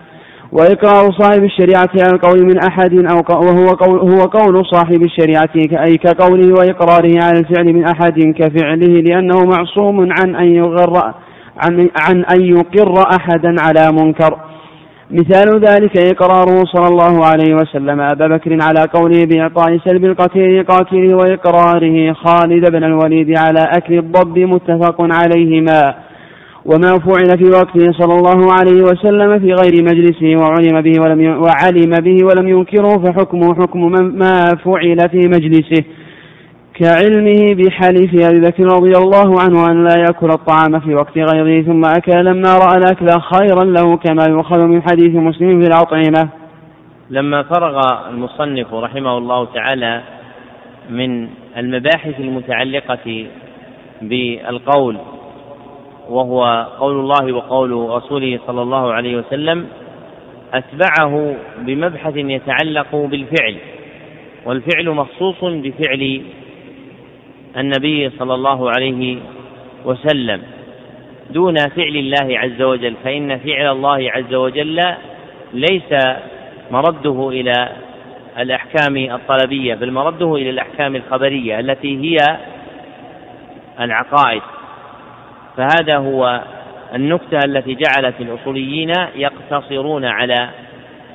وإقرار صاحب الشريعة على القول من أحد أو وهو قول هو قول صاحب الشريعة أي كقوله وإقراره على الفعل من أحد كفعله لأنه معصوم عن أن يغر عن, عن أن يقر أحدا على منكر. مثال ذلك إقراره صلى الله عليه وسلم أبا بكر على قوله بإعطاء سلب القتيل لقاتله وإقراره خالد بن الوليد على أكل الضب متفق عليهما وما فعل في وقته صلى الله عليه وسلم في غير مجلسه وعلم به ولم وعلم به ولم ينكره فحكمه حكم ما فعل في مجلسه كعلمه بحليف أبي بكر رضي الله عنه أن لا يأكل الطعام في وقت غيره ثم أكل لما رأى الأكل خيرا له كما يؤخذ من حديث مسلم في الأطعمة لما فرغ المصنف رحمه الله تعالى من المباحث المتعلقة بالقول وهو قول الله وقول رسوله صلى الله عليه وسلم أتبعه بمبحث يتعلق بالفعل والفعل مخصوص بفعل النبي صلى الله عليه وسلم دون فعل الله عز وجل فإن فعل الله عز وجل ليس مرده إلى الأحكام الطلبية بل مرده إلى الأحكام الخبرية التي هي العقائد. فهذا هو النكتة التي جعلت الأصوليين يقتصرون على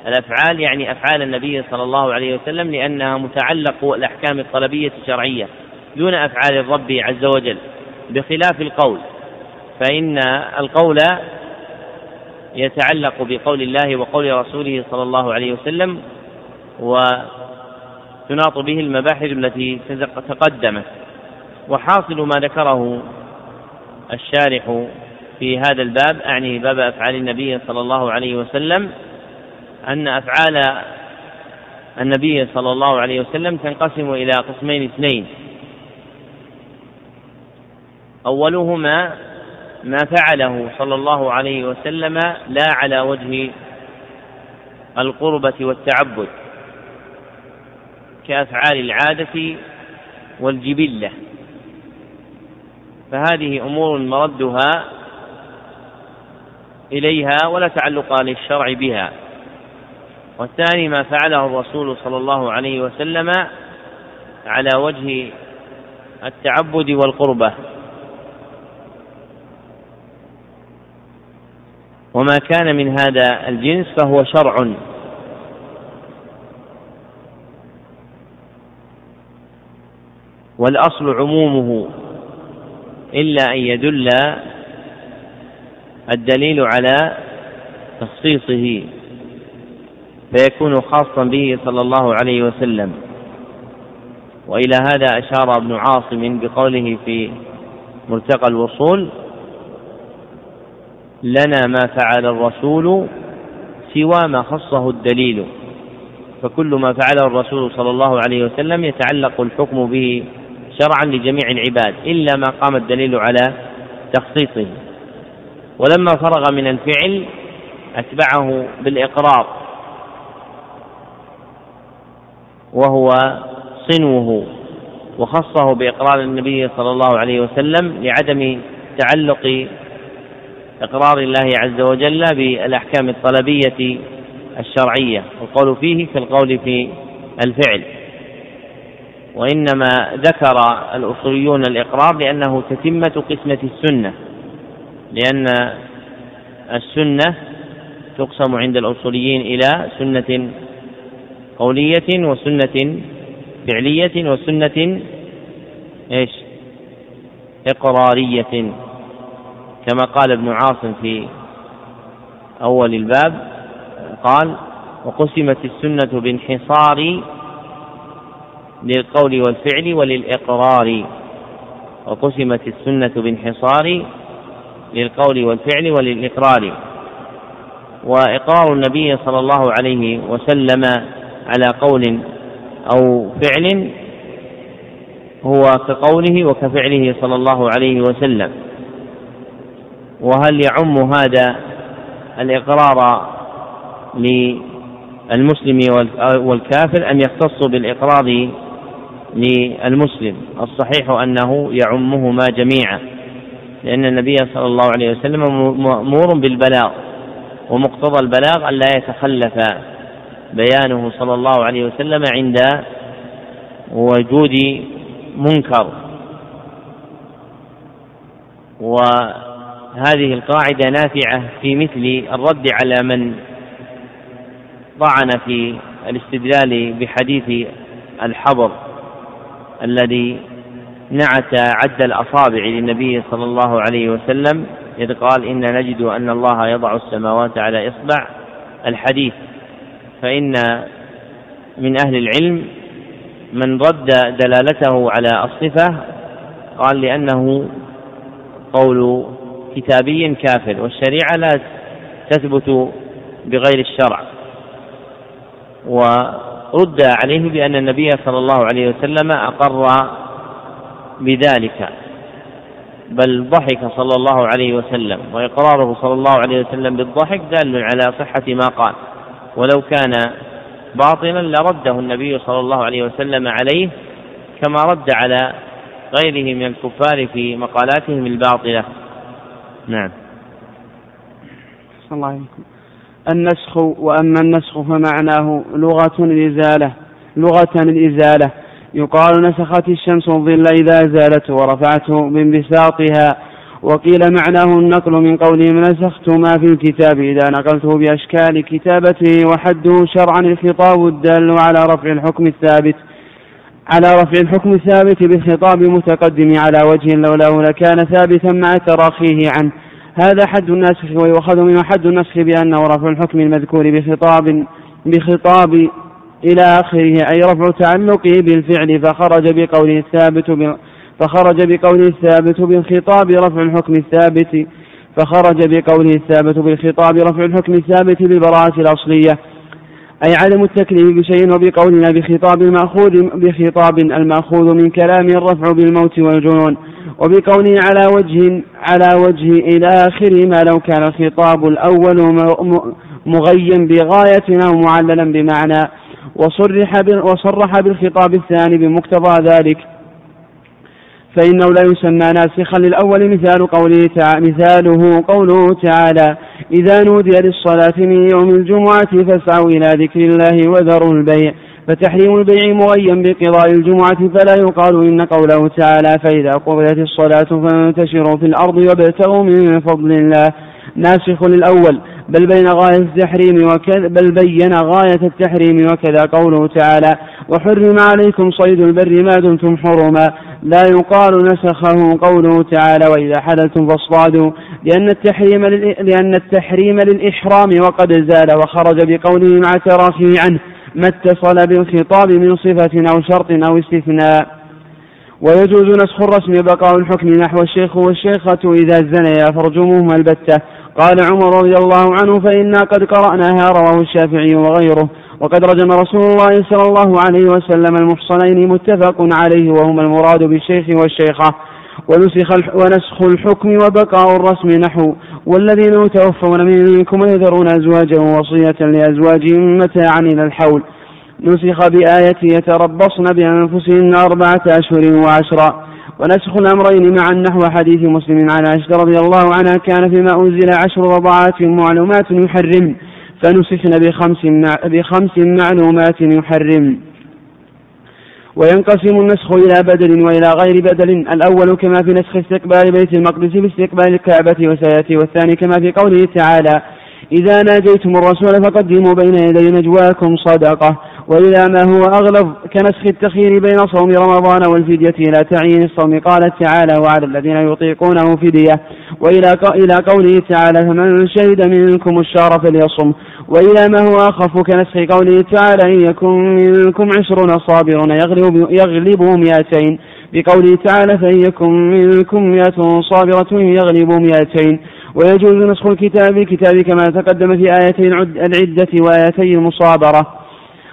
الأفعال يعني أفعال النبي صلى الله عليه وسلم لأنها متعلق الأحكام الطلبية الشرعية. دون أفعال الرب عز وجل بخلاف القول. فإن القول يتعلق بقول الله وقول رسوله صلى الله عليه وسلم وتناط به المباحث التي تقدمت. وحاصل ما ذكره الشارح في هذا الباب أعني باب أفعال النبي صلى الله عليه وسلم أن أفعال النبي صلى الله عليه وسلم تنقسم إلى قسمين اثنين. أولهما ما فعله صلى الله عليه وسلم لا على وجه القربة والتعبد كأفعال العادة والجبلة. فهذه أمور مردها إليها ولا تعلق للشرع بها. والثاني ما فعله الرسول صلى الله عليه وسلم على وجه التعبد والقربة. وما كان من هذا الجنس فهو شرع. والأصل عمومه إلا أن يدل الدليل على تخصيصه فيكون خاصا به صلى الله عليه وسلم. وإلى هذا أشار ابن عاصم بقوله في مرتقى الوصول لنا ما فعل الرسول سوى ما خصه الدليل. فكل ما فعله الرسول صلى الله عليه وسلم يتعلق الحكم به شرعا لجميع العباد إلا ما قام الدليل على تخصيصه. ولما فرغ من الفعل أتبعه بالإقرار وهو صنوه وخصه بإقرار النبي صلى الله عليه وسلم لعدم تعلق إقرار الله عز وجل بالأحكام الطلبية الشرعية والقول فيه كالقول في الفعل وإنما ذكر الأصوليون الإقرار لأنه تتمة قسمة السنة لأن السنة تقسم عند الأصوليين إلى سنة قولية وسنة فعلية وسنة إيش؟ إقرارية كما قال ابن عاصم في أول الباب قال وقسمت السنة بانحصار للقول والفعل وللإقرار. وقسمت السنة بانحصار للقول والفعل وللإقرار. وإقرار النبي صلى الله عليه وسلم على قول أو فعل هو كقوله وكفعله صلى الله عليه وسلم. وهل يعم هذا الإقرار للمسلم والكافر أم يختص بالإقرار للمسلم؟ الصحيح أنه يعمهما جميعا لأن النبي صلى الله عليه وسلم مأمور بالبلاغ ومقتضى البلاغ أن لا يتخلف بيانه صلى الله عليه وسلم عند وجود منكر. و هذه القاعدة نافعة في مثل الرد على من طعن في الاستدلال بحديث الحبر الذي نعت عد الأصابع للنبي صلى الله عليه وسلم إذ قال إن نجد أن الله يضع السماوات على إصبع الحديث فإن من أهل العلم من رد دلالته على الصفة قال لأنه قول كتابي كافر والشريعة لا تثبت بغير الشرع. ورد عليه بأن النبي صلى الله عليه وسلم أقر بذلك. بل ضحك صلى الله عليه وسلم وإقراره صلى الله عليه وسلم بالضحك دال على صحة ما قال. ولو كان باطلا لرده النبي صلى الله عليه وسلم عليه كما رد على غيره من الكفار في مقالاتهم الباطلة. نعم. الله عليكم النسخ وأما النسخ فمعناه لغة الإزالة لغة الإزالة. يقال نسخت الشمس الظل إذا أزالته ورفعته من بساطها. وقيل معناه النقل من قولهم نسخت ما في الكتاب إذا نقلته بأشكال كتابته وحده شرعا الخطاب الدال على رفع الحكم الثابت. على رفع الحكم الثابت بالخطاب المتقدم على وجه لولاه لكان ثابتا مع تراخيه عنه. هذا حد الناسخ ويؤخذ منه حد النسخ بأنه رفع الحكم المذكور بخطاب بخطاب إلى آخره أي رفع تعلقه بالفعل فخرج بقوله الثابت فخرج بقوله الثابت بالخطاب رفع الحكم الثابت فخرج بقوله الثابت بالخطاب رفع الحكم الثابت بالبراءة الأصلية. أي عدم التكليف بشيء وبقولنا بخطاب المأخوذ بخطاب المأخوذ من كلام الرفع بالموت والجنون وبقوله على وجه على وجه إلى آخره ما لو كان الخطاب الأول مغين بغاية أو معللا بمعنى وصرح وصرح بالخطاب الثاني بمقتضى ذلك فإنه لا يسمى ناسخا للأول مثال قوله تعالى مثاله قوله تعالى إذا نودي للصلاة من يوم الجمعة فاسعوا إلى ذكر الله وذروا البيع فتحريم البيع مغيا بقضاء الجمعة فلا يقال إن قوله تعالى فإذا قضيت الصلاة فانتشروا في الأرض وابتغوا من فضل الله ناسخ للأول بل بين غاية التحريم وكذا بل بين غاية التحريم وكذا قوله تعالى وحرم عليكم صيد البر ما دمتم حرما لا يقال نسخه قوله تعالى وإذا حللتم فاصطادوا لأن التحريم لأن التحريم للإحرام وقد زال وخرج بقوله مع تراخيه عنه ما اتصل بالخطاب من صفة أو شرط أو استثناء. ويجوز نسخ الرسم بقاء الحكم نحو الشيخ والشيخة إذا زنيا فرجموهما البتة. قال عمر رضي الله عنه فإنا قد قرأناها رواه الشافعي وغيره. وقد رجم رسول الله صلى الله عليه وسلم المحصنين متفق عليه وهما المراد بالشيخ والشيخة. ونسخ ونسخ الحكم وبقاء الرسم نحو. والذين يتوفون منكم يذرون أزواجا وصية لأزواجهم متاعا إلى الحول. نسخ بآية يتربصن بأنفسهن أربعة أشهر وعشرا ونسخ الأمرين معا نحو حديث مسلم عن عائشة رضي الله عنها كان فيما أنزل عشر رضعات معلومات يحرم فنسخن بخمس, بخمس معلومات يحرم. وينقسم النسخ إلى بدل وإلى غير بدل. الأول كما في نسخ استقبال بيت المقدس باستقبال الكعبة وسيأتي والثاني كما في قوله تعالى إذا ناجيتم الرسول فقدموا بين يدي نجواكم صدقة. وإلى ما هو أغلظ كنسخ التخيير بين صوم رمضان والفدية إلى تعيين الصوم. قال تعالى وعلى الذين يطيقونه فدية. وإلى إلى قوله تعالى فمن شهد منكم الشهر فليصم. وإلى ما هو أخف كنسخ قوله تعالى إن يكن منكم عشرون صابرون يغلب يغلبوا مئتين. بقوله تعالى فإن يكن منكم مئة صابرة يغلبوا مئتين. ويجوز نسخ الكتاب بالكتاب كما تقدم في آيتي العدة وآيتي المصابرة.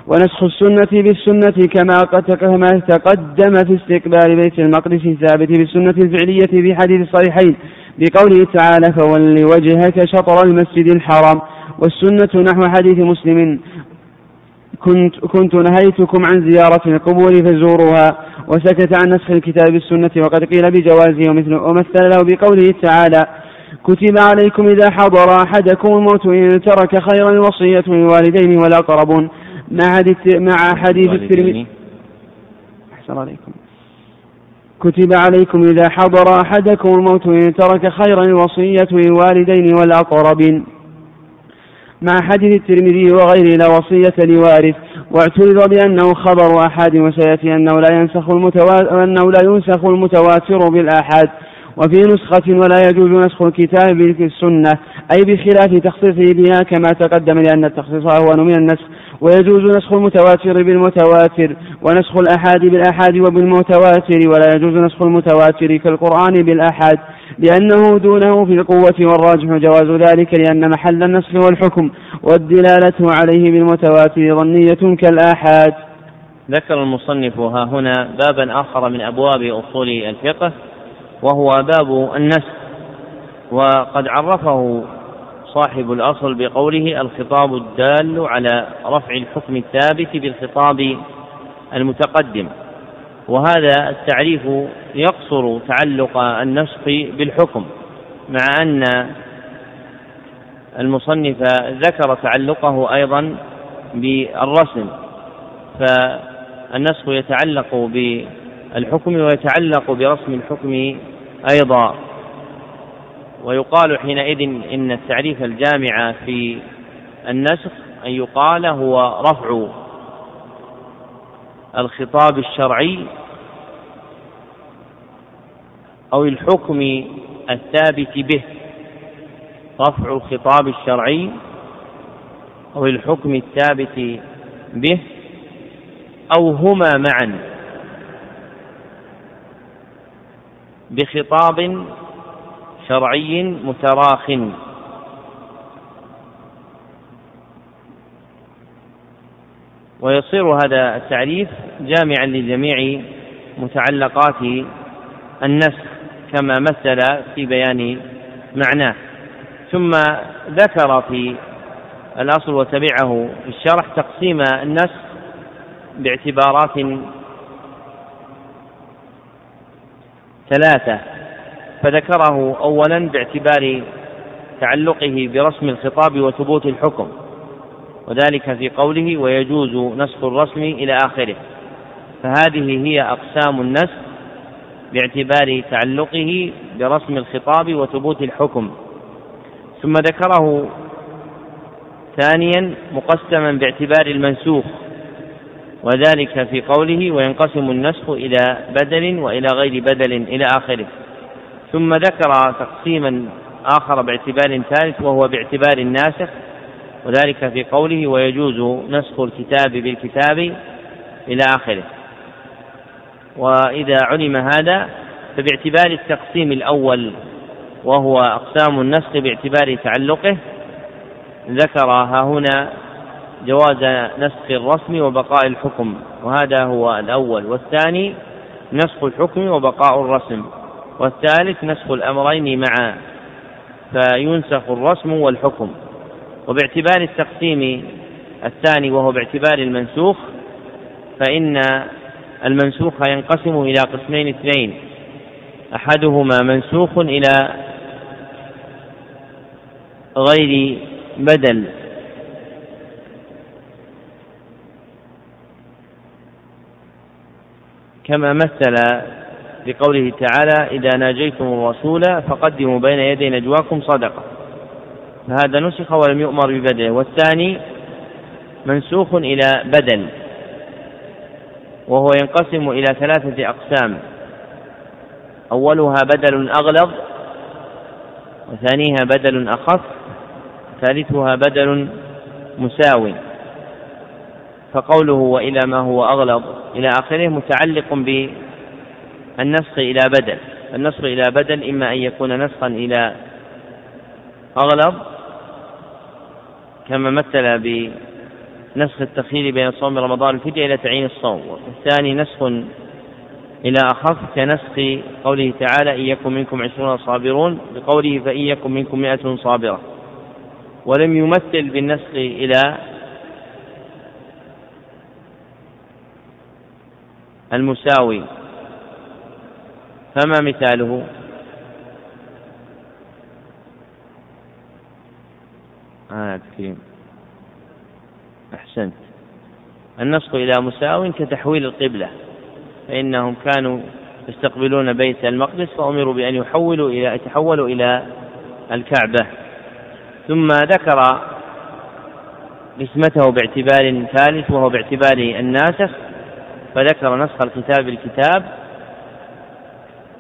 ونسخ السنة بالسنة كما كما تقدم في استقبال بيت المقدس الثابت بالسنة الفعلية في حديث الصحيحين بقوله تعالى فول وجهك شطر المسجد الحرام. والسنة نحو حديث مسلم كنت, كنت نهيتكم عن زيارة القبور فزوروها. وسكت عن نسخ الكتاب بالسنة وقد قيل بجوازه ومثل ومثل له بقوله تعالى كتب عليكم إذا حضر أحدكم الموت إن ترك خيرا الوصية للوالدين والأقربون. مع حديث مع حديث الترمذي. أحسن عليكم. كتب عليكم إذا حضر أحدكم الموت إن ترك خيرا الوصية للوالدين والأقربين. مع حديث الترمذي وغيره لا وصية لوارث. واعترض بأنه خبر أحد وسيأتي أنه لا ينسخ المتواتر أنه لا ينسخ المتواتر بالآحاد وفي نسخة ولا يجوز نسخ الكتاب بالسنة. أي بخلاف تخصيصه بها كما تقدم لأن التخصيص أهون من النسخ. ويجوز نسخ المتواتر بالمتواتر ونسخ الأحاد بالأحاد وبالمتواتر ولا يجوز نسخ المتواتر كالقرآن بالأحاد لأنه دونه في القوة والراجح جواز ذلك لأن محل النسخ والحكم والدلالة عليه بالمتواتر ظنية كالآحاد. ذكر المصنف ها هنا بابا آخر من أبواب أصول الفقه وهو باب النسخ وقد عرفه صاحب الأصل بقوله الخطاب الدال على رفع الحكم الثابت بالخطاب المتقدم. وهذا التعريف يقصر تعلق النسخ بالحكم مع أن المصنف ذكر تعلقه أيضا بالرسم. فالنسخ يتعلق بالحكم ويتعلق برسم الحكم أيضا. ويقال حينئذ إن التعريف الجامع في النسخ أن يقال هو رفع الخطاب الشرعي أو الحكم الثابت به رفع الخطاب الشرعي أو الحكم الثابت به أو هما معا بخطاب شرعي متراخ. ويصير هذا التعريف جامعا لجميع متعلقات النسخ كما مثل في بيان معناه. ثم ذكر في الأصل وتبعه في الشرح تقسيم النسخ باعتبارات ثلاثة. فذكره أولا باعتبار تعلقه برسم الخطاب وثبوت الحكم وذلك في قوله ويجوز نسخ الرسم إلى آخره. فهذه هي أقسام النسخ باعتبار تعلقه برسم الخطاب وثبوت الحكم. ثم ذكره ثانيا مقسما باعتبار المنسوخ وذلك في قوله وينقسم النسخ إلى بدل وإلى غير بدل إلى آخره. ثم ذكر تقسيما آخر باعتبار ثالث وهو باعتبار الناسخ وذلك في قوله ويجوز نسخ الكتاب بالكتاب إلى آخره. وإذا علم هذا فباعتبار التقسيم الأول وهو أقسام النسخ باعتبار تعلقه ذكر ها هنا جواز نسخ الرسم وبقاء الحكم وهذا هو الأول. والثاني نسخ الحكم وبقاء الرسم. والثالث نسخ الأمرين معا فينسخ الرسم والحكم. وباعتبار التقسيم الثاني وهو باعتبار المنسوخ فإن المنسوخ ينقسم إلى قسمين اثنين. أحدهما منسوخ إلى غير بدل. كما مثل بقوله تعالى إذا ناجيتم الرسول فقدموا بين يدي نجواكم صدقة. فهذا نسخ ولم يؤمر ببدله والثاني منسوخ إلى بدل وهو ينقسم إلى ثلاثة أقسام. أولها بدل أغلظ وثانيها بدل أخف ثالثها بدل مساو. فقوله وإلى ما هو أغلظ إلى آخره متعلق بالنسخ إلى بدل. النسخ إلى بدل إما أن يكون نسخا إلى أغلظ كما مثل بنسخ التخيير بين صوم رمضان الفدية إلى تعيين الصوم. والثاني نسخ إلى أخف كنسخ قوله تعالى إن يكن منكم عشرون صابرون بقوله فإن يكن منكم مئة صابرة ولم يمثل بالنسخ إلى المساوي. فما مثاله؟ آه كريم أحسنت. النسخ إلى مساو كتحويل القبلة فإنهم كانوا يستقبلون بيت المقدس فأمروا بأن يحولوا إلى يتحولوا إلى الكعبة. ثم ذكر اسمته باعتبار ثالث وهو باعتبار الناسخ فذكر نسخ الكتاب بالكتاب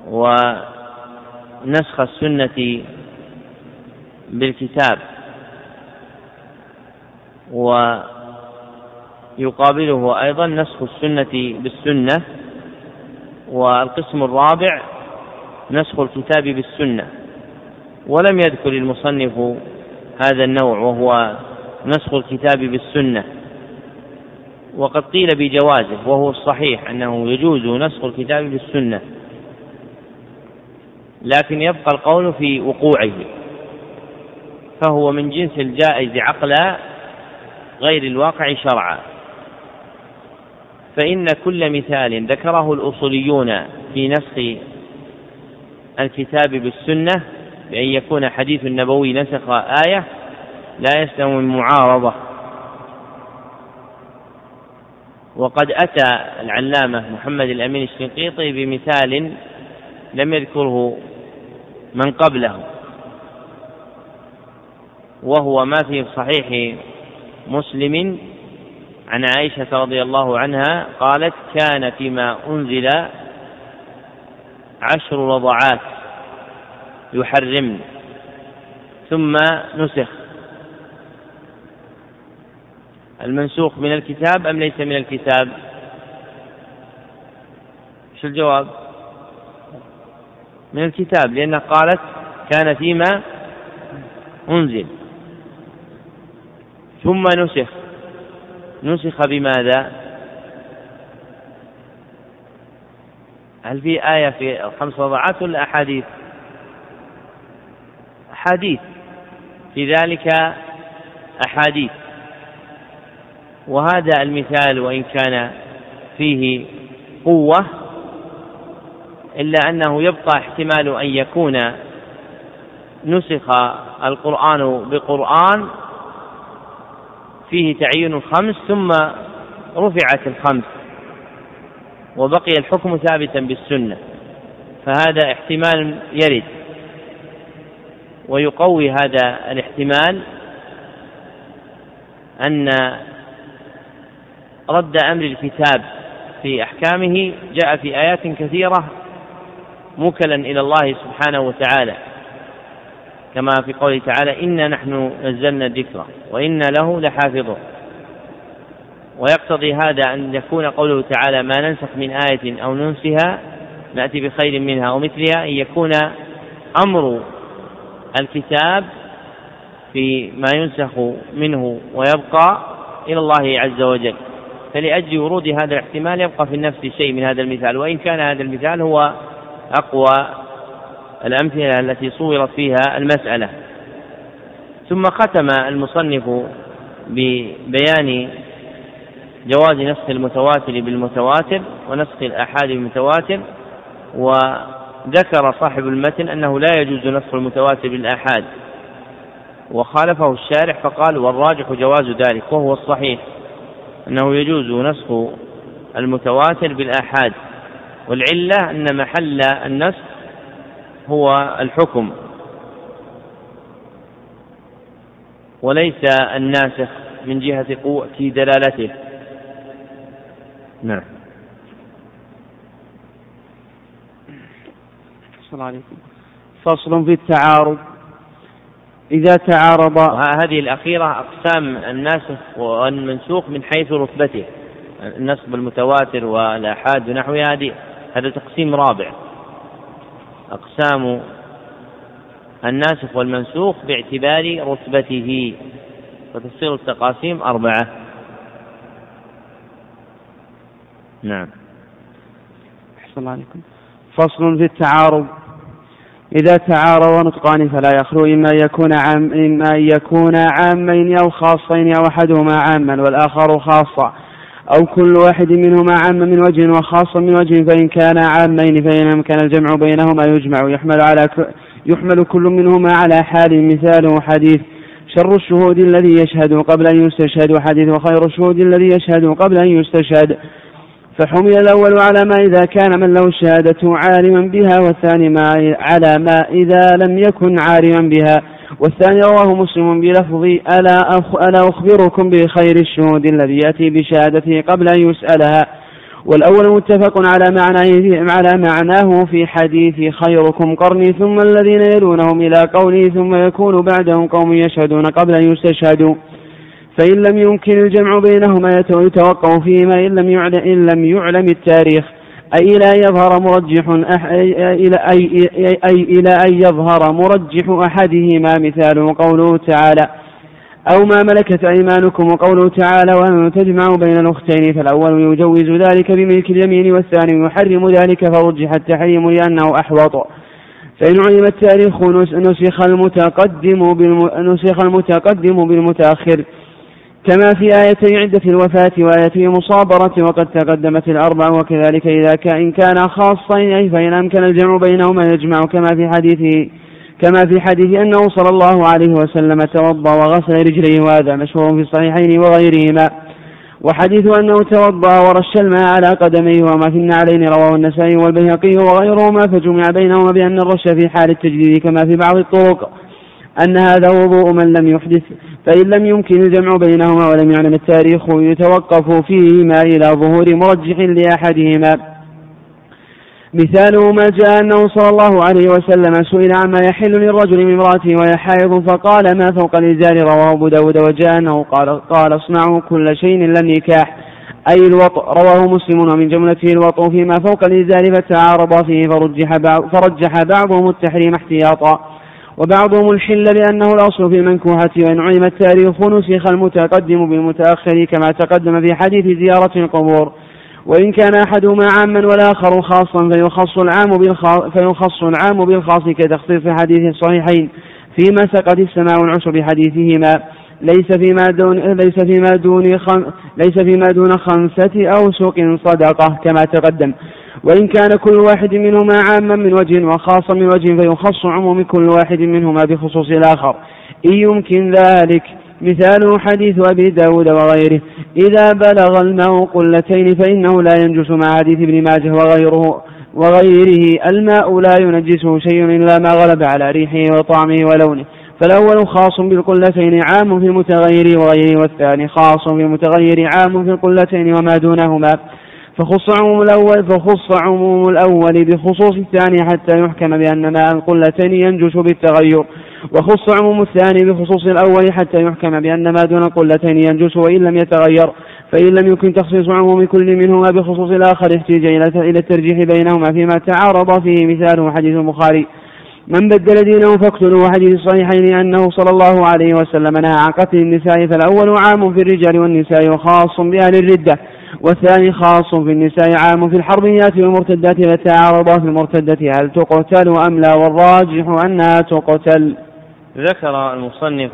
ونسخ السنة بالكتاب ويقابله أيضا نسخ السنة بالسنة والقسم الرابع نسخ الكتاب بالسنة ولم يذكر المصنف هذا النوع وهو نسخ الكتاب بالسنة وقد قيل بجوازه وهو الصحيح أنه يجوز نسخ الكتاب بالسنة لكن يبقى القول في وقوعه فهو من جنس الجائز عقلا غير الواقع شرعا. فإن كل مثال ذكره الأصوليون في نسخ الكتاب بالسنة بأن يكون حديث النبوي نسخ آية لا يسلم من معارضة وقد أتى العلامة محمد الأمين الشنقيطي بمثال لم يذكره من قبله. وهو ما في صحيح مسلم عن عائشة رضي الله عنها قالت كان فيما أنزل عشر رضعات يحرمن ثم نسخ. المنسوخ من الكتاب أم ليس من الكتاب؟ شو الجواب؟ من الكتاب لأنها قالت كان فيما أنزل. ثم نسخ. نسخ بماذا؟ هل في آية في الخمس وضعات ولا أحاديث؟ أحاديث. في ذلك أحاديث. وهذا المثال وإن كان فيه قوة إلا أنه يبقى احتمال أن يكون نسخ القرآن بقرآن فيه تعيين الخمس ثم رفعت الخمس وبقي الحكم ثابتا بالسنة فهذا احتمال يرد ويقوي هذا الاحتمال أن رد أمر الكتاب في أحكامه. جاء في آيات كثيرة موكلا إلى الله سبحانه وتعالى. كما في قوله تعالى إنا نحن نزلنا الذكر وإنا له لحافظون. ويقتضي هذا أن يكون قوله تعالى ما ننسخ من آية أو ننسها نأتي بخير منها أو مثلها أن يكون أمر الكتاب في ما ينسخ منه ويبقى إلى الله عز وجل. فلأجل ورود هذا الاحتمال يبقى في النفس شيء من هذا المثال. وإن كان هذا المثال هو أقوى الأمثلة التي صورت فيها المسألة. ثم ختم المصنف ببيان جواز نسخ المتواتر بالمتواتر ونسخ الآحاد بالمتواتر وذكر صاحب المتن أنه لا يجوز نسخ المتواتر بالآحاد. وخالفه الشارح فقال والراجح جواز ذلك وهو الصحيح أنه يجوز نسخ المتواتر بالآحاد. والعلة أن محل النسخ هو الحكم. وليس الناسخ من جهة قوة دلالته. نعم. عليكم. فصل في التعارض. إذا تعارض هذه الأخيرة أقسام الناسخ والمنسوخ من حيث رتبته. النسخ بالمتواتر والآحاد ونحوها هذه. هذا تقسيم رابع. أقسام الناسخ والمنسوخ باعتبار رتبته. وتصير التقاسيم أربعة. نعم. أحسن الله عليكم. فصل في التعارض. إذا تعارض نطقان فلا يخلو إما أن يكون عام إما أن يكون عامين أو خاصين أو أحدهما عاما والآخر خاصا. أو كل واحد منهما عام من وجه وخاصا من وجه فإن كان عامين فإن أمكن الجمع بينهما يجمع. يحمل على يحمل كل منهما على حال مثاله حديث شر الشهود الذي يشهد قبل أن يستشهد حديث وخير الشهود الذي يشهد قبل أن يستشهد. فحمل الأول على ما إذا كان من له الشهادة عالما بها والثاني ما على ما إذا لم يكن عالما بها. والثاني رواه مسلم بلفظ ألا, أخ ألا أخبركم بخير الشهود الذي يأتي بشهادته قبل أن يسألها. والأول متفق على معناه على معناه في حديث خيركم قرني ثم الذين يلونهم إلى قوله ثم يكون بعدهم قوم يشهدون قبل أن يستشهدوا. فإن لم يمكن الجمع بينهما يتوقف فيما إن لم يعلم, إن لم يعلم التاريخ. أي إلى أن يظهر مرجح أي, أي إلى أن يظهر مرجح أحدهما مثال قوله تعالى أو ما ملكت أيمانكم وقوله تعالى وأن تجمعوا بين الأختين فالأول يجوز ذلك بملك اليمين والثاني يحرم ذلك فرجح التحريم لأنه أحوط. فإن علم التاريخ نسخ المتقدم نسخ المتقدم بالمتأخر. كما في آيتي عدة الوفاة وآية المصابرة وقد تقدمت الأربع وكذلك إذا كان كان خاصين أي فإن أمكن الجمع بينهما يجمع كما في حديث كما في حديث أنه صلى الله عليه وسلم توضأ وغسل رجليه وهذا مشهور في الصحيحين وغيرهما. وحديث أنه توضأ ورش الماء على قدميه وما في النعلين رواه النسائي والبيهقي وغيرهما فجمع بينهما بأن الرش في حال التجديد كما في بعض الطرق. أن هذا وضوء من لم يحدث فإن لم يمكن الجمع بينهما ولم يعلم التاريخ يتوقف فيهما إلى ظهور مرجح لأحدهما. مثاله ما جاء أنه صلى الله عليه وسلم سئل عما يحل للرجل من امرأته وهي حائض فقال ما فوق الإزار رواه أبو داود وجاء أنه قال, قال اصنعوا كل شيء إلا النكاح أي الوطء رواه مسلم ومن جملته الوطء فيما فوق الإزار فتعارض فيه فرجح, بعض فرجح بعضهم التحريم احتياطا. وبعضهم الحل لأنه الأصل في المنكوحة وإن علم التاريخ نسخ المتقدم بالمتأخر كما تقدم في حديث زيارة القبور. وإن كان أحدهما عاما والآخر خاصا فيخص العام بالخاص فيخص العام بالخاص كتخصيص حديث الصحيحين فيما سقط السماء العشر بحديثهما. ليس فيما دون ليس فيما دون خم ليس فيما دون خمسة أوسق صدقة كما تقدم. وإن كان كل واحد منهما عاما من وجه وخاصا من وجه فيخص عموم كل واحد منهما بخصوص الآخر. إن يمكن ذلك. مثاله حديث أبي داود وغيره. إذا بلغ الماء قلتين فإنه لا ينجس مع حديث ابن ماجه وغيره وغيره. الماء لا ينجسه شيء إلا ما غلب على ريحه وطعمه ولونه. فالأول خاص بالقلتين عام في المتغير وغيره والثاني خاص في المتغير عام في القلتين وما دونهما. فخص عموم الأول فخص عموم الأول بخصوص الثاني حتى يحكم بأن ماء القلتين ينجس بالتغير. وخص عموم الثاني بخصوص الأول حتى يحكم بأن ما دون القلتين ينجس وإن لم يتغير. فإن لم يمكن تخصيص عموم كل منهما بخصوص الآخر احتيج إلى الترجيح بينهما فيما تعارض فيه مثاله حديث البخاري. من بدل دينه فاقتلوا حديث الصحيحين أنه صلى الله عليه وسلم نهى عن قتل النساء فالأول عام في الرجال والنساء وخاص بأهل الردة. والثاني خاص في النساء عام في الحربيات والمرتدات فتعارضا في المرتدة هل تقتل أم لا؟ والراجح أنها تقتل. ذكر المصنف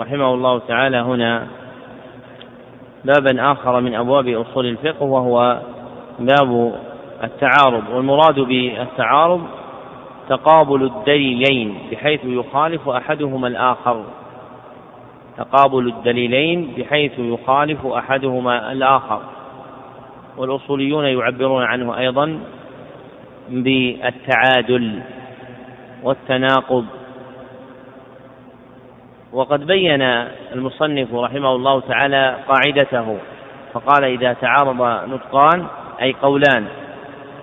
رحمه الله تعالى هنا بابا آخر من أبواب أصول الفقه وهو باب التعارض. والمراد بالتعارض تقابل الدليلين بحيث يخالف أحدهما الآخر. تقابل الدليلين بحيث يخالف أحدهما الآخر. والأصوليون يعبرون عنه أيضا بالتعادل والتناقض. وقد بين المصنف رحمه الله تعالى قاعدته فقال إذا تعارض نطقان أي قولان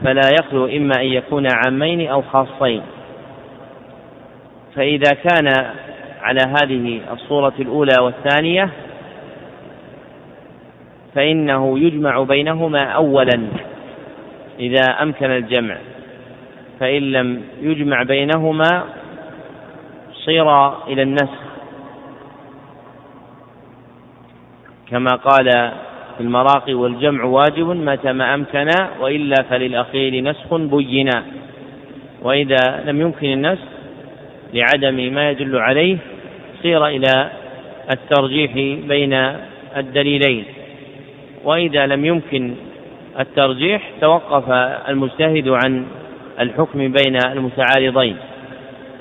فلا يخلو إما أن يكون عامين أو خاصين. فإذا كان على هذه الصورة الأولى والثانية فإنه يجمع بينهما أولا إذا أمكن الجمع. فإن لم يجمع بينهما صير إلى النسخ. كما قال في المراقي والجمع واجب متى ما أمكن وإلا فللأخير نسخ بينا. وإذا لم يمكن النسخ لعدم ما يدل عليه صير إلى الترجيح بين الدليلين. وإذا لم يمكن الترجيح توقف المجتهد عن الحكم بين المتعارضين.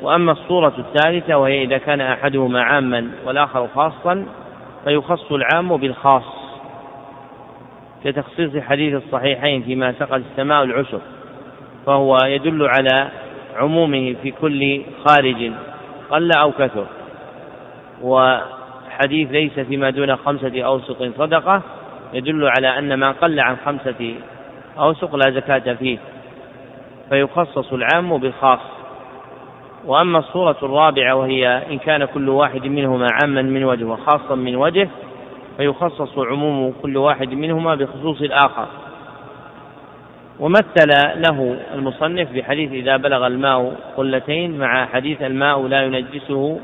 وأما الصورة الثالثة وهي إذا كان أحدهما عاما والآخر خاصا فيخص العام بالخاص كتخصيص حديث الصحيحين فيما سقط السماء العشر فهو يدل على عمومه في كل خارج قل أو كثر. وحديث ليس فيما دون خمسة أوسق صدقة يدل على أن ما قل عن خمسة أوسق لا زكاة فيه فيخصص العام بالخاص. وأما الصورة الرابعة وهي إن كان كل واحد منهما عاما من وجه وخاصا من وجه فيخصص عموم كل واحد منهما بخصوص الآخر. ومثل له المصنف بحديث إذا بلغ الماء قلتين مع حديث الماء لا ينجسه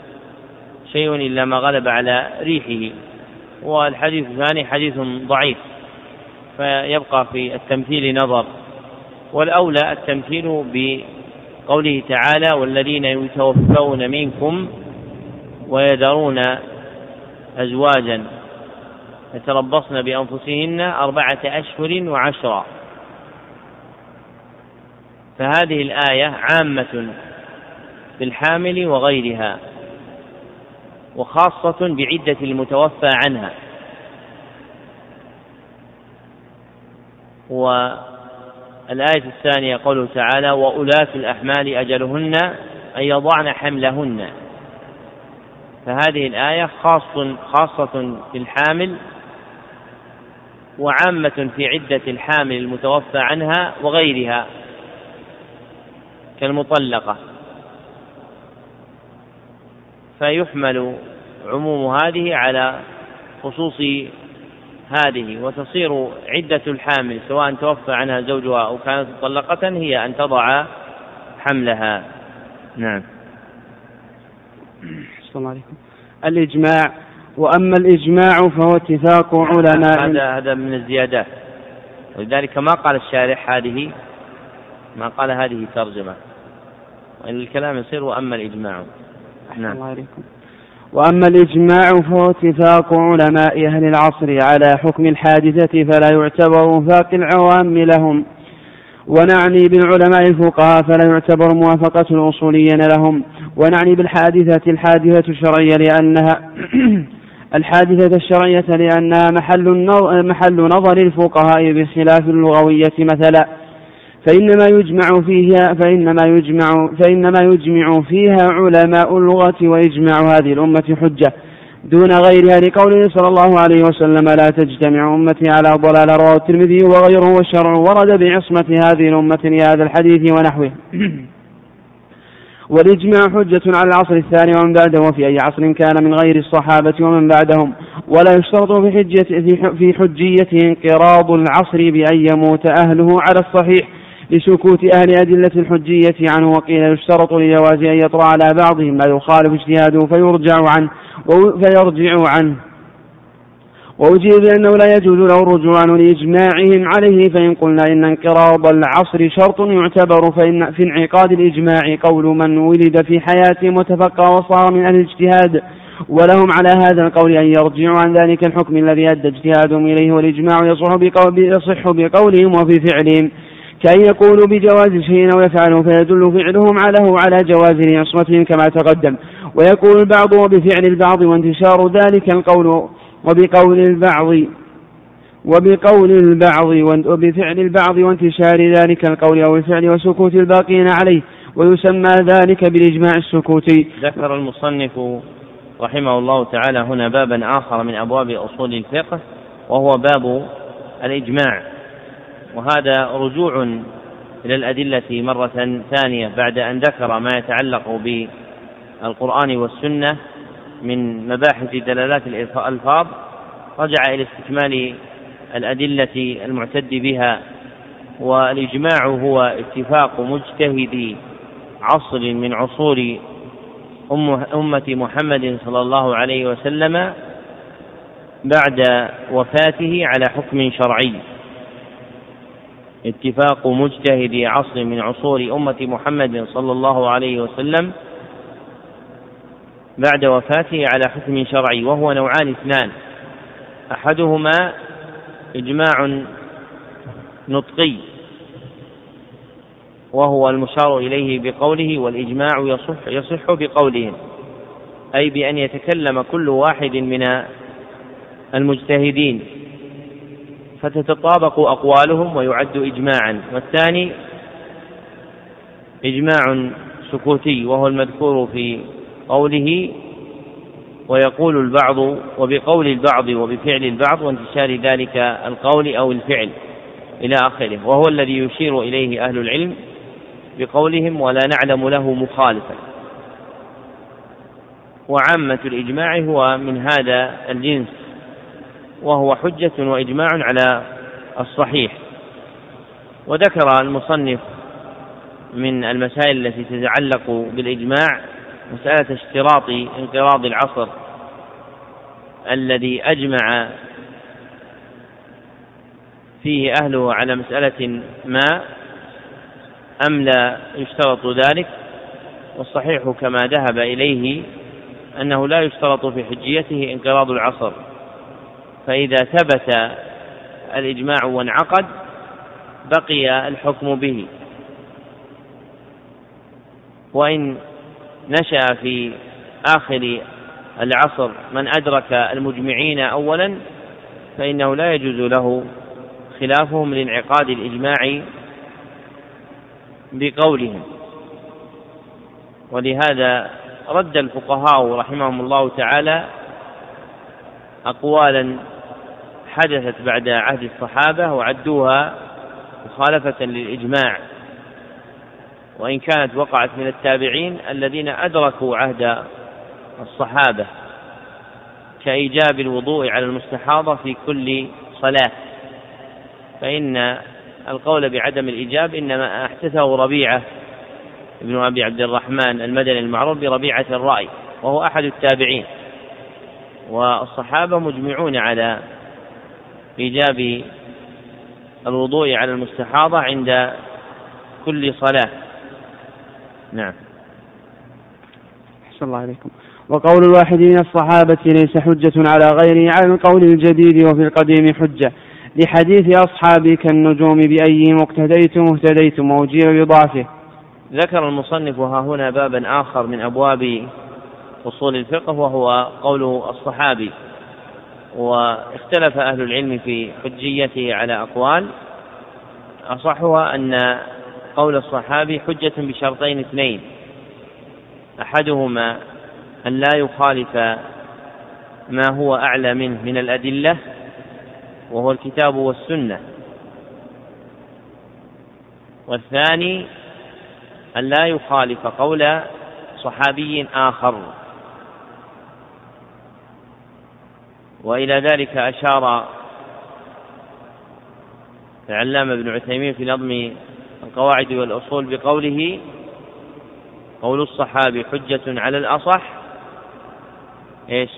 شيء إلا ما غلب على ريحه. والحديث الثاني حديث ضعيف فيبقى في التمثيل نظر. والأولى التمثيل بقوله تعالى والذين يتوفون منكم ويذرون أزواجا يتربصن بأنفسهن أربعة أشهر وعشرا فهذه الآية عامة بالحامل وغيرها. وخاصة بعدة المتوفى عنها. والآية الثانية قوله تعالى وأولاة الأحمال أجلهن أن يضعن حملهن. فهذه الآية خاص خاصة بالحامل وعامة في عدة الحامل المتوفى عنها وغيرها كالمطلقة. فيحمل عموم هذه على خصوص هذه وتصير عدة الحامل سواء توفى عنها زوجها أو كانت مطلقة هي أن تضع حملها. نعم. الله عليكم. الإجماع وأما الإجماع فهو اتفاق علماء. هذا هذا من الزيادات ولذلك ما قال الشارح هذه ما قال هذه ترجمة. وإن الكلام يصير وأما الإجماع. نعم. الله وأما الإجماع فهو اتفاق علماء أهل العصر على حكم الحادثة فلا يعتبر وفاق العوام لهم. ونعني بالعلماء الفقهاء فلا يعتبر موافقة الأصوليين لهم. ونعني بالحادثة الحادثة الشرعية لأنها الحادثة الشرعية لأنها محل محل نظر الفقهاء بخلاف اللغوية مثلا. فإنما يجمع فيها فإنما يجمع فإنما يجمع فيها علماء اللغة وإجماع هذه الأمة حجة. دون غيرها لقوله صلى الله عليه وسلم لا تجتمع أمتي على ضلال رواه الترمذي وغيره والشرع ورد بعصمة هذه الأمة لهذا الحديث ونحوه. والإجماع حجة على العصر الثاني ومن بعده وفي أي عصر كان من غير الصحابة ومن بعدهم. ولا يشترط في حجة في حجيته انقراض العصر بأن يموت أهله على الصحيح. لسكوت أهل أدلة الحجية عنه وقيل يشترط لجواز أن يطرأ على بعضهم ما يخالف اجتهاده فيرجع عنه فيرجع عنه. وأجيب بأنه لا يجوز له الرجوع لإجماعهم عليه فإن قلنا إن انقراض العصر شرط يعتبر فإن في انعقاد الإجماع قول من ولد في حياته متفقة وصار من أهل الاجتهاد. ولهم على هذا القول أن يرجعوا عن ذلك الحكم الذي أدى اجتهادهم إليه والإجماع يصح بقولهم وفي فعلهم. كأن يقولوا بجواز شيء أو يفعله فيدل فعلهم عليه على جواز لعصمتهم كما تقدم. ويقول البعض وبفعل البعض وانتشار ذلك القول وبقول البعض وبقول البعض وبفعل البعض وانتشار ذلك القول أو الفعل وسكوت الباقين عليه. ويسمى ذلك بالإجماع السكوتي. ذكر المصنف رحمه الله تعالى هنا بابا آخر من أبواب أصول الفقه وهو باب الإجماع. وهذا رجوع إلى الأدلة مرة ثانية بعد أن ذكر ما يتعلق بالقرآن والسنة من مباحث دلالات الألفاظ رجع إلى استكمال الأدلة المعتد بها والإجماع هو اتفاق مجتهدي عصر من عصور أمة محمد صلى الله عليه وسلم بعد وفاته على حكم شرعي. اتفاق مجتهدي عصر من عصور أمة محمد صلى الله عليه وسلم بعد وفاته على حكم شرعي وهو نوعان اثنان. أحدهما إجماع نطقي وهو المشار إليه بقوله والإجماع يصح يصح بقولهم أي بأن يتكلم كل واحد من المجتهدين. فتتطابق أقوالهم ويعد اجماعا. والثاني إجماع سكوتي وهو المذكور في قوله ويقول البعض وبقول البعض وبفعل البعض وانتشار ذلك القول أو الفعل إلى آخره. وهو الذي يشير إليه أهل العلم بقولهم ولا نعلم له مخالفا. وعامة الإجماع هو من هذا الجنس. وهو حجة وإجماع على الصحيح. وذكر المصنف من المسائل التي تتعلق بالإجماع مسألة اشتراط انقراض العصر الذي أجمع فيه أهله على مسألة ما أم لا يشترط ذلك. والصحيح كما ذهب إليه أنه لا يشترط في حجيته انقراض العصر. فإذا ثبت الإجماع وانعقد بقي الحكم به. وإن نشأ في آخر العصر من أدرك المجمعين أولا فإنه لا يجوز له خلافهم لانعقاد الإجماع بقولهم. ولهذا رد الفقهاء رحمهم الله تعالى أقوالا حدثت بعد عهد الصحابة وعدوها مخالفة للإجماع. وإن كانت وقعت من التابعين الذين أدركوا عهد الصحابة كإيجاب الوضوء على المستحاضة في كل صلاة. فإن القول بعدم الإيجاب إنما أحدثه ربيعة ابن أبي عبد الرحمن المدني المعروف بربيعة الرأي وهو أحد التابعين. والصحابة مجمعون على إيجاب الوضوء على المستحاضة عند كل صلاة. نعم. أحسن الله عليكم. وقول الواحد من الصحابة ليس حجة على غيره على القول الجديد وفي القديم حجة. لحديث أصحابي كالنجوم بأيهم اقتديتم اهتديتم وأجيب بضعفه. ذكر المصنف ها هنا بابا آخر من أبواب أصول الفقه وهو قول الصحابي. واختلف أهل العلم في حجيته على أقوال أصحها أن قول الصحابي حجة بشرطين اثنين. أحدهما أن لا يخالف ما هو أعلى منه من الأدلة وهو الكتاب والسنة. والثاني أن لا يخالف قول صحابي آخر. وإلى ذلك أشار العلامة ابن عثيمين في نظم القواعد والأصول بقوله قول الصحابي حجة على الأصح إيش؟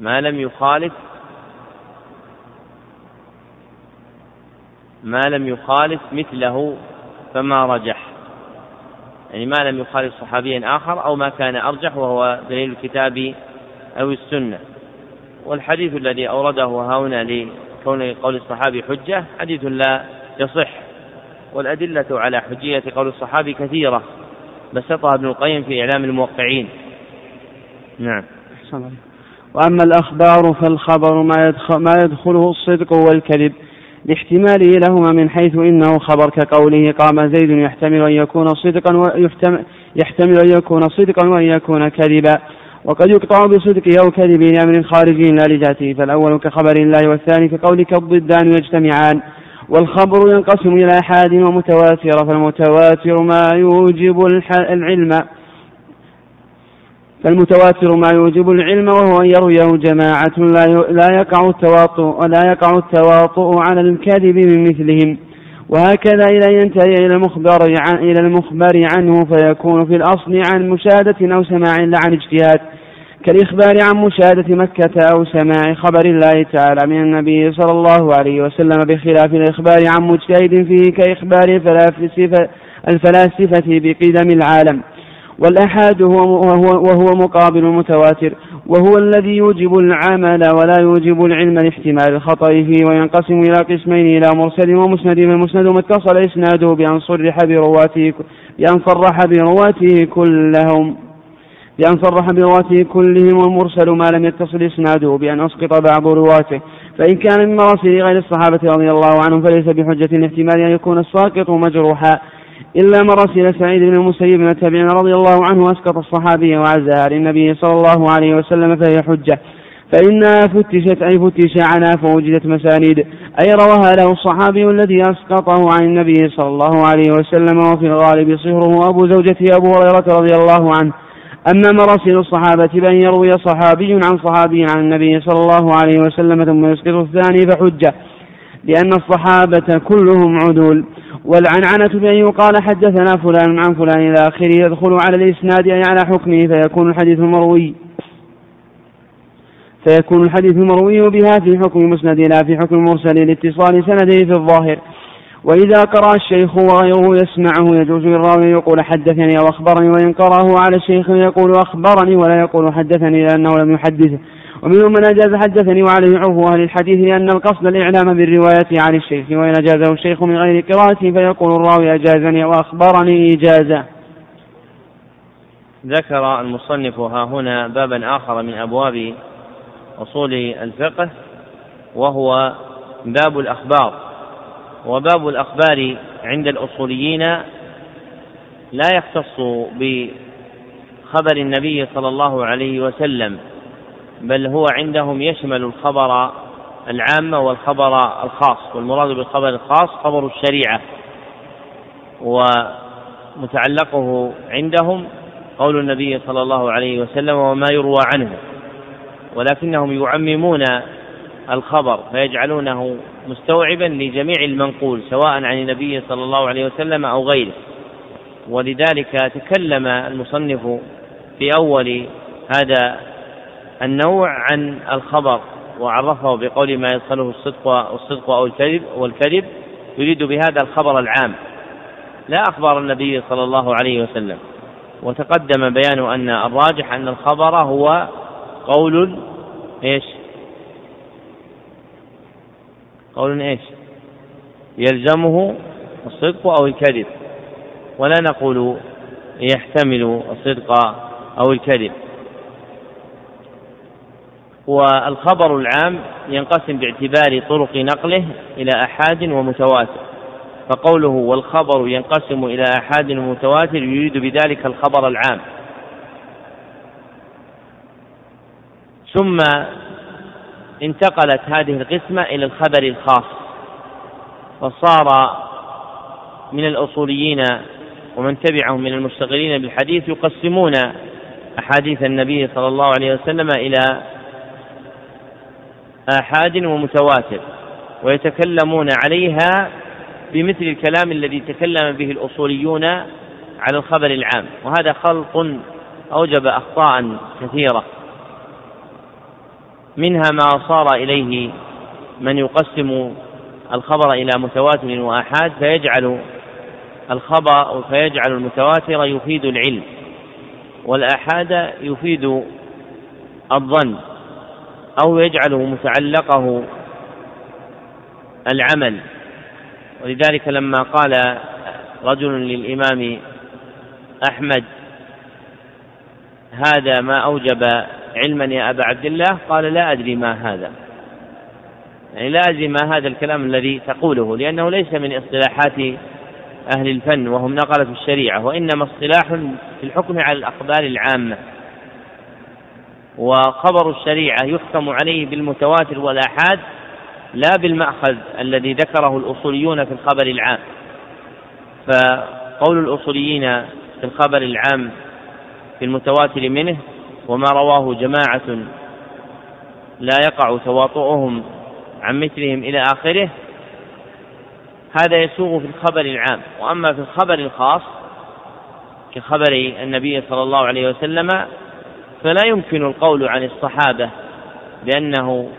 ما لم يخالف ما لم يخالف مثله فما رجح يعني ما لم يخالف صحابيا آخر أو ما كان أرجح وهو دليل الكتاب أو السنة. والحديث الذي أورده هنا لكون قول الصحابي حجة حديث لا يصح. والأدلة على حجية قول الصحابي كثيرة. بسطها ابن القيم في إعلام الموقعين. نعم. وأما الأخبار فالخبر ما, يدخل ما يدخله الصدق والكذب لاحتماله لهما من حيث إنه خبر كقوله قام زيد يحتمل أن يكون صدقا ويحتمل أن يكون صدقا وأن يكون كذبا. وقد يقطع بصدقه أو كذبه لأمر خارجي لا لذاته فالأول كخبر الله والثاني كقولك الضدان يجتمعان والخبر ينقسم إلى أحاد ومتواتر فالمتواتر ما يوجب العلم. فالمتواتر ما يوجب العلم وهو أن يرويه جماعة لا يقع التواطؤ ولا يقع التواطؤ على الكذب من مثلهم. وهكذا إلى ينتهي إلى المخبر عن إلى المخبر عنه فيكون في الأصل عن مشاهدة أو سماع لا عن اجتهاد. كالإخبار عن مشاهدة مكة أو سماع خبر الله تعالى من النبي صلى الله عليه وسلم بخلاف الإخبار عن مجتهد فيه كإخبار الفلاسفة, الفلاسفة بقدم العالم. والأحاد هو وهو, وهو مقابل المتواتر وهو الذي يوجب العمل ولا يوجب العلم لاحتمال الخطأ فيه وينقسم إلى قسمين إلى مرسل ومسند فالمسند ما اتصل إسناده بأن صرح برواته بأن صرح برواته كلهم. بأن صرح برواته كلهم والمرسل ما لم يتصل إسناده بأن أسقط بعض رواته. فإن كان من مراسل غير الصحابة رضي الله عنهم فليس بحجة الاحتمال أن يكون الساقط مجروحا. إلا مراسل سعيد بن المسيب بن التابعين رضي الله عنه أسقط الصحابي وعزها للنبي صلى الله عليه وسلم فهي حجة. فإنها فتشت أي فتش عنها فوجدت مسانيد. أي رواها له الصحابي الذي أسقطه عن النبي صلى الله عليه وسلم وفي الغالب صهره أبو زوجته أبو هريرة رضي الله عنه. أما مراسل الصحابة بأن يروي صحابي عن صحابي عن النبي صلى الله عليه وسلم ثم يسقط الثاني فحجة لأن الصحابة كلهم عدول. والعنعنة بأن يقال حدثنا فلان عن فلان إلى آخره يدخل على الإسناد أي على حكمه فيكون الحديث المروي. فيكون الحديث المروي بها في حكم مسند لا في حكم مرسل لاتصال سنده في الظاهر. وإذا قرأ الشيخ وغيره يسمعه يجوز للراوي يقول حدثني أو أخبرني وإن قرأه على الشيخ يقول أخبرني ولا يقول حدثني لأنه لم يحدثه. ومنهم من أجاز حدثني وعليه عرف أهل الحديث لأن القصد الإعلام بالرواية عن الشيخ وإن أجازه الشيخ من غير قراءته فيقول الراوي أجازني وأخبرني إجازة ذكر المصنف ها هنا بابا آخر من أبواب أصول الفقه وهو باب الأخبار. وباب الأخبار عند الأصوليين لا يختص خبر النبي صلى الله عليه وسلم بل هو عندهم يشمل الخبر العام والخبر الخاص والمراد بالخبر الخاص خبر الشريعة ومتعلقه عندهم قول النبي صلى الله عليه وسلم وما يروى عنه ولكنهم يعممون الخبر فيجعلونه مستوعبا لجميع المنقول سواء عن النبي صلى الله عليه وسلم أو غيره. ولذلك تكلم المصنف في أول هذا النوع عن الخبر وعرفه بقول ما يدخله الصدق الصدق أو الكذب والكذب يريد بهذا الخبر العام. لا أخبار النبي صلى الله عليه وسلم. وتقدم بيان أن الراجح أن الخبر هو قول إيش؟ قول إيش؟ يلزمه الصدق أو الكذب. ولا نقول يحتمل الصدق أو الكذب. والخبر العام ينقسم باعتبار طرق نقله إلى أحاد ومتواتر. فقوله والخبر ينقسم إلى أحاد ومتواتر يريد بذلك الخبر العام. ثم انتقلت هذه القسمة إلى الخبر الخاص فصار من الأصوليين ومن تبعهم من المشتغلين بالحديث يقسمون أحاديث النبي صلى الله عليه وسلم إلى آحاد ومتواتر ويتكلمون عليها بمثل الكلام الذي تكلم به الأصوليون على الخبر العام وهذا خلط أوجب أخطاء كثيرة. منها ما صار إليه من يقسم الخبر إلى متواتر وآحاد فيجعل الخبر فيجعل المتواتر يفيد العلم والآحاد يفيد الظن أو يجعله متعلقه العمل. ولذلك لما قال رجل للإمام أحمد هذا ما أوجب علما يا أبا عبد الله؟ قال لا أدري ما هذا. يعني لا أدري ما هذا الكلام الذي تقوله لأنه ليس من اصطلاحات أهل الفن وهم نقلة الشريعة وإنما اصطلاح في الحكم على الأخبار العامة. وخبر الشريعة يحكم عليه بالمتواتر والآحاد لا بالمأخذ الذي ذكره الأصوليون في الخبر العام. فقول الأصوليين في الخبر العام في المتواتر منه وما رواه جماعة لا يقع تواطؤهم عن مثلهم إلى آخره هذا يسوغ في الخبر العام. وأما في الخبر الخاص كخبر النبي صلى الله عليه وسلم فلا يمكن القول عن الصحابة بأنه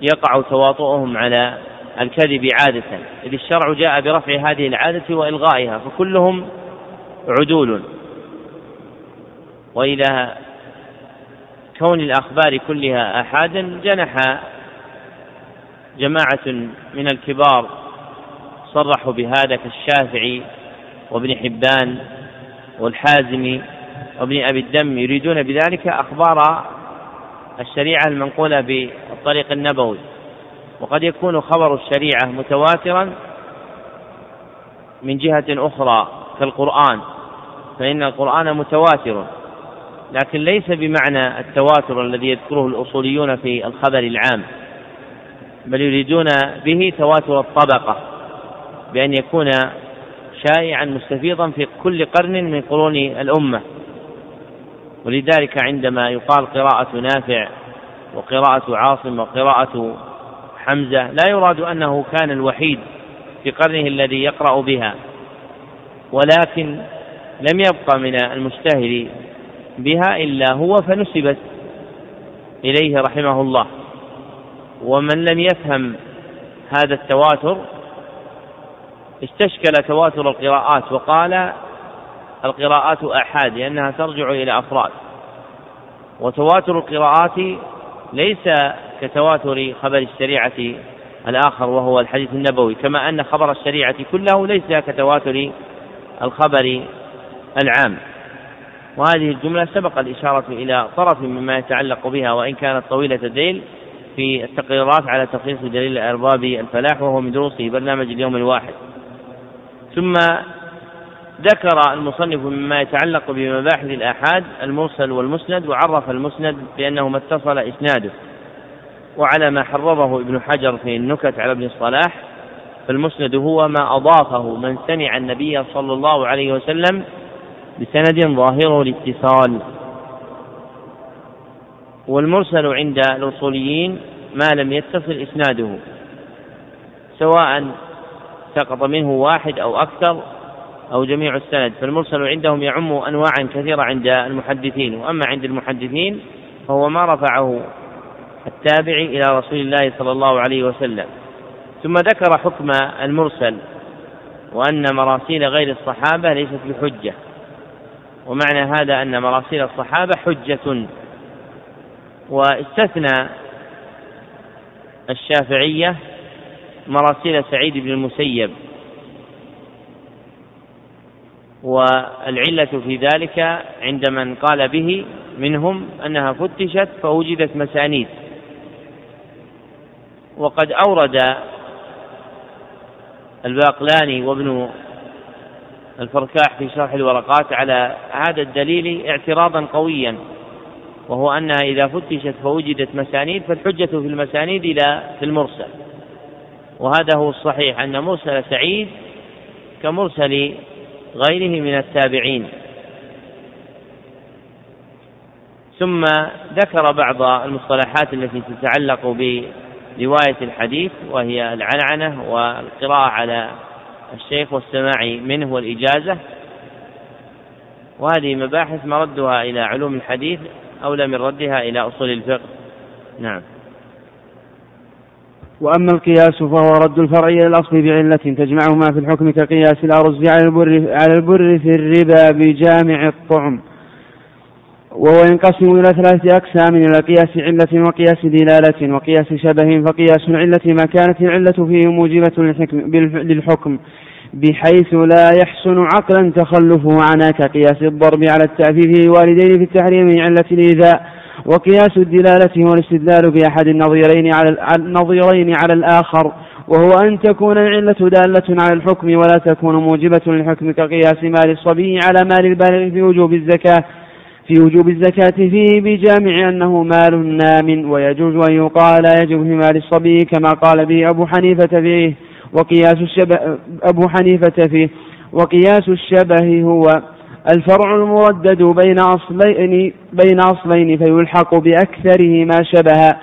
يقع تواطؤهم على الكذب عادة. إذ الشرع جاء برفع هذه العادة وإلغائها فكلهم عدول. وإلى كون الأخبار كلها آحادا جنح جماعة من الكبار صرحوا بهذا كالشافعي وابن حبان والحازمي وابن أبي الدم يريدون بذلك أخبار الشريعة المنقولة بالطريق النبوي. وقد يكون خبر الشريعة متواترا من جهة أخرى كالقرآن فإن القرآن متواتر. لكن ليس بمعنى التواتر الذي يذكره الأصوليون في الخبر العام بل يريدون به تواتر الطبقة بأن يكون شائعا مستفيضا في كل قرن من قرون الأمة. ولذلك عندما يقال قراءة نافع وقراءة عاصم وقراءة حمزة لا يراد أنه كان الوحيد في قرنه الذي يقرأ بها ولكن لم يبق من المجتهد بها إلا هو فنسبت إليه رحمه الله. ومن لم يفهم هذا التواتر استشكل تواتر القراءات وقال القراءات آحاد لأنها ترجع إلى أفراد. وتواتر القراءات ليس كتواتر خبر الشريعة الآخر وهو الحديث النبوي كما أن خبر الشريعة كله ليس كتواتر الخبر العام. وهذه الجملة سبق الإشارة إلى طرف مما يتعلق بها وإن كانت طويلة الديل في التقريرات على تخصيص دليل أرباب الفلاح وهو من دروسه برنامج اليوم الواحد. ثم ذكر المصنف مما يتعلق بمباحث الآحاد المرسل والمسند وعرف المسند بأنه ما اتصل إسناده. وعلى ما حرره ابن حجر في النكت على ابن الصلاح فالمسند هو ما أضافه من سمع النبي صلى الله عليه وسلم بسند ظاهره الاتصال. والمرسل عند الأصوليين ما لم يتصل إسناده سواء سقط منه واحد أو أكثر أو جميع السند. فالمرسل عندهم يعم أنواعا كثيرة عند المحدثين وأما عند المحدثين فهو ما رفعه التابع إلى رسول الله صلى الله عليه وسلم. ثم ذكر حكم المرسل وأن مراسيل غير الصحابة ليست بحجة. ومعنى هذا أن مراسيل الصحابة حجة. واستثنى الشافعية مراسيل سعيد بن المسيب. والعلة في ذلك عند من قال به منهم أنها فتشت فوجدت مسانيد. وقد أورد الباقلاني وابن الفركاح في شرح الورقات على هذا الدليل اعتراضا قويا وهو أنها إذا فتشت فوجدت مسانيد فالحجة في المسانيد لا في المرسل. وهذا هو الصحيح أن مرسل سعيد كمرسل غيره من التابعين. ثم ذكر بعض المصطلحات التي تتعلق برواية الحديث وهي العنعنة والقراءة على الشيخ والسماع منه والإجازة. وهذه مباحث مردها إلى علوم الحديث أولى من ردها إلى أصول الفقه. نعم. وأما القياس فهو رد الفرع إلى الأصل بعلة تجمعهما في الحكم كقياس الأرز على البر على البر في الربا بجامع الطعم. وهو ينقسم إلى ثلاثة أقسام إلى قياس علة وقياس دلالة وقياس شبه فقياس العلة ما كانت العلة فيه موجبة للحكم. بحيث لا يحسن عقلا تخلفه عنها كقياس الضرب على التعفيف والدين في التحريم من علة الإيذاء وقياس الدلالة هو الاستدلال بأحد النظيرين على النظيرين على الآخر وهو أن تكون العلة دالة على الحكم ولا تكون موجبة للحكم كقياس مال الصبي على مال البالغ في وجوب الزكاة. في وجوب الزكاة فيه بجامع أنه مال نام ويجوز أن يقال لا يجب في مال الصبي كما قال به أبو حنيفة فيه. وقياس الشبه أبو حنيفة فيه. وقياس الشبه هو الفرع المردد بين أصلين بين أصلين فيلحق بأكثره ما شبه.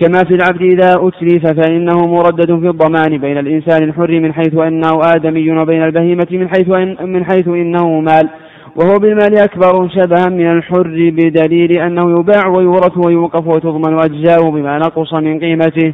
كما في العبد إذا أتلف فإنه مردد في الضمان بين الإنسان الحر من حيث أنه آدمي وبين البهيمة من حيث إن من حيث إنه مال. وهو بالمال أكبر شبها من الحر بدليل أنه يباع ويورث ويوقف وتضمن أجزاؤه بما نقص من قيمته.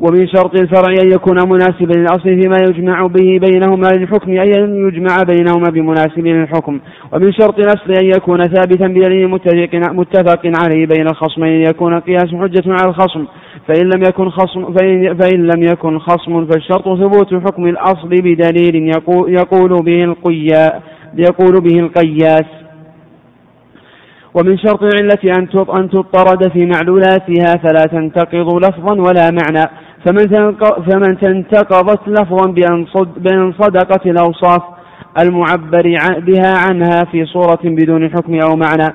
ومن شرط الفرع أن يكون مناسبا للأصل فيما يجمع به بينهما للحكم أي أن يجمع بينهما بمناسب للحكم ومن شرط الأصل أن يكون ثابتا بدليل متفق, متفق عليه بين الخصمين أن يكون القياس حجة على الخصم. فإن لم يكن خصم فإن, فإن لم يكن خصم فالشرط ثبوت حكم الأصل بدليل يقول, يقول به القيا يقول به القياس. ومن شرط العلة أن تطرد في معلولاتها فلا تنتقض لفظا ولا معنى. فمن فمن تنتقضت لفظا بأن صدقت الأوصاف المعبر بها عنها في صورة بدون حكم أو معنى.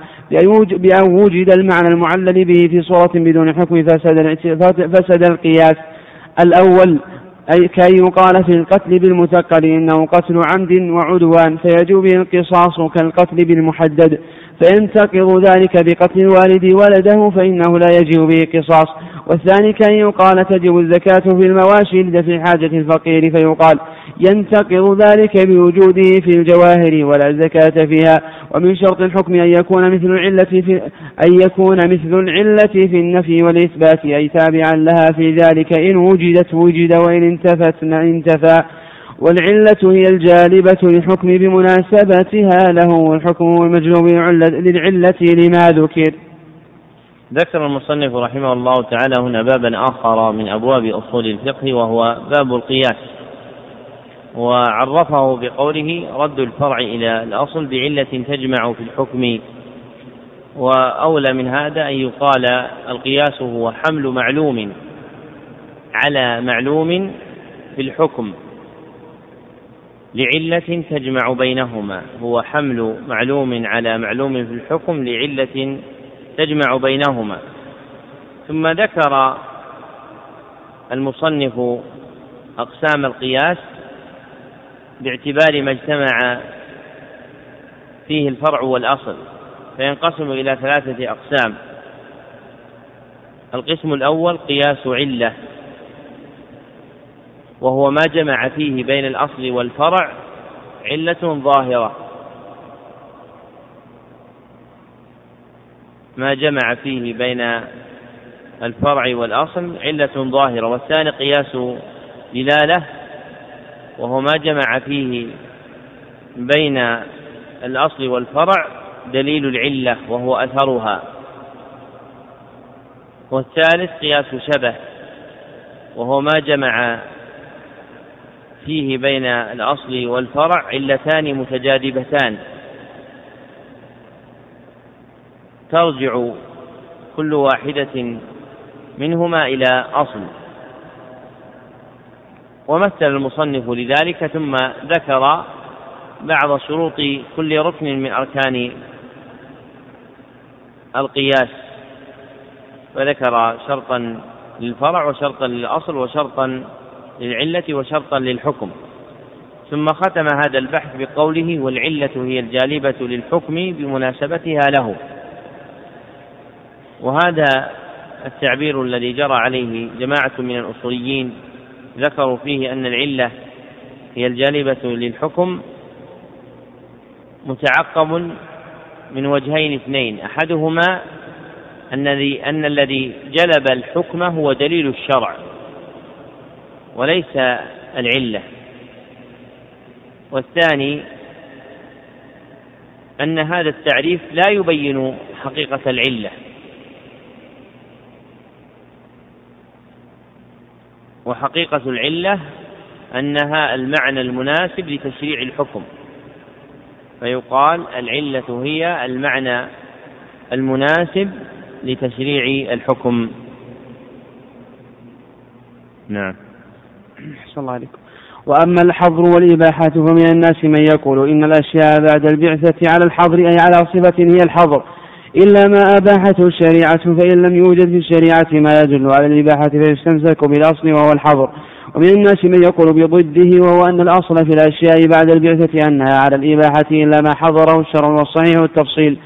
بأن وجد المعنى المعلل به في صورة بدون حكم فسد, فسد القياس. الأول أي كي يقال في القتل بالمثقل إنه قتل عمد وعدوان فيجوب القصاص كالقتل بالمحدد. فينتقض ذلك بقتل الوالد ولده فإنه لا يجب به قصاص والثاني كأن يقال تجب الزكاة في المواشي لدفع حاجة الفقير فيقال ينتقض ذلك بوجوده في الجواهر ولا زكاة فيها. ومن شرط الحكم أن يكون مثل العلة في أن يكون مثل العلة في النفي والإثبات أي تابعا لها في ذلك. إن وجدت وجد وإن انتفت انتفى. والعلة هي الجالبة للحكم بمناسبتها له والحكم المجلوب للعلة لما ذكر. ذكر المصنف رحمه الله تعالى هنا بابا آخر من أبواب أصول الفقه وهو باب القياس. وعرفه بقوله رد الفرع إلى الأصل بعلة تجمع في الحكم. وأولى من هذا أن يقال القياس هو حمل معلوم على معلوم في الحكم. لعلة تجمع بينهما هو حمل معلوم على معلوم في الحكم لعلة تجمع بينهما. ثم ذكر المصنف أقسام القياس باعتبار ما اجتمع فيه الفرع والأصل فينقسم إلى ثلاثة أقسام. القسم الأول قياس علة وهو ما جمع فيه بين الأصل والفرع علة ظاهرة. ما جمع فيه بين الفرع والأصل علة ظاهرة والثاني قياس دلالة وهو ما جمع فيه بين الأصل والفرع دليل العلة وهو أثرها. والثالث قياس شبه وهو ما جمع فيه بين الأصل والفرع علتان متجاذبتان. ترجع كل واحدة منهما إلى أصل. ومثل المصنف لذلك ثم ذكر بعض شروط كل ركن من أركان القياس فذكر شرطا للفرع وشرطا للأصل وشرطا للعلة وشرطا للحكم. ثم ختم هذا البحث بقوله والعلة هي الجالبة للحكم بمناسبتها له. وهذا التعبير الذي جرى عليه جماعة من الأصوليين ذكروا فيه أن العلة هي الجالبة للحكم متعقب من وجهين اثنين. أحدهما الذي أن الذي جلب الحكم هو دليل الشرع وليس العلة. والثاني أن هذا التعريف لا يبين حقيقة العلة. وحقيقة العلة أنها المعنى المناسب لتشريع الحكم. فيقال العلة هي المعنى المناسب لتشريع الحكم. نعم. أحسن الله عليكم. وأما الحظر والإباحة فمن الناس من يقول إن الأشياء بعد البعثة على الحظر أي على صفة هي الحظر. إلا ما أباحته الشريعة فإن لم يوجد في الشريعة ما يدل على الإباحة فيستمسك بالأصل وهو الحظر. ومن الناس من يقول بضده وهو أن الأصل في الأشياء بعد البعثة أنها على الإباحة إلا ما حضره الشرع والصحيح والتفصيل.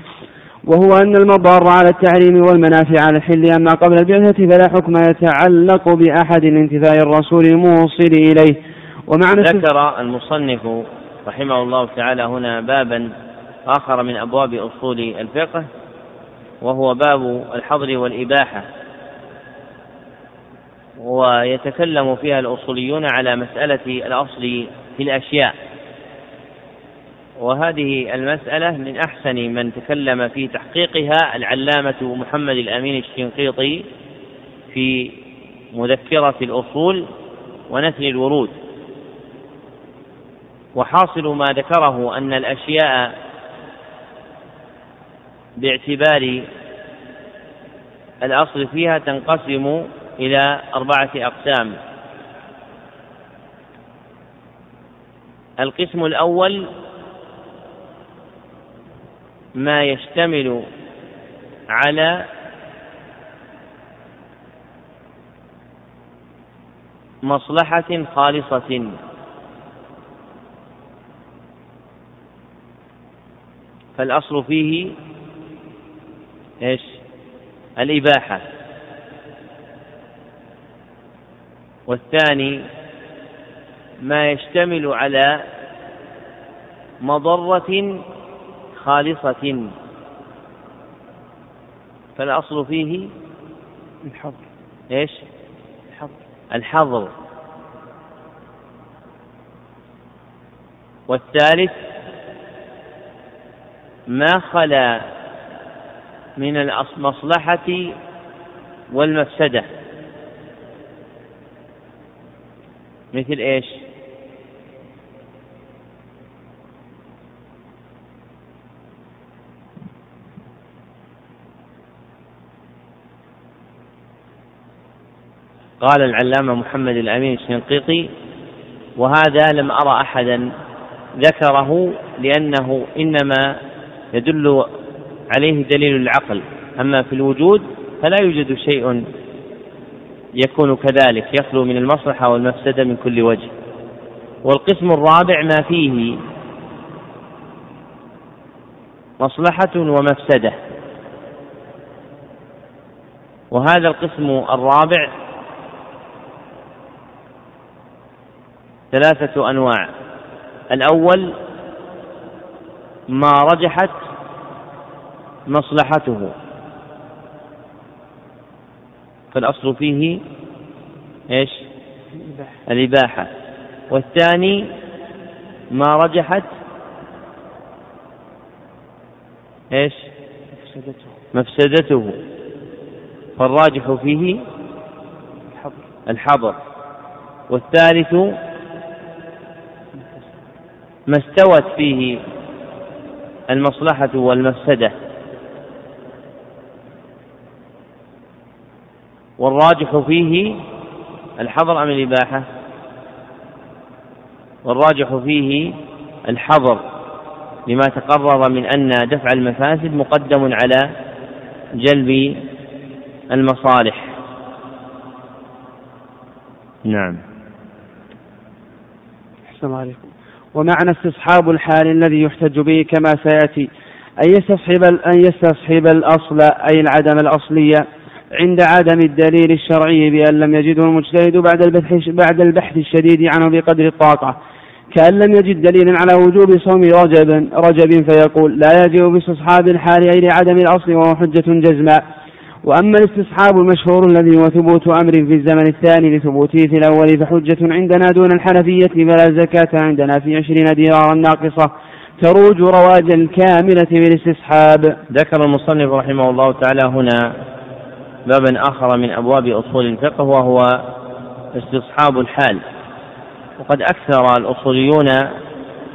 وهو أن المضار على التحريم والمنافع على الحل أما قبل البعثة فلا حكم يتعلق بأحد انتفاء الرسول الموصل إليه. ومعنى ذكر المصنف رحمه الله تعالى هنا بابا آخر من أبواب أصول الفقه. وهو باب الحظر والإباحة. ويتكلم فيها الأصوليون على مسألة الأصل في الأشياء. وهذه المسألة من أحسن من تكلم في تحقيقها العلامة محمد الأمين الشنقيطي في مذكرة الأصول ونثر الورود. وحاصل ما ذكره أن الأشياء باعتبار الأصل فيها تنقسم إلى أربعة أقسام. القسم الأول ما يشتمل على مصلحة خالصة. فالأصل فيه إيش؟ الإباحة. والثاني ما يشتمل على مضرة خالصة. فالأصل فيه الحظر. إيش؟ الحظر. الحظر. والثالث ما خلا من المصلحة والمفسدة مثل إيش؟ قال العلامة محمد الأمين الشنقيطي وهذا لم أرى أحدا ذكره لأنه إنما يدل عليه دليل العقل. أما في الوجود فلا يوجد شيء يكون كذلك يخلو من المصلحة والمفسدة من كل وجه. والقسم الرابع ما فيه مصلحة ومفسدة. وهذا القسم الرابع ثلاثة أنواع. الأول ما رجحت مصلحته. فالأصل فيه إيش؟ الإباحة. والثاني ما رجحت إيش؟ مفسدته. مفسدته. فالراجح فيه الحظر. والثالث ما استوت فيه المصلحة والمفسدة. والراجح فيه الحظر أم الإباحة؟ والراجح فيه الحظر لما تقرر من أن دفع المفاسد مقدم على جلب المصالح. نعم. السلام عليكم. ومعنى استصحاب الحال الذي يحتج به كما سيأتي. أن يستصحب أن يستصحب الأصل أي العدم الأصلية؟ عند عدم الدليل الشرعي بأن لم يجده المجتهد بعد البحث بعد البحث الشديد عنه بقدر الطاقة. كأن لم يجد دليلا على وجوب صوم رجب رجب فيقول لا يجب باستصحاب الحال أي لعدم الأصل وهو حجة جزماء وأما الاستصحاب المشهور الذي هو ثبوت أمر في الزمن الثاني لثبوته في الأول فحجة عندنا دون الحنفية فلا زكاة عندنا في عشرين دينارا ناقصة. تروج رواجا كاملة بالاستصحاب ذكر المصنف رحمه الله تعالى هنا بابا آخر من أبواب أصول الفقه وهو استصحاب الحال. وقد أكثر الأصوليون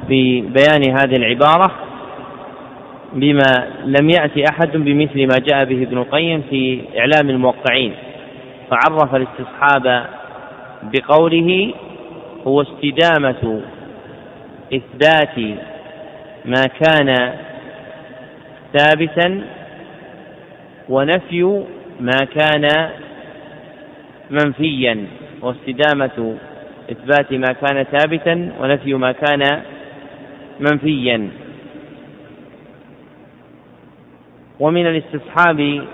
في بيان هذه العبارة بما لم يأتي أحد بمثل ما جاء به ابن القيم في إعلام الموقعين. فعرف الاستصحاب بقوله هو استدامة إثبات ما كان ثابتا ونفي ما كان منفيا واستدامة إثبات ما كان ثابتا ونفي ما كان منفيا. ومن الاستصحاب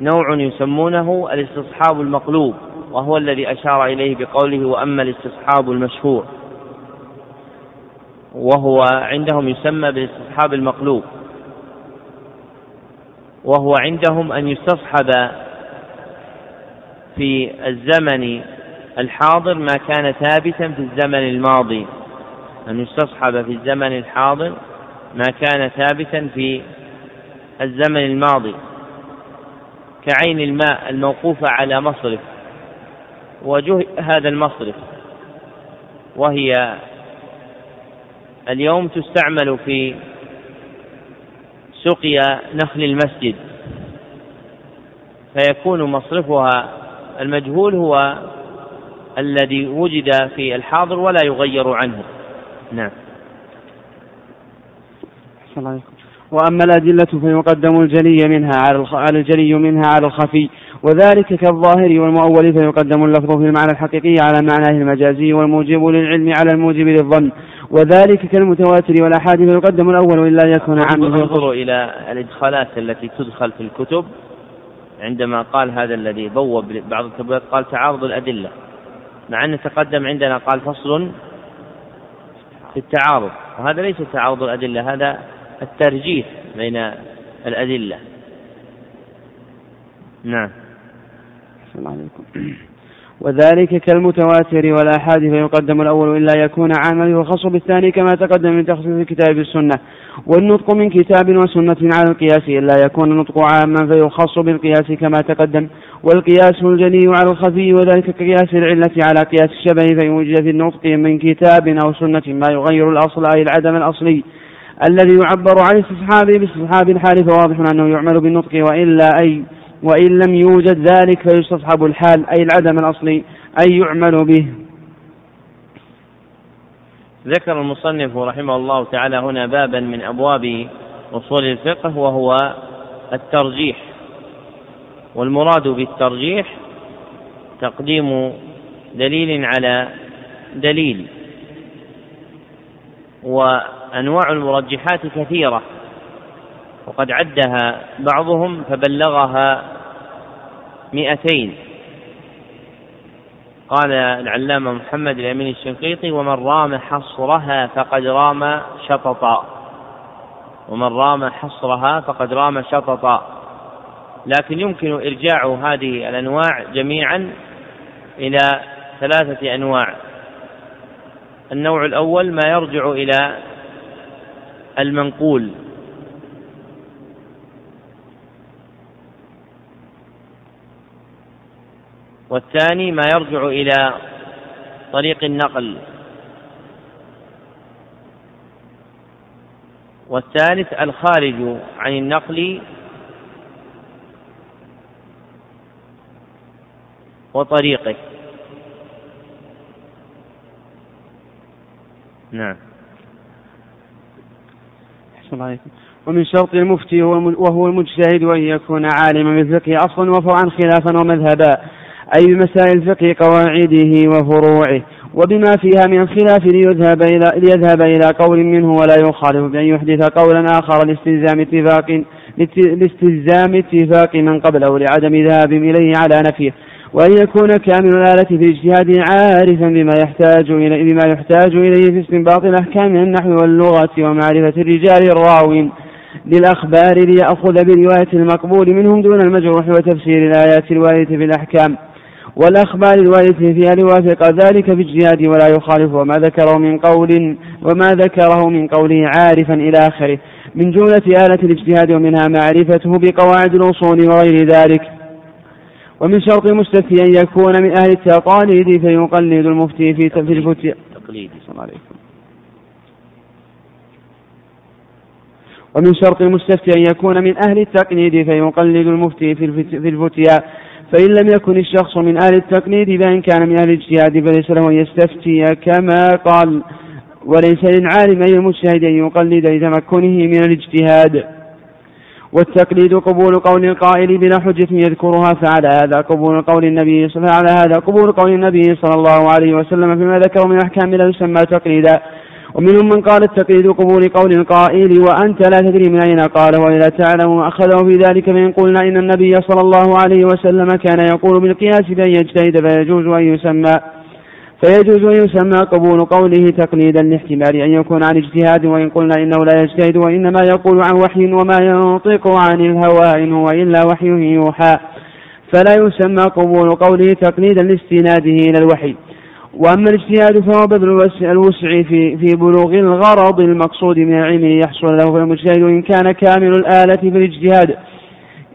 نوع يسمونه الاستصحاب المقلوب وهو الذي أشار إليه بقوله وأما الاستصحاب المشهور وهو عندهم يسمى بالاستصحاب المقلوب. وهو عندهم أن يستصحب في الزمن الحاضر ما كان ثابتا في الزمن الماضي. أن يستصحب في الزمن الحاضر ما كان ثابتا في الزمن الماضي. كعين الماء الموقوفة على مصرف. وجه هذا المصرف. وهي اليوم تستعمل في سقيا نخل المسجد. فيكون مصرفها المجهول هو الذي وجد في الحاضر ولا يغير عنه. نعم. وأما الأدلة فيقدم الجلي منها على الجلي منها على الخفي وذلك كالظاهر والمؤول فيقدم اللفظ في المعنى الحقيقي على معناه المجازي والموجب للعلم على الموجب للظن. وذلك كالمتواتر والأحاد فيقدم الأول إلا يكون عاما انظروا إلى الإدخالات التي تدخل في الكتب عندما قال هذا الذي بوب بعض التبويبات قال تعارض الأدلة مع أن تقدم عندنا قال فصل في التعارض وهذا ليس تعارض الأدلة هذا الترجيح بين الأدلة. نعم. السلام عليكم. وذلك كالمتواتر والآحاد فيقدم الأول إلا يكون عاما يرخص بالثاني كما تقدم من تخصيص الكتاب بالسنة والنطق من كتاب وسنة على القياس إلا يكون النطق عاما فيخص بالقياس كما تقدم. والقياس الجلي على الخفي وذلك كقياس العلة على قياس الشبه فيوجد في النطق من كتاب أو سنة ما يغير الأصل أي العدم الأصلي الذي يعبر عن استصحابه باستصحاب الحال فواضح أنه يعمل بالنطق وإلا أي وإن لم يوجد ذلك فيستصحب الحال أي العدم الأصلي أي يعمل به. ذكر المصنف رحمه الله تعالى هنا بابا من أبواب أصول الفقه وهو الترجيح. والمراد بالترجيح تقديم دليل على دليل وأنواع المرجحات كثيرة. وقد عدها بعضهم فبلغها مئتين. قال العلامة محمد الأمين الشنقيطي ومن رام حصرها فقد رام شططا. ومن رام حصرها فقد رام شططا. لكن يمكن إرجاع هذه الأنواع جميعا إلى ثلاثة أنواع. النوع الأول ما يرجع إلى المنقول. والثاني ما يرجع إلى طريق النقل. والثالث الخارج عن النقل. وطريقه. نعم. أحسن عليكم. ومن شرط المفتي وهو المجتهد أن يكون عالما بالفقه أصلا وفرعا خلافا ومذهبا. أي بمسائل الفقه قواعده وفروعه وبما فيها من الخلاف ليذهب إلى ليذهب إلى قول منه ولا يخالف بأن يحدث قولا آخر لاستلزام اتفاق لاستلزام اتفاق من قبله لعدم ذهابهم إليه على نفيه. وأن يكون كامل الآلة في اجتهاده عارفا بما يحتاج إليه بما يحتاج إليه في استنباط الأحكام من النحو واللغة ومعرفة الرجال الراوين للأخبار ليأخذ برواية المقبول منهم دون المجروح وتفسير الآيات الواردة في الأحكام. والأخبار الواردة فيها ليوافق ذلك في اجتهاده ولا يخالف وما ذكره من قول وما ذكره من قوله عارفا إلى آخره. من جملة آلة الاجتهاد ومنها معرفته بقواعد الأصول وغير ذلك. ومن شرط المستفتي أن يكون من أهل التقاليد فيقلد المفتي في الفتيا تقليدي. صلى الله عليه ومن شرط المستفتي أن يكون من أهل التقليد فيقلد المفتي في الفتيا. فإن لم يكن الشخص من أهل التقليد فإن كان من أهل الاجتهاد فليس له أن يستفتي كما قال. وليس للعالم أي المجتهد أن يقلد لتمكنه من الاجتهاد. والتقليد قبول قول القائل بلا حجة يذكرها فعلى هذا قبول قول النبي صلى على هذا قبول قول النبي صلى الله عليه وسلم فيما ذكر من أحكام لا يسمى تقليدا. ومنهم من قال التقليد قبول قول القائل وأنت لا تدري من أين قال وإذا تعلم أخذه في ذلك فإن قلنا إن النبي صلى الله عليه وسلم كان يقول بالقياس بأن يجتهد فيجوز أن يسمى فيجوز أن يسمى قبول قوله تقليدا لاحتمال أن يكون عن اجتهاد وإن قلنا إنه لا يجتهد وإنما يقول عن وحي وما ينطق عن الهوى إن هو إلا وحي يوحى فلا يسمى قبول قوله تقليدا لاستناده إلى الوحي وأما الاجتهاد فهو بذل الوسع في في بلوغ الغرض المقصود من العلم ليحصل له فالمجتهد إن كان كامل الآلة في الاجتهاد.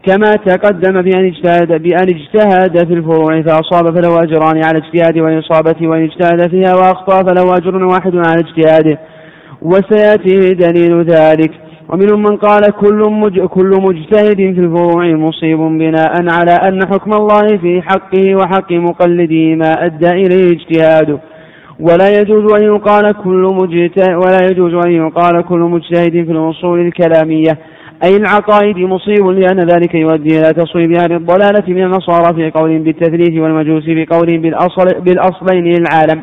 كما تقدم بأن اجتهد بأن اجتهد في الفروع فأصاب فله أجران على اجتهاده وإصابته وإن اجتهد فيها وأخطأ فله أجر واحد على اجتهاده وسيأتي دليل ذلك. ومنهم من قال كل. كل مجتهد في الفروع مصيب بناء على أن حكم الله في حقه وحق مقلده ما أدى إليه اجتهاده ولا يجوز أن يقال كل مجتهد ولا يجوز أن يقال كل مجتهد في الأصول الكلامية أي العقائد مصيب لأن ذلك يؤدي إلى تصويب أهل الضلالة من النصارى في قول بالتثليث والمجوس في قول بالأصل بالأصلين للعالم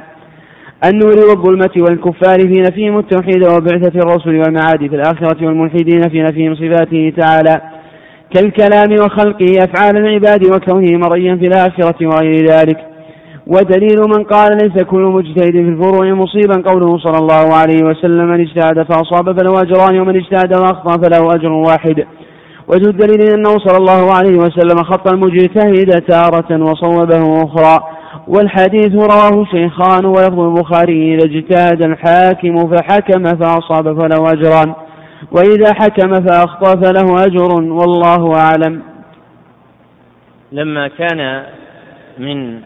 النور والظلمة والكفار في نفيهم التوحيد وبعثة الرسل والمعاد في الآخرة والملحدين في نفيهم صفاته تعالى. كالكلام وخلقه أفعال العباد وكونه مرئيا في الآخرة وغير ذلك. ودليل من قال ليس كل مجتهد في الفروع مصيبا قوله صلى الله عليه وسلم من اجتهد فأصاب فله أجران ومن اجتهد وأخطأ فله أجر واحد. وجه الدليل أنه صلى الله عليه وسلم خط المجتهد تارة وصوبه أخرى. والحديث رواه شيخان ولفظ البخاري إذا اجتهد الحاكم فحكم فأصاب فله أجران وإذا حكم فأخطأ فله أجر والله أعلم. لما كان من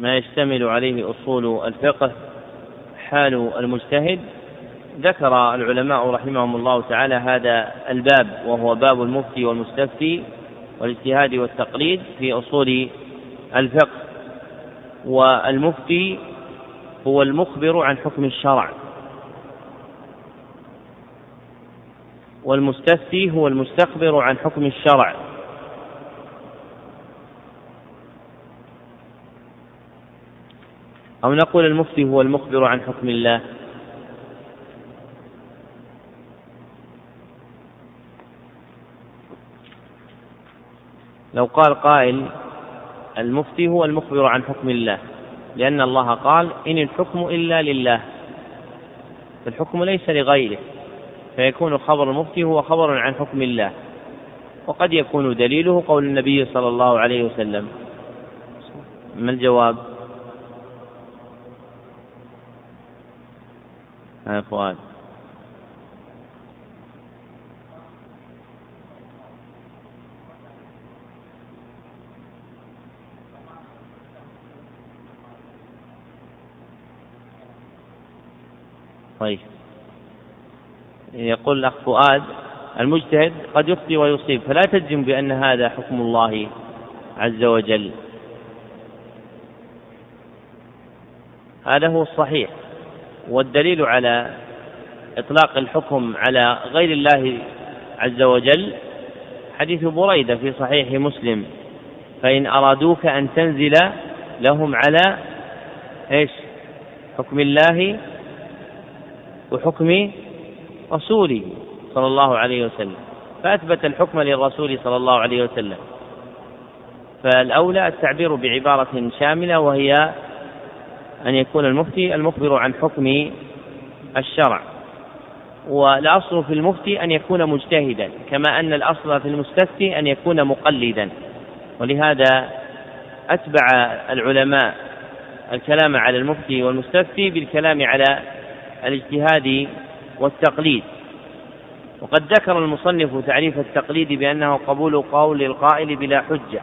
ما يشتمل عليه أصول الفقه حال المجتهد ذكر العلماء رحمهم الله تعالى هذا الباب وهو باب المفتي والمستفتي والاجتهاد والتقليد في أصول الفقه. والمفتي هو المخبر عن حكم الشرع. والمستفتي هو المستخبر عن حكم الشرع. أو نقول المفتي هو المخبر عن حكم الله. لو قال قائل المفتي هو المخبر عن حكم الله لأن الله قال إن الحكم إلا لله. فالحكم ليس لغيره فيكون خبر المفتي هو خبر عن حكم الله. وقد يكون دليله قول النبي صلى الله عليه وسلم. ما الجواب؟ ها فؤاد طيب. يقول الأخ فؤاد المجتهد قد يخطي ويصيب فلا تجزم بأن هذا حكم الله عز وجل. هذا هو الصحيح والدليل على إطلاق الحكم على غير الله عز وجل حديث بريدة في صحيح مسلم. فإن أرادوك أن تنزل لهم على إيش؟ حكم الله وحكم رسوله صلى الله عليه وسلم فأثبت الحكم للرسول صلى الله عليه وسلم. فالأولى التعبير بعبارة شاملة وهي أن يكون المفتي المخبر عن حكم الشرع. والأصل في المفتي أن يكون مجتهدا كما أن الأصل في المستفتي أن يكون مقلدا. ولهذا أتبع العلماء الكلام على المفتي والمستفتي بالكلام على الاجتهاد والتقليد. وقد ذكر المصنف تعريف التقليد بأنه قبول قول القائل بلا حجة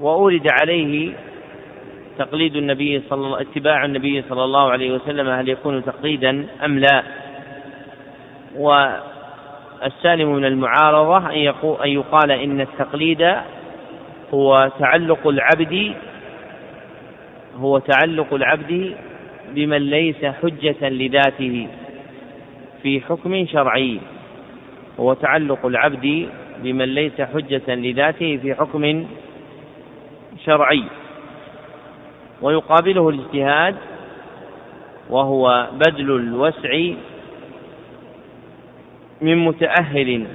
وأورد عليه تقليد النبي صلى الله اتباع النبي صلى الله عليه وسلم هل يكون تقليدا أم لا. والسالم من المعارضة أن, يقال إن التقليد هو تعلق العبد هو تعلق العبد بمن ليس حجة لذاته في حكم شرعي هو تعلق العبد بمن ليس حجة لذاته في حكم شرعي. ويقابله الاجتهاد وهو بذل الوسع من متأهل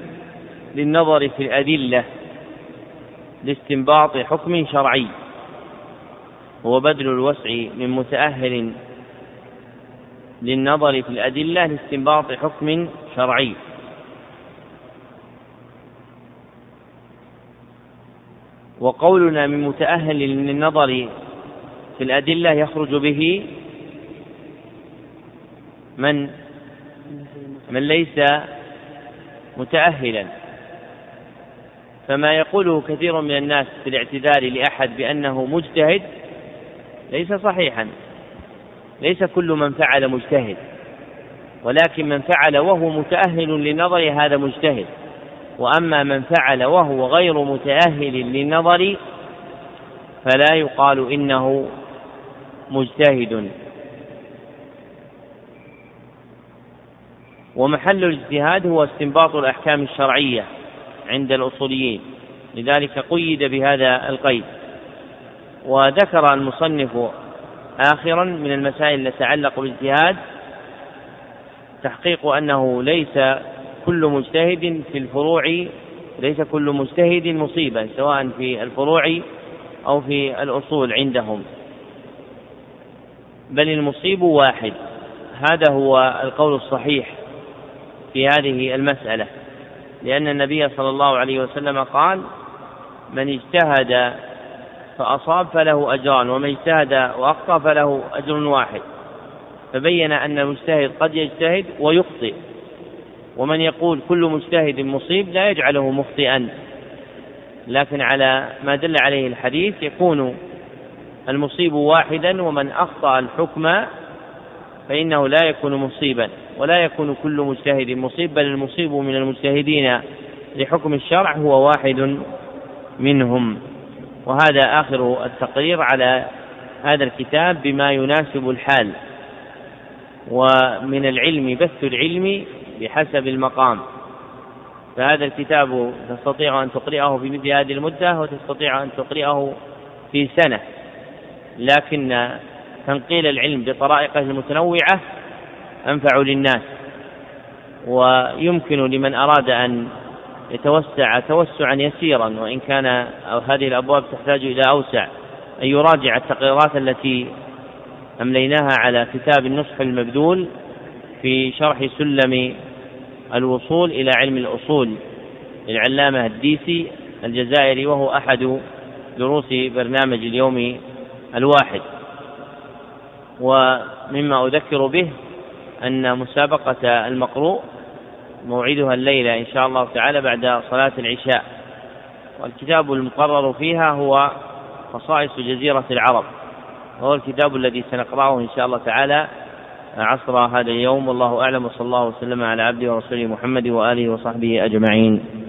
للنظر في الأدلة لاستنباط حكم شرعي هو بذل الوسع من متأهل للنظر في الأدلة لاستنباط حكم شرعي. وقولنا من متأهل للنظر في الأدلة يخرج به من؟ من ليس متأهلا. فما يقوله كثير من الناس في الاعتذار لأحد بأنه مجتهد ليس صحيحا. ليس كل من فعل مجتهد ولكن من فعل وهو متأهل للنظر هذا مجتهد. وأما من فعل وهو غير متأهل للنظر فلا يقال إنه مجتهد. ومحل الاجتهاد هو استنباط الأحكام الشرعية عند الأصوليين لذلك قيد بهذا القيد. وذكر المصنف آخرا من المسائل التي تتعلق بالاجتهاد تحقيق أنه ليس كل مجتهد في الفروع ليس كل مجتهد مصيبا سواء في الفروع أو في الأصول عندهم. بل المصيب واحد هذا هو القول الصحيح في هذه المسألة. لأن النبي صلى الله عليه وسلم قال من اجتهد فأصاب فله أجران ومن اجتهد وأخطأ فله أجر واحد. فبين أن المجتهد قد يجتهد ويخطئ. ومن يقول كل مجتهد مصيب لا يجعله مخطئا. لكن على ما دل عليه الحديث يكون المصيب واحدا ومن أخطأ الحكم فإنه لا يكون مصيبا. ولا يكون كل مجتهد مصيب بل المصيب من المجتهدين لحكم الشرع هو واحد منهم. وهذا آخر التقرير على هذا الكتاب بما يناسب الحال. ومن العلم بث العلم بحسب المقام. فهذا الكتاب تستطيع أن تقرئه في مثل هذه المدة وتستطيع أن تقرئه في سنة. لكن تنقيل العلم بطرائقه المتنوعة أنفع للناس. ويمكن لمن أراد أن يتوسع توسعا يسيرا وإن كان أو هذه الأبواب تحتاج إلى أوسع أن يراجع التقريرات التي أمليناها على كتاب النصح المبذول في شرح سلم الوصول إلى علم الأصول للعلامة الديسي الجزائري وهو أحد دروس برنامج اليوم الواحد. ومما أذكر به أن مسابقة المقروء موعدها الليلة إن شاء الله تعالى بعد صلاة العشاء. والكتاب المقرر فيها هو خصائص جزيرة العرب. وهو الكتاب الذي سنقرأه إن شاء الله تعالى عصر هذا اليوم. والله أعلم وصلى الله وسلم على عبده ورسوله محمد وآله وصحبه أجمعين.